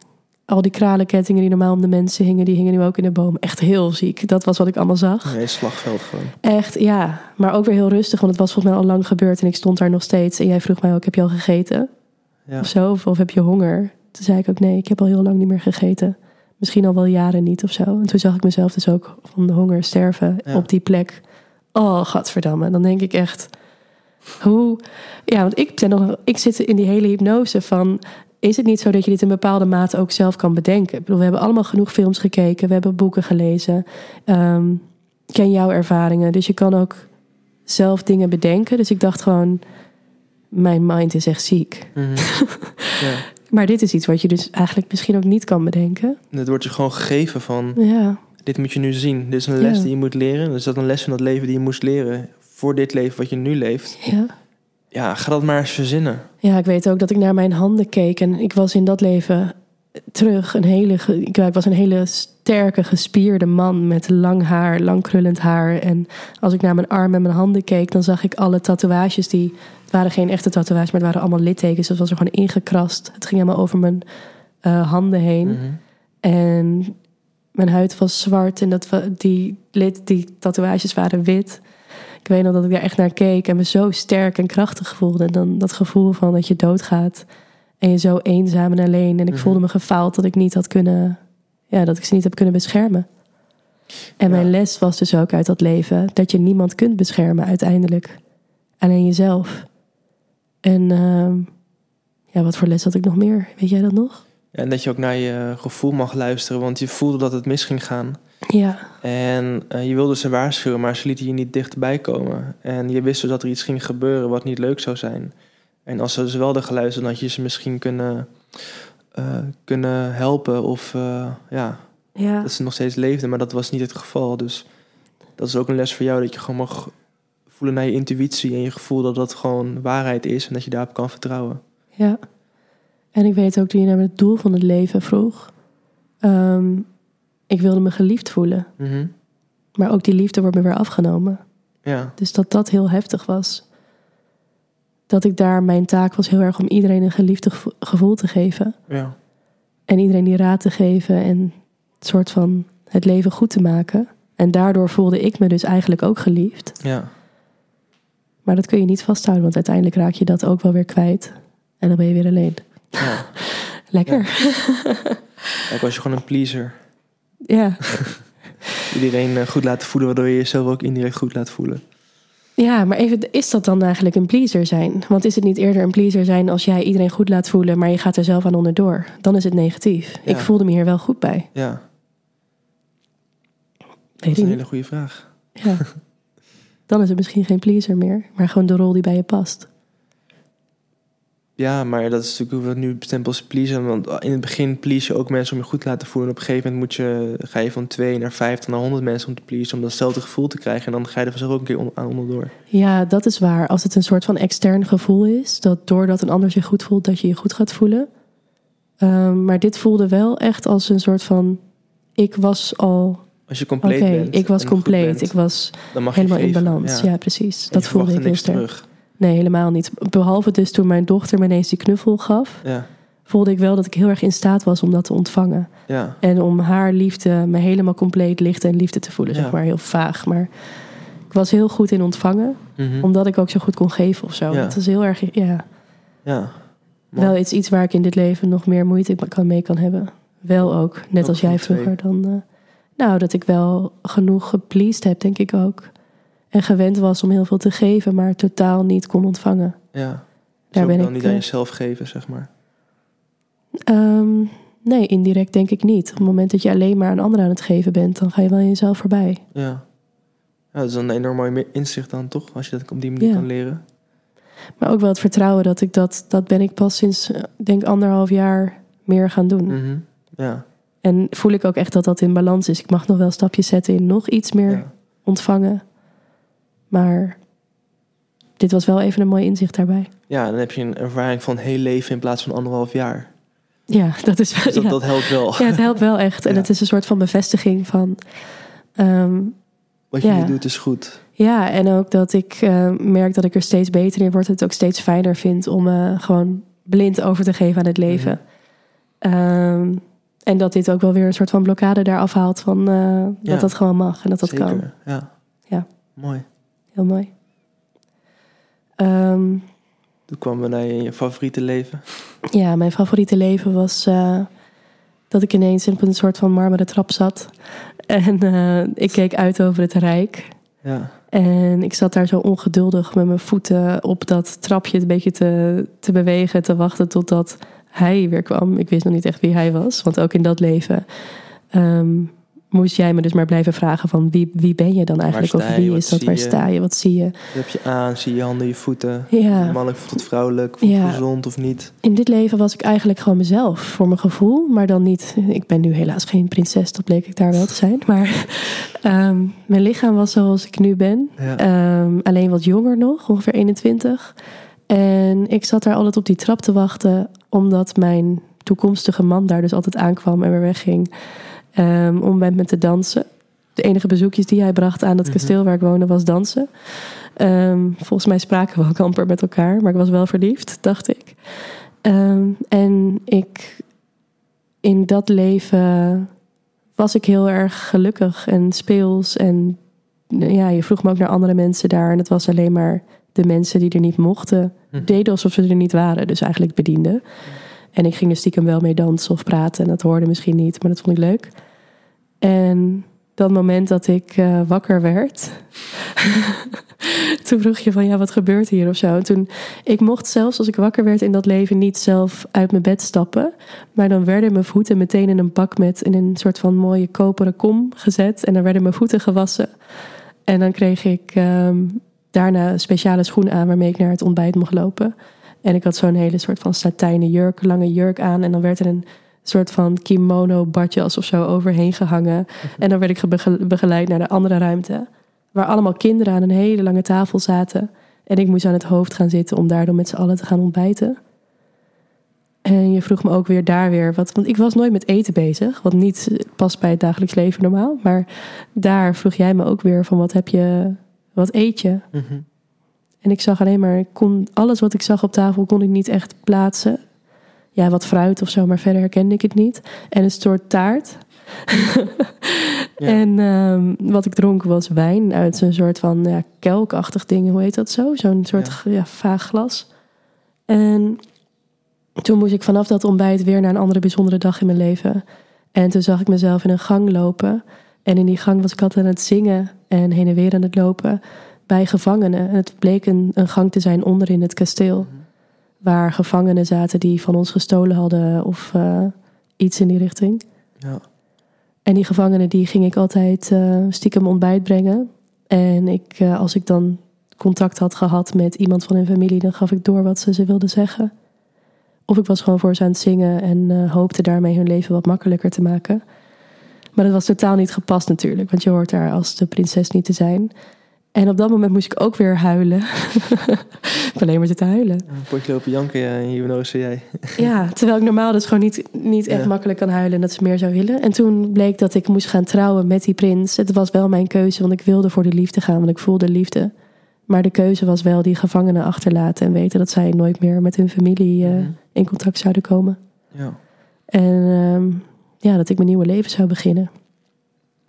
Al die kralenkettingen die normaal om de mensen hingen, die hingen nu ook in de bomen. Echt heel ziek. Dat was wat ik allemaal zag. Nee, slagveld gewoon. Echt, ja. Maar ook weer heel rustig, want het was volgens mij al lang gebeurd en ik stond daar nog steeds. En jij vroeg mij ook, heb je al gegeten? Ja. Of zo? Of, of heb je honger? Toen zei ik ook, nee, ik heb al heel lang niet meer gegeten. Misschien al wel jaren niet of zo. En toen zag ik mezelf dus ook van de honger sterven Ja. op die plek. Oh, gadverdamme. Dan denk ik echt, hoe... Ja, want ik, ben nog, ik zit in die hele hypnose van... Is het niet zo dat je dit in bepaalde mate ook zelf kan bedenken? Ik bedoel, we hebben allemaal genoeg films gekeken. We hebben boeken gelezen. Ehm, ken jouw ervaringen. Dus je kan ook zelf dingen bedenken. Dus ik dacht gewoon, mijn mind is echt ziek. Mhm. ja. Maar dit is iets wat je dus eigenlijk misschien ook niet kan bedenken. En het wordt je gewoon gegeven van, Ja, dit moet je nu zien. Dit is een les Ja. die je moet leren. Dus dat een les in dat leven die je moest leren voor dit leven wat je nu leeft. ja. Ja, ga dat maar eens verzinnen. Ja, ik weet ook dat ik naar mijn handen keek en ik was in dat leven terug een hele, ik was een hele sterke, gespierde man met lang haar, lang krullend haar. En als ik naar mijn armen en mijn handen keek, dan zag ik alle tatoeages die, het waren geen echte tatoeages, maar het waren allemaal littekens. Dat was er gewoon ingekrast. Het ging helemaal over mijn eh, handen heen. Mhm. En mijn huid was zwart en dat, die, lid, die tatoeages waren wit. Ik weet nog dat ik daar echt naar keek en me zo sterk en krachtig voelde. En dan dat gevoel van dat je doodgaat en je zo eenzaam en alleen. En ik Mhm. voelde me gefaald dat ik niet had kunnen, ja, dat ik ze niet heb kunnen beschermen. En Ja. mijn les was dus ook uit dat leven dat je niemand kunt beschermen uiteindelijk. Alleen jezelf. En ehm, ja, wat voor les had ik nog meer? Weet jij dat nog? En dat je ook naar je gevoel mag luisteren, want je voelde dat het mis ging gaan. Ja, En eh, je wilde ze waarschuwen, maar ze lieten je niet dichterbij komen. En je wist dus dat er iets ging gebeuren wat niet leuk zou zijn. En als ze dus wel hadden geluisterd, dan had je ze misschien kunnen, eh, kunnen helpen. Of eh, ja, ja. dat ze nog steeds leefden, maar dat was niet het geval. Dus dat is ook een les voor jou, dat je gewoon mag voelen naar je intuïtie en je gevoel dat dat gewoon waarheid is en dat je daarop kan vertrouwen. Ja. En ik weet ook toen je naar het doel van het leven vroeg. Ehm, ik wilde me geliefd voelen. Mhm. Maar ook die liefde wordt me weer afgenomen. Ja, Dus dat dat heel heftig was. Dat ik daar, mijn taak was heel erg om iedereen een geliefd gevo- gevoel te geven. ja, En iedereen die raad te geven en het soort van het leven goed te maken. En daardoor voelde ik me dus eigenlijk ook geliefd. ja. Maar dat kun je niet vasthouden, want uiteindelijk raak je dat ook wel weer kwijt. En dan ben je weer alleen. ja. Lekker. Ik was je gewoon een pleaser. Ja. Iedereen eh, goed laten voelen, waardoor je jezelf ook indirect goed laat voelen. Ja, maar even, is dat dan eigenlijk een pleaser zijn? Want is het niet eerder een pleaser zijn als jij iedereen goed laat voelen, maar je gaat er zelf aan onderdoor? Dan is het negatief. Ja. Ik voelde me hier wel goed bij. Ja, dat is een niet. hele goede vraag. Ja. Dan is het misschien geen pleaser meer, maar gewoon de rol die bij je past. Ja, maar dat is natuurlijk hoe we nu bestempelen als pleasen. Want in het begin please je ook mensen om je goed te laten voelen. En op een gegeven moment moet je, ga je van twee naar vijftig naar honderd mensen om te pleasen. Om datzelfde gevoel te krijgen. En dan ga je er vanzelf ook een keer on- aan onderdoor. Ja, dat is waar. Als het een soort van extern gevoel is, dat doordat een ander zich goed voelt, dat je je goed gaat voelen. Ehm, maar dit voelde wel echt als een soort van: ik was al. Als je compleet bent. ik was compleet. bent, Ik was helemaal in balans. Ja, precies. En Dat voelde ik heel sterk. terug. Nee, helemaal niet. Behalve dus toen mijn dochter me ineens die knuffel gaf, Ja, voelde ik wel dat ik heel erg in staat was om dat te ontvangen. ja, En om haar liefde, me helemaal compleet licht en liefde te voelen, Ja. zeg maar. Heel vaag. Maar ik was heel goed in ontvangen, Mhm. omdat ik ook zo goed kon geven of zo. Het is heel erg, ja, ja. Wel iets, iets waar ik in dit leven nog meer moeite kan, mee kan hebben. Wel ook, net Ook als jij twee. vroeger dan. eh, nou, dat ik wel genoeg gepleased heb, denk ik ook. En gewend was om heel veel te geven, maar totaal niet kon ontvangen. Ja. Daar ben ik, niet aan eh, jezelf geven, zeg maar. Ehm, nee, indirect denk ik niet. Op het moment dat je alleen maar aan anderen aan het geven bent, dan ga je wel aan jezelf voorbij. Ja. ja. Dat is een enorm mooi inzicht dan, toch? Als je dat op die manier Ja. kan leren. Maar ook wel het vertrouwen dat ik dat, dat ben ik pas sinds, eh, denk anderhalf jaar meer gaan doen. Mhm. Ja. En voel ik ook echt dat dat in balans is. Ik mag nog wel stapjes zetten in nog iets meer ja. ontvangen. Maar dit was wel even een mooi inzicht daarbij. Ja, dan heb je een ervaring van heel leven in plaats van anderhalf jaar. Ja, dat is wel. Dus dat, ja. dat helpt wel. ja, het helpt wel echt. En Ja. het is een soort van bevestiging van. ehm, Wat je Ja. nu doet is goed. Ja, en ook dat ik eh, merk dat ik er steeds beter in word. Het ook steeds fijner vind om eh, gewoon blind over te geven aan het leven. Ehm, en dat dit ook wel weer een soort van blokkade daar afhaalt van eh, dat dat gewoon mag en dat dat Zeker. kan. Ja. Ja. Mooi. Heel mooi. Ehm, Toen kwam we naar je, je favoriete leven. ja, mijn favoriete leven was eh, dat ik ineens op een soort van marmeren trap zat. En eh, ik keek uit over het rijk. Ja. En ik zat daar zo ongeduldig met mijn voeten op dat trapje een beetje te, te bewegen, te wachten totdat hij weer kwam. Ik wist nog niet echt wie hij was, want ook in dat leven ehm, moest jij me dus maar blijven vragen van wie, wie ben je dan eigenlijk? Of wie is dat? Waar sta je? Wat zie je? Wat heb je aan? Zie je handen, je voeten? Ja. Mannelijk tot vrouwelijk? Voelt Ja. gezond of niet? In dit leven was ik eigenlijk gewoon mezelf, voor mijn gevoel. Maar dan niet, ik ben nu helaas geen prinses, dat bleek ik daar wel te zijn. Maar ehm, mijn lichaam was zoals ik nu ben. Ja. Ehm, alleen wat jonger nog, ongeveer 21. En ik zat daar altijd op die trap te wachten, omdat mijn toekomstige man daar dus altijd aankwam en weer wegging. Ehm, om met me te dansen. De enige bezoekjes die hij bracht aan het Mhm. kasteel waar ik woonde was dansen. Ehm, volgens mij spraken we ook amper met elkaar, maar ik was wel verliefd, dacht ik. Ehm, en ik, in dat leven was ik heel erg gelukkig en speels. En ja, je vroeg me ook naar andere mensen daar. En het was alleen maar de mensen die er niet mochten, Mhm. deden alsof ze er niet waren. Dus eigenlijk bedienden. En ik ging er stiekem wel mee dansen of praten. En dat hoorde misschien niet, maar dat vond ik leuk. En dat moment dat ik eh, wakker werd. toen vroeg je van ja, wat gebeurt hier of zo. En toen, ik mocht zelfs als ik wakker werd in dat leven niet zelf uit mijn bed stappen. Maar dan werden mijn voeten meteen in een bak met in een soort van mooie koperen kom gezet. En dan werden mijn voeten gewassen. En dan kreeg ik ehm, daarna een speciale schoen aan waarmee ik naar het ontbijt mocht lopen. En ik had zo'n hele soort van satijnen jurk, lange jurk aan. En dan werd er een soort van kimono badjas of zo overheen gehangen. En dan werd ik bege- begeleid naar de andere ruimte. Waar allemaal kinderen aan een hele lange tafel zaten. En ik moest aan het hoofd gaan zitten om daar dan met z'n allen te gaan ontbijten. En je vroeg me ook weer daar weer wat. Want ik was nooit met eten bezig. Wat niet past bij het dagelijks leven normaal. Maar daar vroeg jij me ook weer van wat heb je. Wat eet je? Mhm. En ik zag alleen maar, kon, alles wat ik zag op tafel kon ik niet echt plaatsen. Ja, wat fruit of zo, maar verder herkende ik het niet. En een soort taart. Ja. En ehm, wat ik dronk was wijn uit zo'n soort van ja, kelkachtig ding. Hoe heet dat zo? Zo'n soort ja. vaag glas. En toen moest ik vanaf dat ontbijt weer naar een andere bijzondere dag in mijn leven. En toen zag ik mezelf in een gang lopen. En in die gang was ik altijd aan het zingen en heen en weer aan het lopen bij gevangenen. En het bleek een, een gang te zijn onderin het kasteel. Waar gevangenen zaten die van ons gestolen hadden of eh, iets in die richting. Ja. En die gevangenen die ging ik altijd eh, stiekem ontbijt brengen. En ik, eh, als ik dan contact had gehad met iemand van hun familie, dan gaf ik door wat ze ze wilden zeggen. Of ik was gewoon voor ze aan het zingen en hoopte daarmee hun leven wat makkelijker te maken. Maar dat was totaal niet gepast natuurlijk, want je hoort daar als de prinses niet te zijn. En op dat moment moest ik ook weer huilen. ik alleen maar zitten huilen. Een potje lopen janken ja, en hier zei jij. Ja, terwijl ik normaal dus gewoon niet, niet echt Ja. makkelijk kan huilen en dat ze meer zou willen. En toen bleek dat ik moest gaan trouwen met die prins. Het was wel mijn keuze, want ik wilde voor de liefde gaan, want ik voelde liefde. Maar de keuze was wel die gevangenen achterlaten en weten dat zij nooit meer met hun familie eh, Mhm. in contact zouden komen. Ja. En ehm, ja, dat ik mijn nieuwe leven zou beginnen.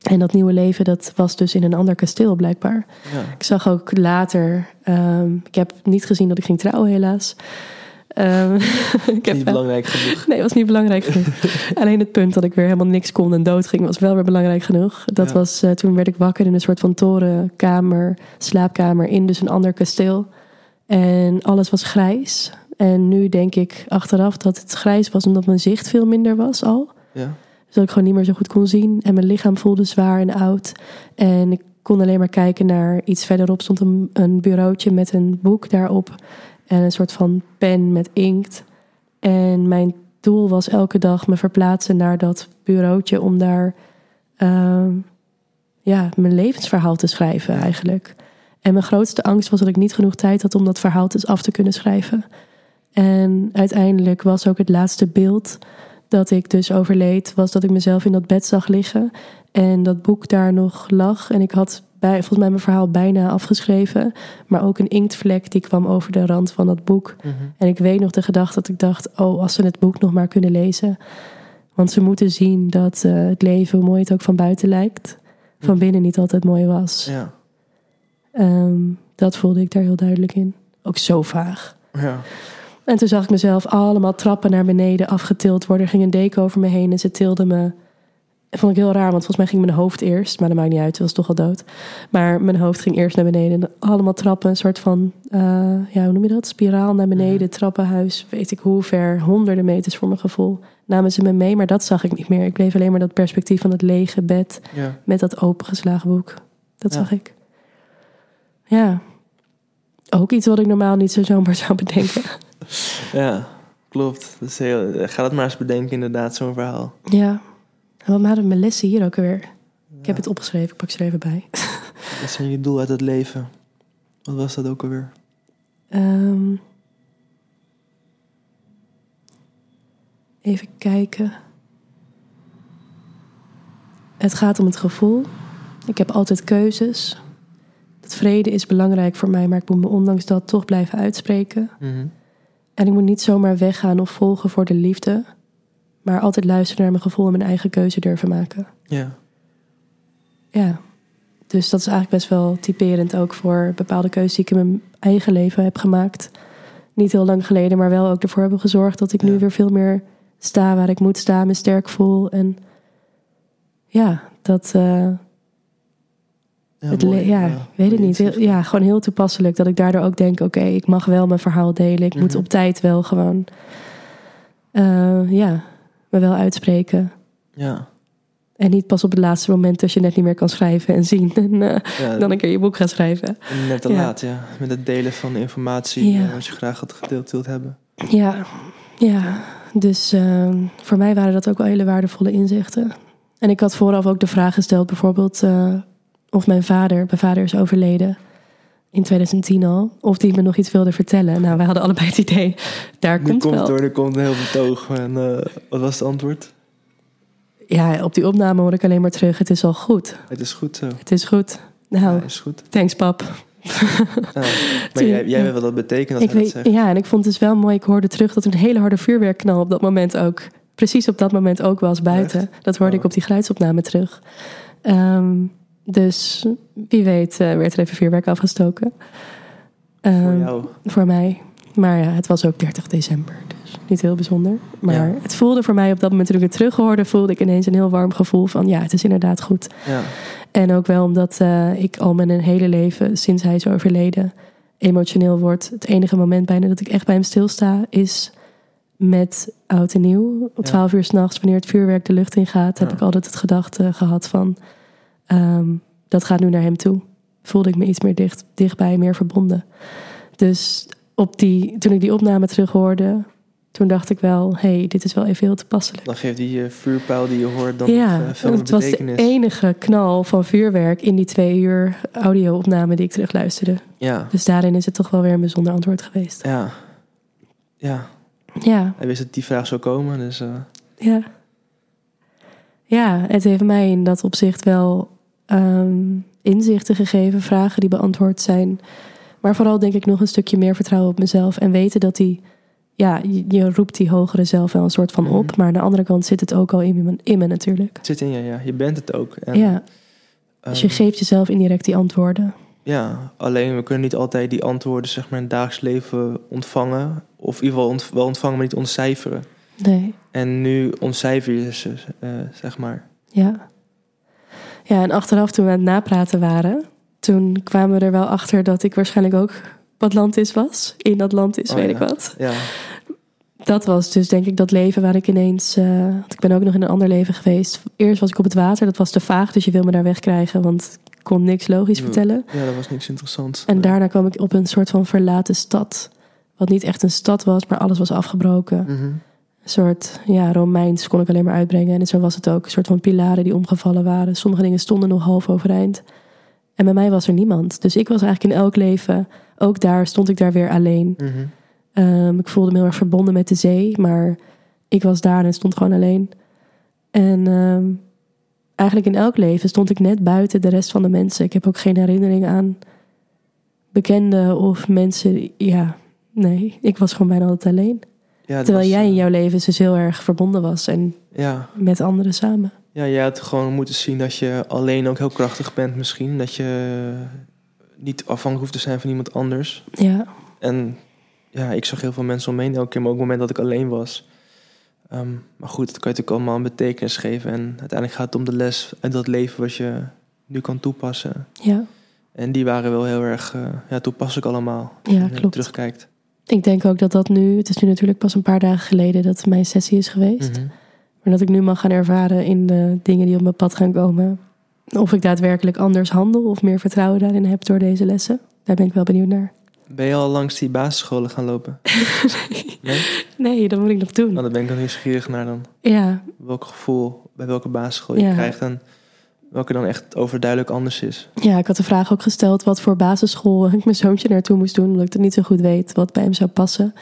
En dat nieuwe leven, dat was dus in een ander kasteel blijkbaar. Ja. Ik zag ook later, ehm, ik heb niet gezien dat ik ging trouwen helaas. Ik heb Niet belangrijk genoeg. Nee, was niet belangrijk genoeg. Alleen het punt dat ik weer helemaal niks kon en dood ging, was wel weer belangrijk genoeg. Dat Ja. was, eh, toen werd ik wakker in een soort van torenkamer, slaapkamer in dus een ander kasteel. En alles was grijs. En nu denk ik achteraf dat het grijs was omdat mijn zicht veel minder was al. Ja. Dat ik gewoon niet meer zo goed kon zien. En mijn lichaam voelde zwaar en oud. En ik kon alleen maar kijken naar iets verderop. Stond een, een bureautje met een boek daarop. En een soort van pen met inkt. En mijn doel was elke dag me verplaatsen naar dat bureautje. Om daar ehm, ja, mijn levensverhaal te schrijven eigenlijk. En mijn grootste angst was dat ik niet genoeg tijd had om dat verhaal dus af te kunnen schrijven. En uiteindelijk was ook het laatste beeld dat ik dus overleed, was dat ik mezelf in dat bed zag liggen. En dat boek daar nog lag. En ik had bij, volgens mij mijn verhaal bijna afgeschreven. Maar ook een inktvlek die kwam over de rand van dat boek. Mhm. En ik weet nog de gedachte dat ik dacht: oh, als ze het boek nog maar kunnen lezen. Want ze moeten zien dat eh, het leven, hoe mooi het ook van buiten lijkt, van binnen niet altijd mooi was. Ja. Ehm, dat voelde ik daar heel duidelijk in. Ook zo vaag. Ja. En toen zag ik mezelf allemaal trappen naar beneden afgetild worden. Er ging een deken over me heen en ze tilden me vond ik heel raar, want volgens mij ging mijn hoofd eerst. Maar dat maakt niet uit, het was toch al dood. Maar mijn hoofd ging eerst naar beneden. En allemaal trappen, een soort van, eh, ja, hoe noem je dat? Spiraal naar beneden, Mhm. trappenhuis. Weet ik hoe ver, honderden meters voor mijn gevoel. Namen ze me mee, maar dat zag ik niet meer. Ik bleef alleen maar dat perspectief van het lege bed Ja. met dat opengeslagen boek. Dat Ja. zag ik. Ja. Ook iets wat ik normaal niet zo zomaar zou bedenken. ja, klopt. Dat is heel, ga dat maar eens bedenken, inderdaad, zo'n verhaal. ja. En Wat waren mijn lessen hier ook weer? Ik heb het opgeschreven, ik pak ze er even bij. Wat zijn je doel uit het leven? Wat was dat ook alweer? Ehm, even kijken. Het gaat om het gevoel. Ik heb altijd keuzes. Het vrede is belangrijk voor mij, maar ik moet me ondanks dat toch blijven uitspreken. Mhm. En ik moet niet zomaar weggaan of volgen voor de liefde, maar altijd luisteren naar mijn gevoel en mijn eigen keuze durven maken. Ja. Ja, dus dat is eigenlijk best wel typerend ook voor bepaalde keuzes die ik in mijn eigen leven heb gemaakt. Niet heel lang geleden, maar wel ook ervoor hebben gezorgd dat ik nu weer veel meer sta waar ik moet staan, me sterk voel. En ja, dat, eh, het mooi. ja, weet het niet. Heel- ja, gewoon heel toepasselijk dat ik daardoor ook denk: oké, ik mag wel mijn verhaal delen. Ik moet Mhm. op tijd wel gewoon, eh, ja, me wel uitspreken. Ja. En niet pas op het laatste moment als je net niet meer kan schrijven en zien. En eh, ja dan een keer je boek gaan schrijven. net te Ja. laat, ja. Met het delen van informatie Ja. eh, wat je graag had gedeeld wilt hebben. Ja, ja. Dus eh, voor mij waren dat ook wel hele waardevolle inzichten. En ik had vooraf ook de vraag gesteld, bijvoorbeeld of mijn vader, mijn vader is overleden in 2010 al, of die me nog iets wilde vertellen. Nou, wij hadden allebei het idee, daar Nu komt komt wel. hoor, er komt een heel betoog. En eh, wat was het antwoord? Ja, op die opname hoor ik alleen maar terug, het is al goed. Het is goed zo. Het is goed. Nou, Ja, is goed. thanks pap. Maar jij, jij weet wat dat betekent als Ik dat weet, zegt. ja, en ik vond het dus wel mooi. Ik hoorde terug dat een hele harde vuurwerkknal op dat moment ook. Precies op dat moment ook was buiten. Dat hoorde Oh. ik op die geluidsopname terug. Ehm, dus wie weet eh, werd er even vuurwerk afgestoken. Voor Ehm, jou. voor mij. Maar ja, het was ook 30 december. Dus niet heel bijzonder. Maar Ja. het voelde voor mij op dat moment toen ik het terug hoorde... voelde ik ineens een heel warm gevoel van... ja, het is inderdaad goed. Ja. En ook wel omdat eh, ik al mijn hele leven, sinds hij is overleden, emotioneel word. Het enige moment bijna dat ik echt bij hem stilsta is met oud en nieuw. Om Ja. 12 uur s'nachts, wanneer het vuurwerk de lucht in gaat, heb Ja. ik altijd het gedachte gehad van ehm, dat gaat nu naar hem toe. Voelde ik me iets meer dicht, dichtbij, meer verbonden. Dus op die, toen ik die opname terug hoorde, toen dacht ik wel, hey, dit is wel even heel toepasselijk. Dan geeft die eh, vuurpijl die je hoort dan Ja, eh, veel het was de enige knal van vuurwerk in die twee uur audio-opname die ik terugluisterde. Ja. Dus daarin is het toch wel weer een bijzonder antwoord geweest. Ja. Ja. Ja, Hij wist dat die vraag zou komen, dus... eh, ja. Ja, het heeft mij in dat opzicht wel ehm, inzichten gegeven, vragen die beantwoord zijn. Maar vooral denk ik nog een stukje meer vertrouwen op mezelf en weten dat die, ja, je, je roept die hogere zelf wel een soort van op. Mhm. Maar aan de andere kant zit het ook al in me, in me natuurlijk. het zit in je, ja. Je bent het ook. En, ja, dus je ehm, geeft jezelf indirect die antwoorden. Ja, alleen we kunnen niet altijd die antwoorden zeg maar, in het dagelijks leven ontvangen. Of in ieder geval ont- wel ontvangen, maar niet ontcijferen. Nee. En nu ontcijfer je ze, eh, zeg maar. Ja. Ja, en achteraf toen we aan het napraten waren, toen kwamen we er wel achter dat ik waarschijnlijk ook Atlantis was. In Atlantis, Oh, weet ja. ik wat. Ja, Dat was dus denk ik dat leven waar ik ineens... want ik ben ook nog in een ander leven geweest. Eerst was ik op het water, dat was te vaag, dus je wil me daar wegkrijgen, want ik kon niks logisch Ja. vertellen. ja, dat was niks interessants. En daarna kwam ik op een soort van verlaten stad. Wat niet echt een stad was, maar alles was afgebroken. Mhm. Een soort ja, Romeins kon ik alleen maar uitbrengen. En zo was het ook. Een soort van pilaren die omgevallen waren. Sommige dingen stonden nog half overeind. En bij mij was er niemand. Dus ik was eigenlijk in elk leven, ook daar stond ik daar weer alleen. Mhm. Ehm, ik voelde me heel erg verbonden met de zee, maar ik was daar en stond gewoon alleen. En ehm, eigenlijk in elk leven stond ik net buiten de rest van de mensen. Ik heb ook geen herinnering aan bekenden of mensen. Ja, nee, ik was gewoon bijna altijd alleen. Ja, Terwijl was, jij in eh, jouw leven dus heel erg verbonden was en Ja, met anderen samen. ja, jij had gewoon moeten zien dat je alleen ook heel krachtig bent misschien. Dat je niet afhankelijk hoeft te zijn van iemand anders. Ja, En ja, ik zag heel veel mensen om me heen elke keer. Maar ook op het moment dat ik alleen was, Ehm, maar goed, dat kan je natuurlijk allemaal een betekenis geven. En uiteindelijk gaat het om de les uit dat leven wat je nu kan toepassen. Ja, En die waren wel heel erg eh, ja, toepasselijk allemaal. Ja, als je klopt. terugkijkt. Ik denk ook dat dat nu... Het is nu natuurlijk pas een paar dagen geleden dat mijn sessie is geweest. Mhm. Maar dat ik nu mag gaan ervaren in de dingen die op mijn pad gaan komen. Of ik daadwerkelijk anders handel of meer vertrouwen daarin heb door deze lessen. Daar ben ik wel benieuwd naar. Ben je al langs die basisscholen gaan lopen? Nee? Nee, dat moet ik nog doen. Nou, daar ben ik dan nieuwsgierig naar dan. Ja, Welk gevoel bij welke basisschool je Ja. krijgt en welke dan echt overduidelijk anders is. ja, ik had de vraag ook gesteld wat voor basisschool ik mijn zoontje naartoe moest doen. Omdat ik het niet zo goed weet wat bij hem zou passen.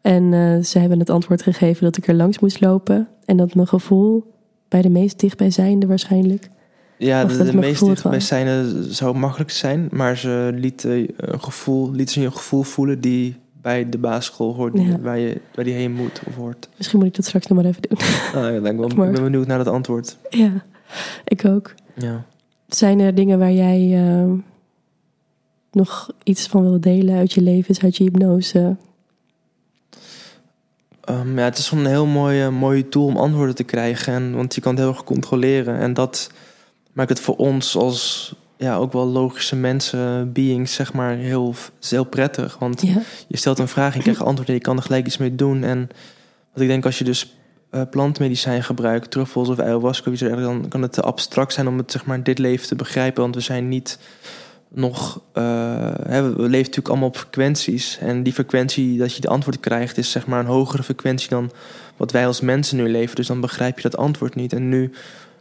En eh, ze hebben het antwoord gegeven dat ik er langs moest lopen. En dat mijn gevoel bij de meest dichtbijzijnde waarschijnlijk. Ja, de, de me meest dichtbijzijnde zou makkelijk zijn, maar ze lieten een gevoel, lieten ze je een gevoel voelen die bij de basisschool hoort, Ja. waar, je, waar die heen moet of hoort. Misschien moet ik dat straks nog maar even doen. Nou, ja, ik ben benieuwd naar het antwoord. ja, ik ook. Ja. Zijn er dingen waar jij eh, nog iets van wil delen uit je leven, uit je hypnose? Ehm, ja, het is een heel mooie, mooie tool om antwoorden te krijgen. En, want je kan het heel erg controleren. En dat maakt het voor ons als ja, ook wel logische mensen, beings, zeg maar, heel, heel prettig. Want Ja, je stelt een vraag en je krijgt antwoord en je kan er gelijk iets mee doen. En wat ik denk, als je dus eh, plantmedicijn gebruikt, truffels of ayahuasca, of iets dergelijks, dan kan het te abstract zijn om het zeg maar dit leven te begrijpen. Want we zijn niet nog, eh, hè, we leven natuurlijk allemaal op frequenties. En die frequentie dat je de antwoord krijgt, is zeg maar een hogere frequentie dan wat wij als mensen nu leven. Dus dan begrijp je dat antwoord niet. En nu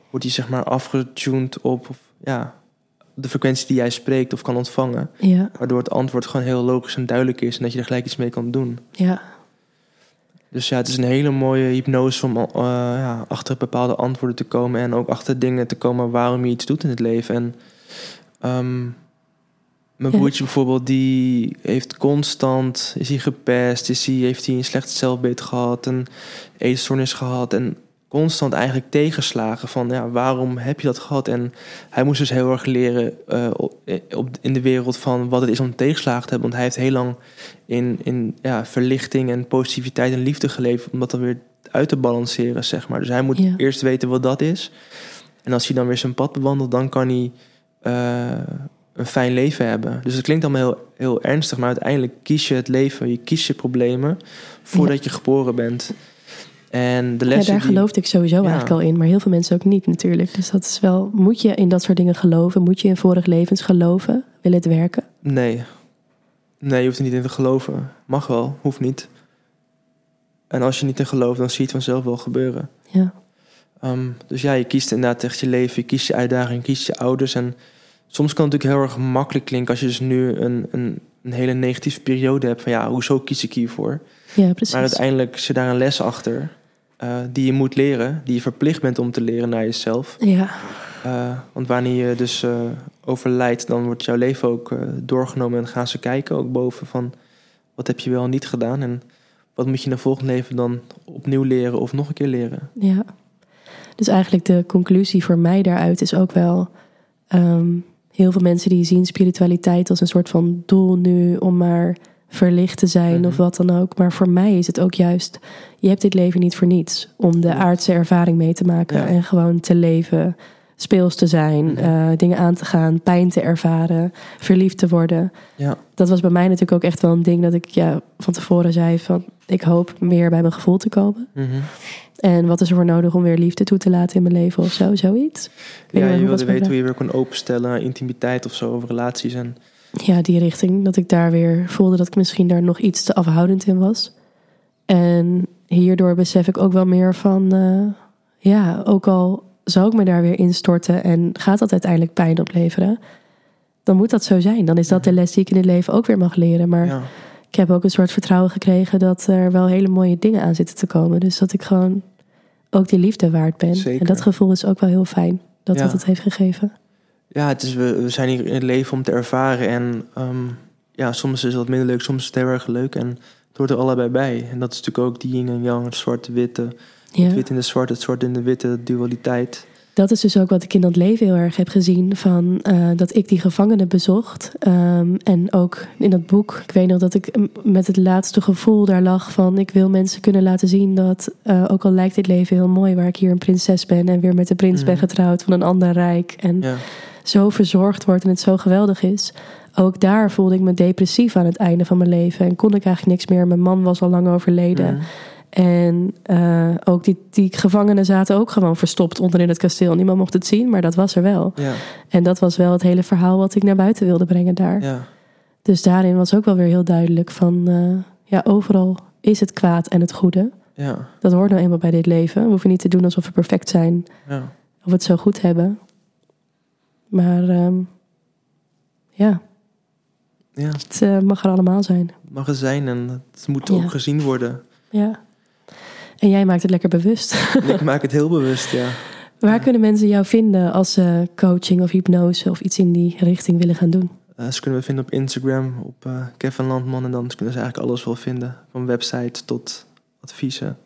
wordt die zeg maar afgetuned op of, ja, de frequentie die jij spreekt of kan ontvangen. ja, Waardoor het antwoord gewoon heel logisch en duidelijk is en dat je er gelijk iets mee kan doen. ja, Dus ja, het is een hele mooie hypnose om eh, ja, achter bepaalde antwoorden te komen en ook achter dingen te komen waarom je iets doet in het leven. En ehm, mijn broertje bijvoorbeeld, die heeft constant, is hij gepest, is hij, heeft hij een slecht zelfbeeld gehad, een eetstoornis gehad en constant eigenlijk tegenslagen van ja, waarom heb je dat gehad? En hij moest dus heel erg leren eh, op, op, in de wereld van wat het is om tegenslagen te hebben, want hij heeft heel lang in, in ja, verlichting en positiviteit en liefde geleefd om dat dan weer uit te balanceren, zeg maar. Dus hij moet Ja. eerst weten wat dat is. En als hij dan weer zijn pad bewandelt, dan kan hij eh, een fijn leven hebben. Dus het klinkt allemaal heel, heel ernstig, maar uiteindelijk kies je het leven, je kiest je problemen voordat je geboren bent. En de ja lessen daar die... geloofde ik sowieso Ja. eigenlijk al in, maar heel veel mensen ook niet natuurlijk. Dus dat is wel, moet je in dat soort dingen geloven? Moet je in vorige levens geloven? Wil het werken? Nee. Nee, je hoeft er niet in te geloven. Mag wel, hoeft niet. En als je niet in gelooft, dan zie je het vanzelf wel gebeuren. Ja, Ehm, dus ja, je kiest inderdaad echt je leven, je kiest je uitdaging, je kiest je ouders. En soms kan het natuurlijk heel erg makkelijk klinken als je dus nu een, een, een hele negatieve periode hebt. Van ja, hoezo kies ik hiervoor? ja precies. Maar uiteindelijk zit daar een les achter eh, die je moet leren, die je verplicht bent om te leren naar jezelf. Ja, Eh, want wanneer je dus eh, overlijdt, dan wordt jouw leven ook doorgenomen en gaan ze kijken ook boven van wat heb je wel en niet gedaan en wat moet je in het volgende leven dan opnieuw leren of nog een keer leren. ja. Dus eigenlijk de conclusie voor mij daaruit is ook wel... ehm, heel veel mensen die zien spiritualiteit als een soort van doel nu... om maar verlicht te zijn Mhm. of wat dan ook. Maar voor mij is het ook juist... je hebt dit leven niet voor niets. Om de aardse ervaring mee te maken Ja. en gewoon te leven... speels te zijn, Mhm. eh, dingen aan te gaan, pijn te ervaren, verliefd te worden. Ja, Dat was bij mij natuurlijk ook echt wel een ding dat ik ja, van tevoren zei van ik hoop meer bij mijn gevoel te komen. Mhm. En wat is er voor nodig om weer liefde toe te laten in mijn leven of zo, zoiets. ja je wilde weten hoe je weer kon openstellen intimiteit of zo, of relaties. En Ja, die richting. Dat ik daar weer voelde dat ik misschien daar nog iets te afhoudend in was. En hierdoor besef ik ook wel meer van, eh, ja, ook al zou ik me daar weer instorten en gaat dat uiteindelijk pijn opleveren, dan moet dat zo zijn. Dan is dat de les die ik in het leven ook weer mag leren. Maar ja, ik heb ook een soort vertrouwen gekregen dat er wel hele mooie dingen aan zitten te komen. Dus dat ik gewoon ook die liefde waard ben. Zeker. En dat gevoel is ook wel heel fijn dat Ja. het het heeft gegeven. Ja het is, we, we zijn hier in het leven om te ervaren. En ehm, ja, soms is het wat minder leuk, soms is het heel erg leuk. En het hoort er allebei bij. En dat is natuurlijk ook die yin en yang, het zwarte-witte. Ja, Het wit in de zwart, het zwart in de witte, dualiteit. dat is dus ook wat ik in dat leven heel erg heb gezien. Van, eh, dat ik die gevangenen bezocht. Ehm, en ook in dat boek, ik weet nog dat ik met het laatste gevoel daar lag van... ik wil mensen kunnen laten zien dat, uh, ook al lijkt dit leven heel mooi... waar ik hier een prinses ben en weer met de prins ben mhm. getrouwd van een ander rijk... en zo verzorgd wordt en het zo geweldig is... ook daar voelde ik me depressief aan het einde van mijn leven... en kon ik eigenlijk niks meer. Mijn man was al lang overleden... En uh, ook die, die gevangenen zaten ook gewoon verstopt onderin het kasteel. Niemand mocht het zien, maar dat was er wel. Ja. En dat was wel het hele verhaal wat ik naar buiten wilde brengen daar. Ja. Dus daarin was ook wel weer heel duidelijk van... Uh, ja, overal is het kwaad en het goede. Ja. Dat hoort nou eenmaal bij dit leven. We hoeven niet te doen alsof we perfect zijn. Ja. Of we het zo goed hebben. Maar um, ja... Ja. Het uh, mag er allemaal zijn. Het mag er zijn en het moet ook gezien worden. Ja. En jij maakt het lekker bewust. Ik maak het heel bewust, ja. Waar kunnen mensen jou vinden als ze coaching of hypnose of iets in die richting willen gaan doen? Uh, ze kunnen we vinden op Instagram, op uh, Kevin Landman. En dan kunnen ze eigenlijk alles wel vinden. Van website tot adviezen.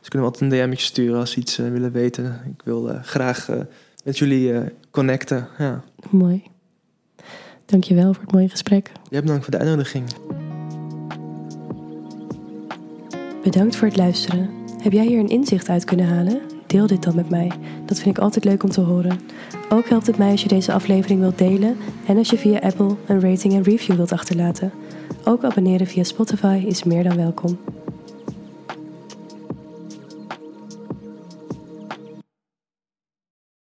Ze kunnen altijd een DM'tje sturen als ze iets uh, willen weten. Ik wil graag met jullie connecten. Ja. Mooi. Dankjewel voor het mooie gesprek. Jij bedankt voor de uitnodiging. Bedankt voor het luisteren. Heb jij hier een inzicht uit kunnen halen? Deel dit dan met mij. Dat vind ik altijd leuk om te horen. Ook helpt het mij als je deze aflevering wilt delen en als je via Apple een rating en review wilt achterlaten. Ook abonneren via Spotify is meer dan welkom.